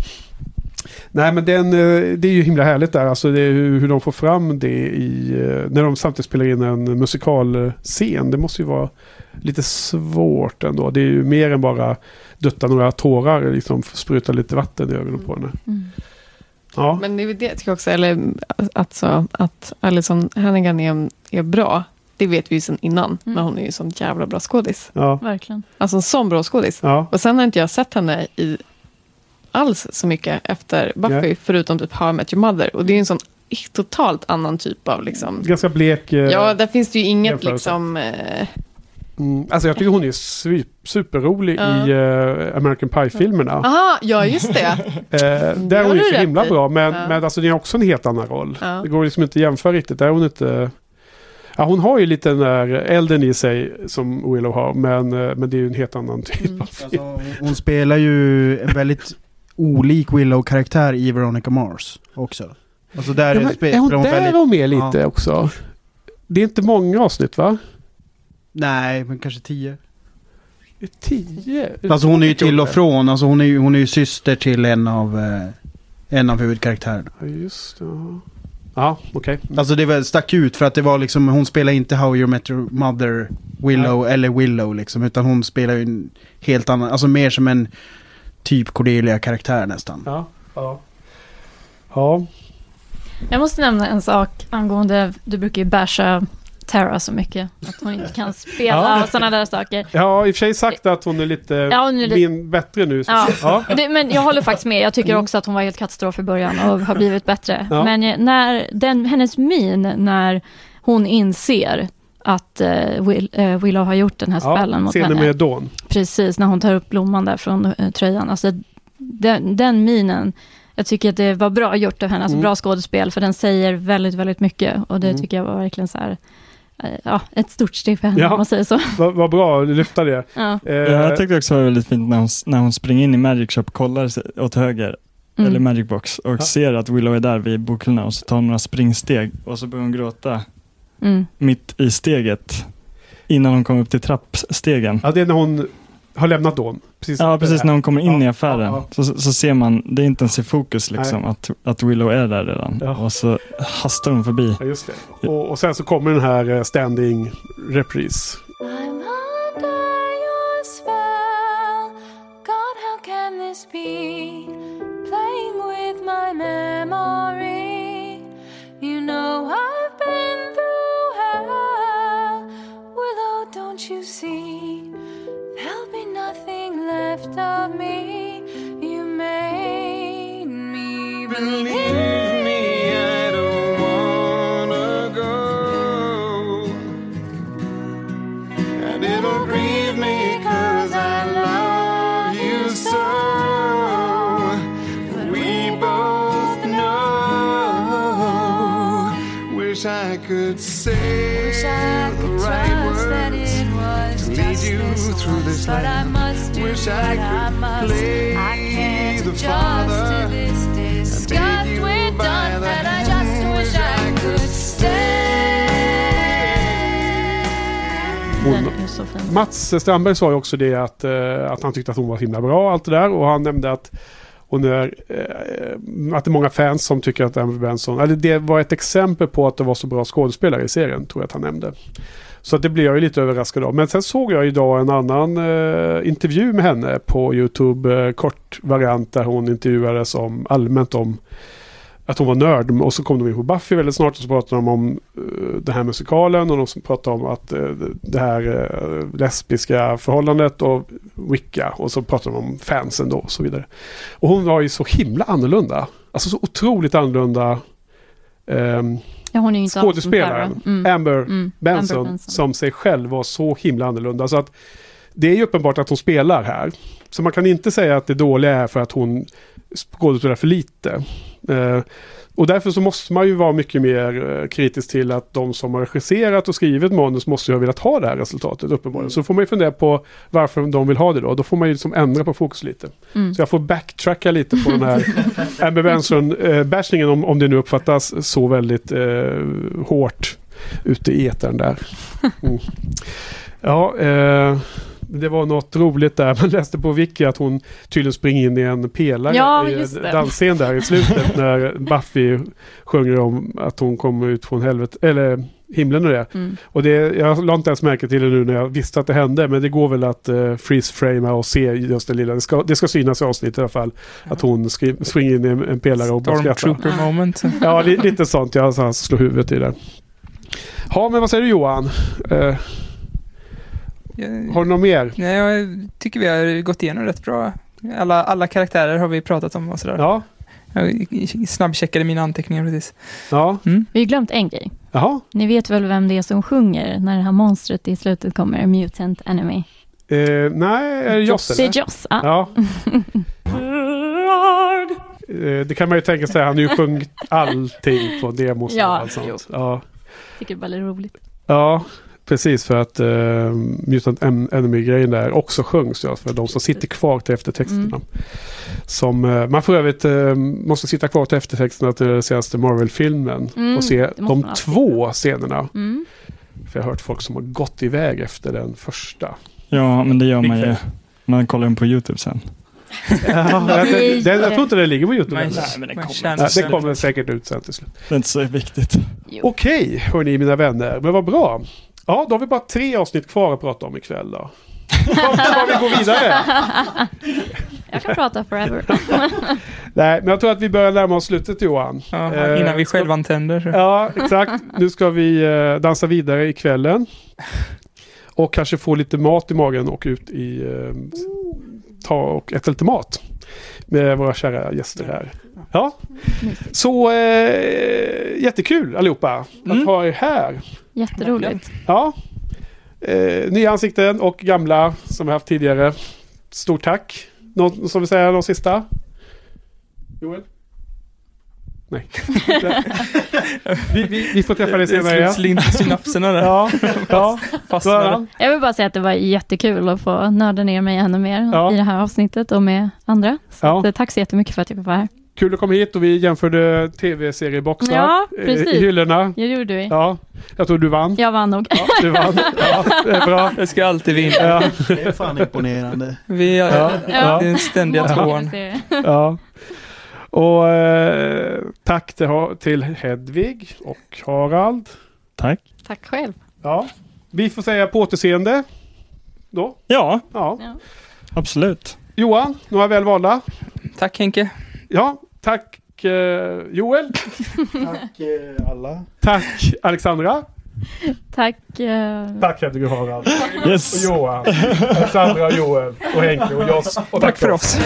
[SPEAKER 1] Nej men den, eh, det är ju himla härligt där. Alltså det är hur, hur de får fram det i... eh, När de samtidigt spelar in en musikalscen. Det måste ju vara lite svårt ändå. Det är ju mer än bara dutta några tårar. Liksom spruta lite vatten i ögonen på henne.
[SPEAKER 2] Mm.
[SPEAKER 1] Ja,
[SPEAKER 7] Men det är det jag tycker också, eller alltså, att Alison Hannigan är, är bra. Det vet vi ju sedan innan,
[SPEAKER 2] Mm.
[SPEAKER 7] men hon är ju sån jävla bra skådis.
[SPEAKER 1] ja,
[SPEAKER 2] Verkligen.
[SPEAKER 7] Alltså en sån bra skådis.
[SPEAKER 1] ja.
[SPEAKER 7] Och sen har inte jag sett henne i alls så mycket efter Buffy,
[SPEAKER 1] Nej.
[SPEAKER 7] förutom typ How I Met Your Mother. Och det är ju en sån totalt annan typ av liksom...
[SPEAKER 1] Ganska blek. eh,
[SPEAKER 7] Ja, där finns det ju inget liksom... Eh,
[SPEAKER 1] Mm, alltså jag tycker hon är su- superrolig
[SPEAKER 7] Ja.
[SPEAKER 1] i eh, American Pie-filmerna.
[SPEAKER 7] aha, ja just det.
[SPEAKER 1] Eh, där
[SPEAKER 7] Det
[SPEAKER 1] är hon ju så himla
[SPEAKER 7] i.
[SPEAKER 1] bra. Men,
[SPEAKER 7] Ja.
[SPEAKER 1] men alltså det är också en helt annan roll.
[SPEAKER 7] Ja.
[SPEAKER 1] Det går liksom inte att jämföra riktigt. Där är hon inte... Ja, hon har ju lite den där elden i sig som Willow har. Men, eh, men det är ju en helt annan typ
[SPEAKER 7] Mm.
[SPEAKER 1] av film.
[SPEAKER 4] Alltså, hon spelar ju en väldigt olik Willow-karaktär i Veronica Mars också. Alltså där
[SPEAKER 1] Ja, men
[SPEAKER 4] spe-
[SPEAKER 1] är hon där
[SPEAKER 4] väldigt-
[SPEAKER 1] och med lite
[SPEAKER 4] Ja.
[SPEAKER 1] också? Det är inte många avsnitt va?
[SPEAKER 4] Nej, men kanske tio.
[SPEAKER 1] Tio?
[SPEAKER 4] Alltså hon är ju till och från, alltså hon är ju, hon är ju syster till en av, eh, en av huvudkaraktärerna.
[SPEAKER 1] Ja, just det. ja. Okej.
[SPEAKER 4] Alltså det var, stack ut för att det var liksom, hon spelar inte How You Met Your Mother Willow eller Willow liksom, utan hon spelar ju en helt annan, alltså mer som en typ Cordelia-karaktär nästan.
[SPEAKER 1] Ja, ja. Ja,
[SPEAKER 2] Jag måste nämna en sak angående, du brukar ju basha Tara så mycket. Att hon inte kan spela
[SPEAKER 1] Ja.
[SPEAKER 2] och sådana där saker.
[SPEAKER 1] har i och för sig sagt att hon är lite
[SPEAKER 2] Ja, hon är lite-
[SPEAKER 1] min, bättre nu.
[SPEAKER 2] Ja.
[SPEAKER 1] Ja.
[SPEAKER 2] Det, men jag håller faktiskt med. Jag tycker också att hon var helt katastrof i början och har blivit bättre.
[SPEAKER 1] Ja.
[SPEAKER 2] Men eh, när den, hennes min när hon inser att eh, Will, eh, Willow har gjort den här spällen
[SPEAKER 1] Ja,
[SPEAKER 2] mot henne.
[SPEAKER 1] med Dawn.
[SPEAKER 2] Precis, när hon tar upp blomman där från eh, tröjan. Alltså, den, den minen, jag tycker att det var bra gjort av henne, alltså
[SPEAKER 1] Mm.
[SPEAKER 2] bra skådespel, för den säger väldigt, väldigt mycket. Och det
[SPEAKER 1] Mm.
[SPEAKER 2] tycker jag var verkligen så här, ja, ett stort steg för henne
[SPEAKER 1] Ja.
[SPEAKER 2] om man säger så.
[SPEAKER 1] Vad vad bra, du lyfta det.
[SPEAKER 2] Ja.
[SPEAKER 1] Eh,
[SPEAKER 6] Jag tyckte också det var väldigt fint när hon, när hon springer in i Magic Shop, kollar åt höger,
[SPEAKER 2] Mm.
[SPEAKER 6] eller Magic Box, och
[SPEAKER 1] Ja.
[SPEAKER 6] ser att Willow är där vid bokhyllorna och så tar hon några springsteg och så börjar hon gråta
[SPEAKER 2] Mm.
[SPEAKER 6] mitt i steget innan hon kommer upp till trappstegen.
[SPEAKER 1] Ja, det är när hon har lämnat Dawn. Precis,
[SPEAKER 6] Ja, precis när hon kommer in i affären
[SPEAKER 1] Ja,
[SPEAKER 6] Så, så ser man, det är inte ens i fokus liksom, att, att Willow är där redan.
[SPEAKER 1] Ja.
[SPEAKER 6] Och så hastar hon förbi.
[SPEAKER 1] Ja, just det. Och, och sen så kommer den här eh, standing repris.
[SPEAKER 12] I'm under your spell. God, how can this be? Playing with my memory.
[SPEAKER 3] Father
[SPEAKER 12] to this disgust
[SPEAKER 3] you
[SPEAKER 12] we're
[SPEAKER 3] by
[SPEAKER 12] done,
[SPEAKER 3] the
[SPEAKER 12] but I just
[SPEAKER 3] hand.
[SPEAKER 12] wish I could stay.
[SPEAKER 2] Den är så fin.
[SPEAKER 1] Mats Strandberg sa ju också det att, eh, att han tyckte att hon var himla bra och allt det där. Och han nämnde att hon är, eh, att det är många fans som tycker att Amber Benson, eller det var ett exempel på att det var så bra skådespelare i serien, tror jag att han nämnde. Så att det blev jag ju lite överraskad av. Men sen såg jag idag en annan eh, intervju med henne på YouTube, eh, kort variant där hon intervjuades om allmänt om att hon var nörd och så kom de in på Buffy väldigt snart och så pratade de om uh, den här musikalen och de som pratade om att uh, det här uh, lesbiska förhållandet och Wicca och så pratade de om fansen då och så vidare. Och hon var ju så himla annorlunda. Alltså så otroligt annorlunda ehm,
[SPEAKER 2] Ja, hon är inte
[SPEAKER 1] skådespelaren.
[SPEAKER 2] Mm.
[SPEAKER 1] Amber,
[SPEAKER 2] Mm.
[SPEAKER 1] Benson,
[SPEAKER 2] Amber Benson.
[SPEAKER 1] som sig själv var så himla annorlunda. Så att det är ju uppenbart att hon spelar här. Så man kan inte säga att det dåliga är för att hon skådespelar för lite. Eh, och därför så måste man ju vara mycket mer eh, kritisk till att de som har regisserat och skrivit manus måste ju ha velat ha det här resultatet uppenbarligen. Så får man ju fundera på varför de vill ha det då. Då får man ju liksom ändra på fokus lite.
[SPEAKER 2] Mm.
[SPEAKER 1] Så jag får backtracka lite på den här Amber Benson-bashningen om, om det nu uppfattas så väldigt eh, hårt ute i etern där. Mm. Ja, eh, det var något roligt där. Man läste på Wiki att hon tydligen springer in i en pelare
[SPEAKER 2] Ja,
[SPEAKER 1] i dansscen där i slutet när Buffy sjunger om att hon kommer ut från helvetet, eller himlen och det.
[SPEAKER 2] Mm.
[SPEAKER 1] Och det, jag la inte ens märke till det nu när jag visste att det hände, men det går väl att uh, freeze-framea och se just det lilla. Det ska, det ska synas i avsnittet i alla fall. Att hon skri, springer in i en, en pelare och bara skrattar.
[SPEAKER 5] Stormtrooper moment.
[SPEAKER 1] Ja, li, lite sånt. Jag så han slår huvudet i det. Ja, men vad säger du Johan? Har du något mer?
[SPEAKER 5] Nej, jag tycker vi har gått igenom rätt bra. Alla, alla karaktärer har vi pratat om och sådär.
[SPEAKER 1] Ja.
[SPEAKER 5] Jag snabbcheckade mina anteckningar precis.
[SPEAKER 1] Ja.
[SPEAKER 5] Mm.
[SPEAKER 2] Vi har ju glömt en grej.
[SPEAKER 1] Jaha.
[SPEAKER 2] Ni vet väl vem det är som sjunger när det här monstret i slutet kommer, Mutant Enemy?
[SPEAKER 1] Eh, nej, är det Joss?
[SPEAKER 2] Det är Joss, ja.
[SPEAKER 1] Ja. Eh, det kan man ju tänka sig. Han har ju sjungit allting på demos och
[SPEAKER 2] Ja,
[SPEAKER 1] allt sånt.
[SPEAKER 2] jo.
[SPEAKER 1] Ja.
[SPEAKER 2] Tycker det är väldigt roligt.
[SPEAKER 1] ja, precis för att uh, Mutant En- Enemy-grejen där också sjungs ja, för de som sitter kvar till eftertexterna.
[SPEAKER 2] Mm.
[SPEAKER 1] Som, eh, man för övrigt eh, måste sitta kvar till eftertexterna till den senaste Marvel-filmen
[SPEAKER 2] Mm,
[SPEAKER 1] och se
[SPEAKER 2] det
[SPEAKER 1] de två scenerna.
[SPEAKER 2] Mm.
[SPEAKER 1] För jag har hört folk som har gått iväg efter den första.
[SPEAKER 6] Ja, men det gör man ju. Man kollar den på YouTube sen.
[SPEAKER 1] Ja, den, den, den, jag tror inte den ligger på YouTube.
[SPEAKER 5] Nej,
[SPEAKER 6] men den kommer
[SPEAKER 5] sig-
[SPEAKER 1] det kommer säkert ut sen till slut.
[SPEAKER 6] Det är inte så viktigt.
[SPEAKER 1] Okej, hörni mina vänner. Men vad bra. Ja, då har vi bara tre avsnitt kvar att prata om ikväll då. Ska vi gå vidare?
[SPEAKER 2] Jag kan prata forever.
[SPEAKER 1] Nej, men jag tror att vi börjar närma oss slutet Johan.
[SPEAKER 5] Ja,
[SPEAKER 1] Eh,
[SPEAKER 5] innan vi
[SPEAKER 1] ska-
[SPEAKER 5] självantänder. så.
[SPEAKER 1] Ja, exakt. Nu ska vi eh, dansa vidare i kvällen. Och kanske få lite mat i magen och ut i eh, ta och äta lite mat. Med våra kära gäster här. Ja, så eh, jättekul allihopa att ha er här.
[SPEAKER 2] Jätteroligt.
[SPEAKER 1] Ja. Eh, nya ansikten och gamla som vi haft tidigare. Stort tack. Någon som vill säga något sista? Joel? Nej. vi, vi, vi får träffa dig senare igen.
[SPEAKER 5] Slut synapserna där.
[SPEAKER 1] Ja, ja.
[SPEAKER 5] Fastnade.
[SPEAKER 2] Jag vill bara säga att det var jättekul att få nörda ner mig ännu mer
[SPEAKER 1] Ja.
[SPEAKER 2] i det här avsnittet och med andra. Så
[SPEAKER 1] Ja.
[SPEAKER 2] att, eh, tack så jättemycket för att jag fick vara här.
[SPEAKER 1] kul att komma hit och vi jämförde tv-serieboxar
[SPEAKER 2] Ja, precis.
[SPEAKER 1] i hyllorna.
[SPEAKER 2] Jag gjorde vi.
[SPEAKER 1] Ja, jag tror du vann.
[SPEAKER 2] Jag vann nog.
[SPEAKER 1] Ja, du vann. Ja, det är bra.
[SPEAKER 5] Jag ska alltid vinna.
[SPEAKER 1] Ja.
[SPEAKER 4] Det är fan imponerande.
[SPEAKER 5] Vi är
[SPEAKER 1] Ja, ja.
[SPEAKER 5] den ständiga tvåan.
[SPEAKER 1] Ja. Och eh, tack till, till Hedvig och Harald.
[SPEAKER 6] Tack.
[SPEAKER 7] Tack själv.
[SPEAKER 1] Ja. Vi får säga på återseende. Då.
[SPEAKER 6] Ja,
[SPEAKER 1] Ja.
[SPEAKER 2] Ja.
[SPEAKER 6] absolut.
[SPEAKER 1] Johan, några väl valda.
[SPEAKER 5] Tack Henke.
[SPEAKER 1] Ja, tack eh, Joel.
[SPEAKER 4] Tack eh, alla.
[SPEAKER 1] Tack Alexandra.
[SPEAKER 2] Tack. eh,
[SPEAKER 1] Tack Hedvig och Harald.
[SPEAKER 6] Yes.
[SPEAKER 1] Och Johan. Alexandra och Joel. Och Henke och Joss. Och
[SPEAKER 5] Tack för oss.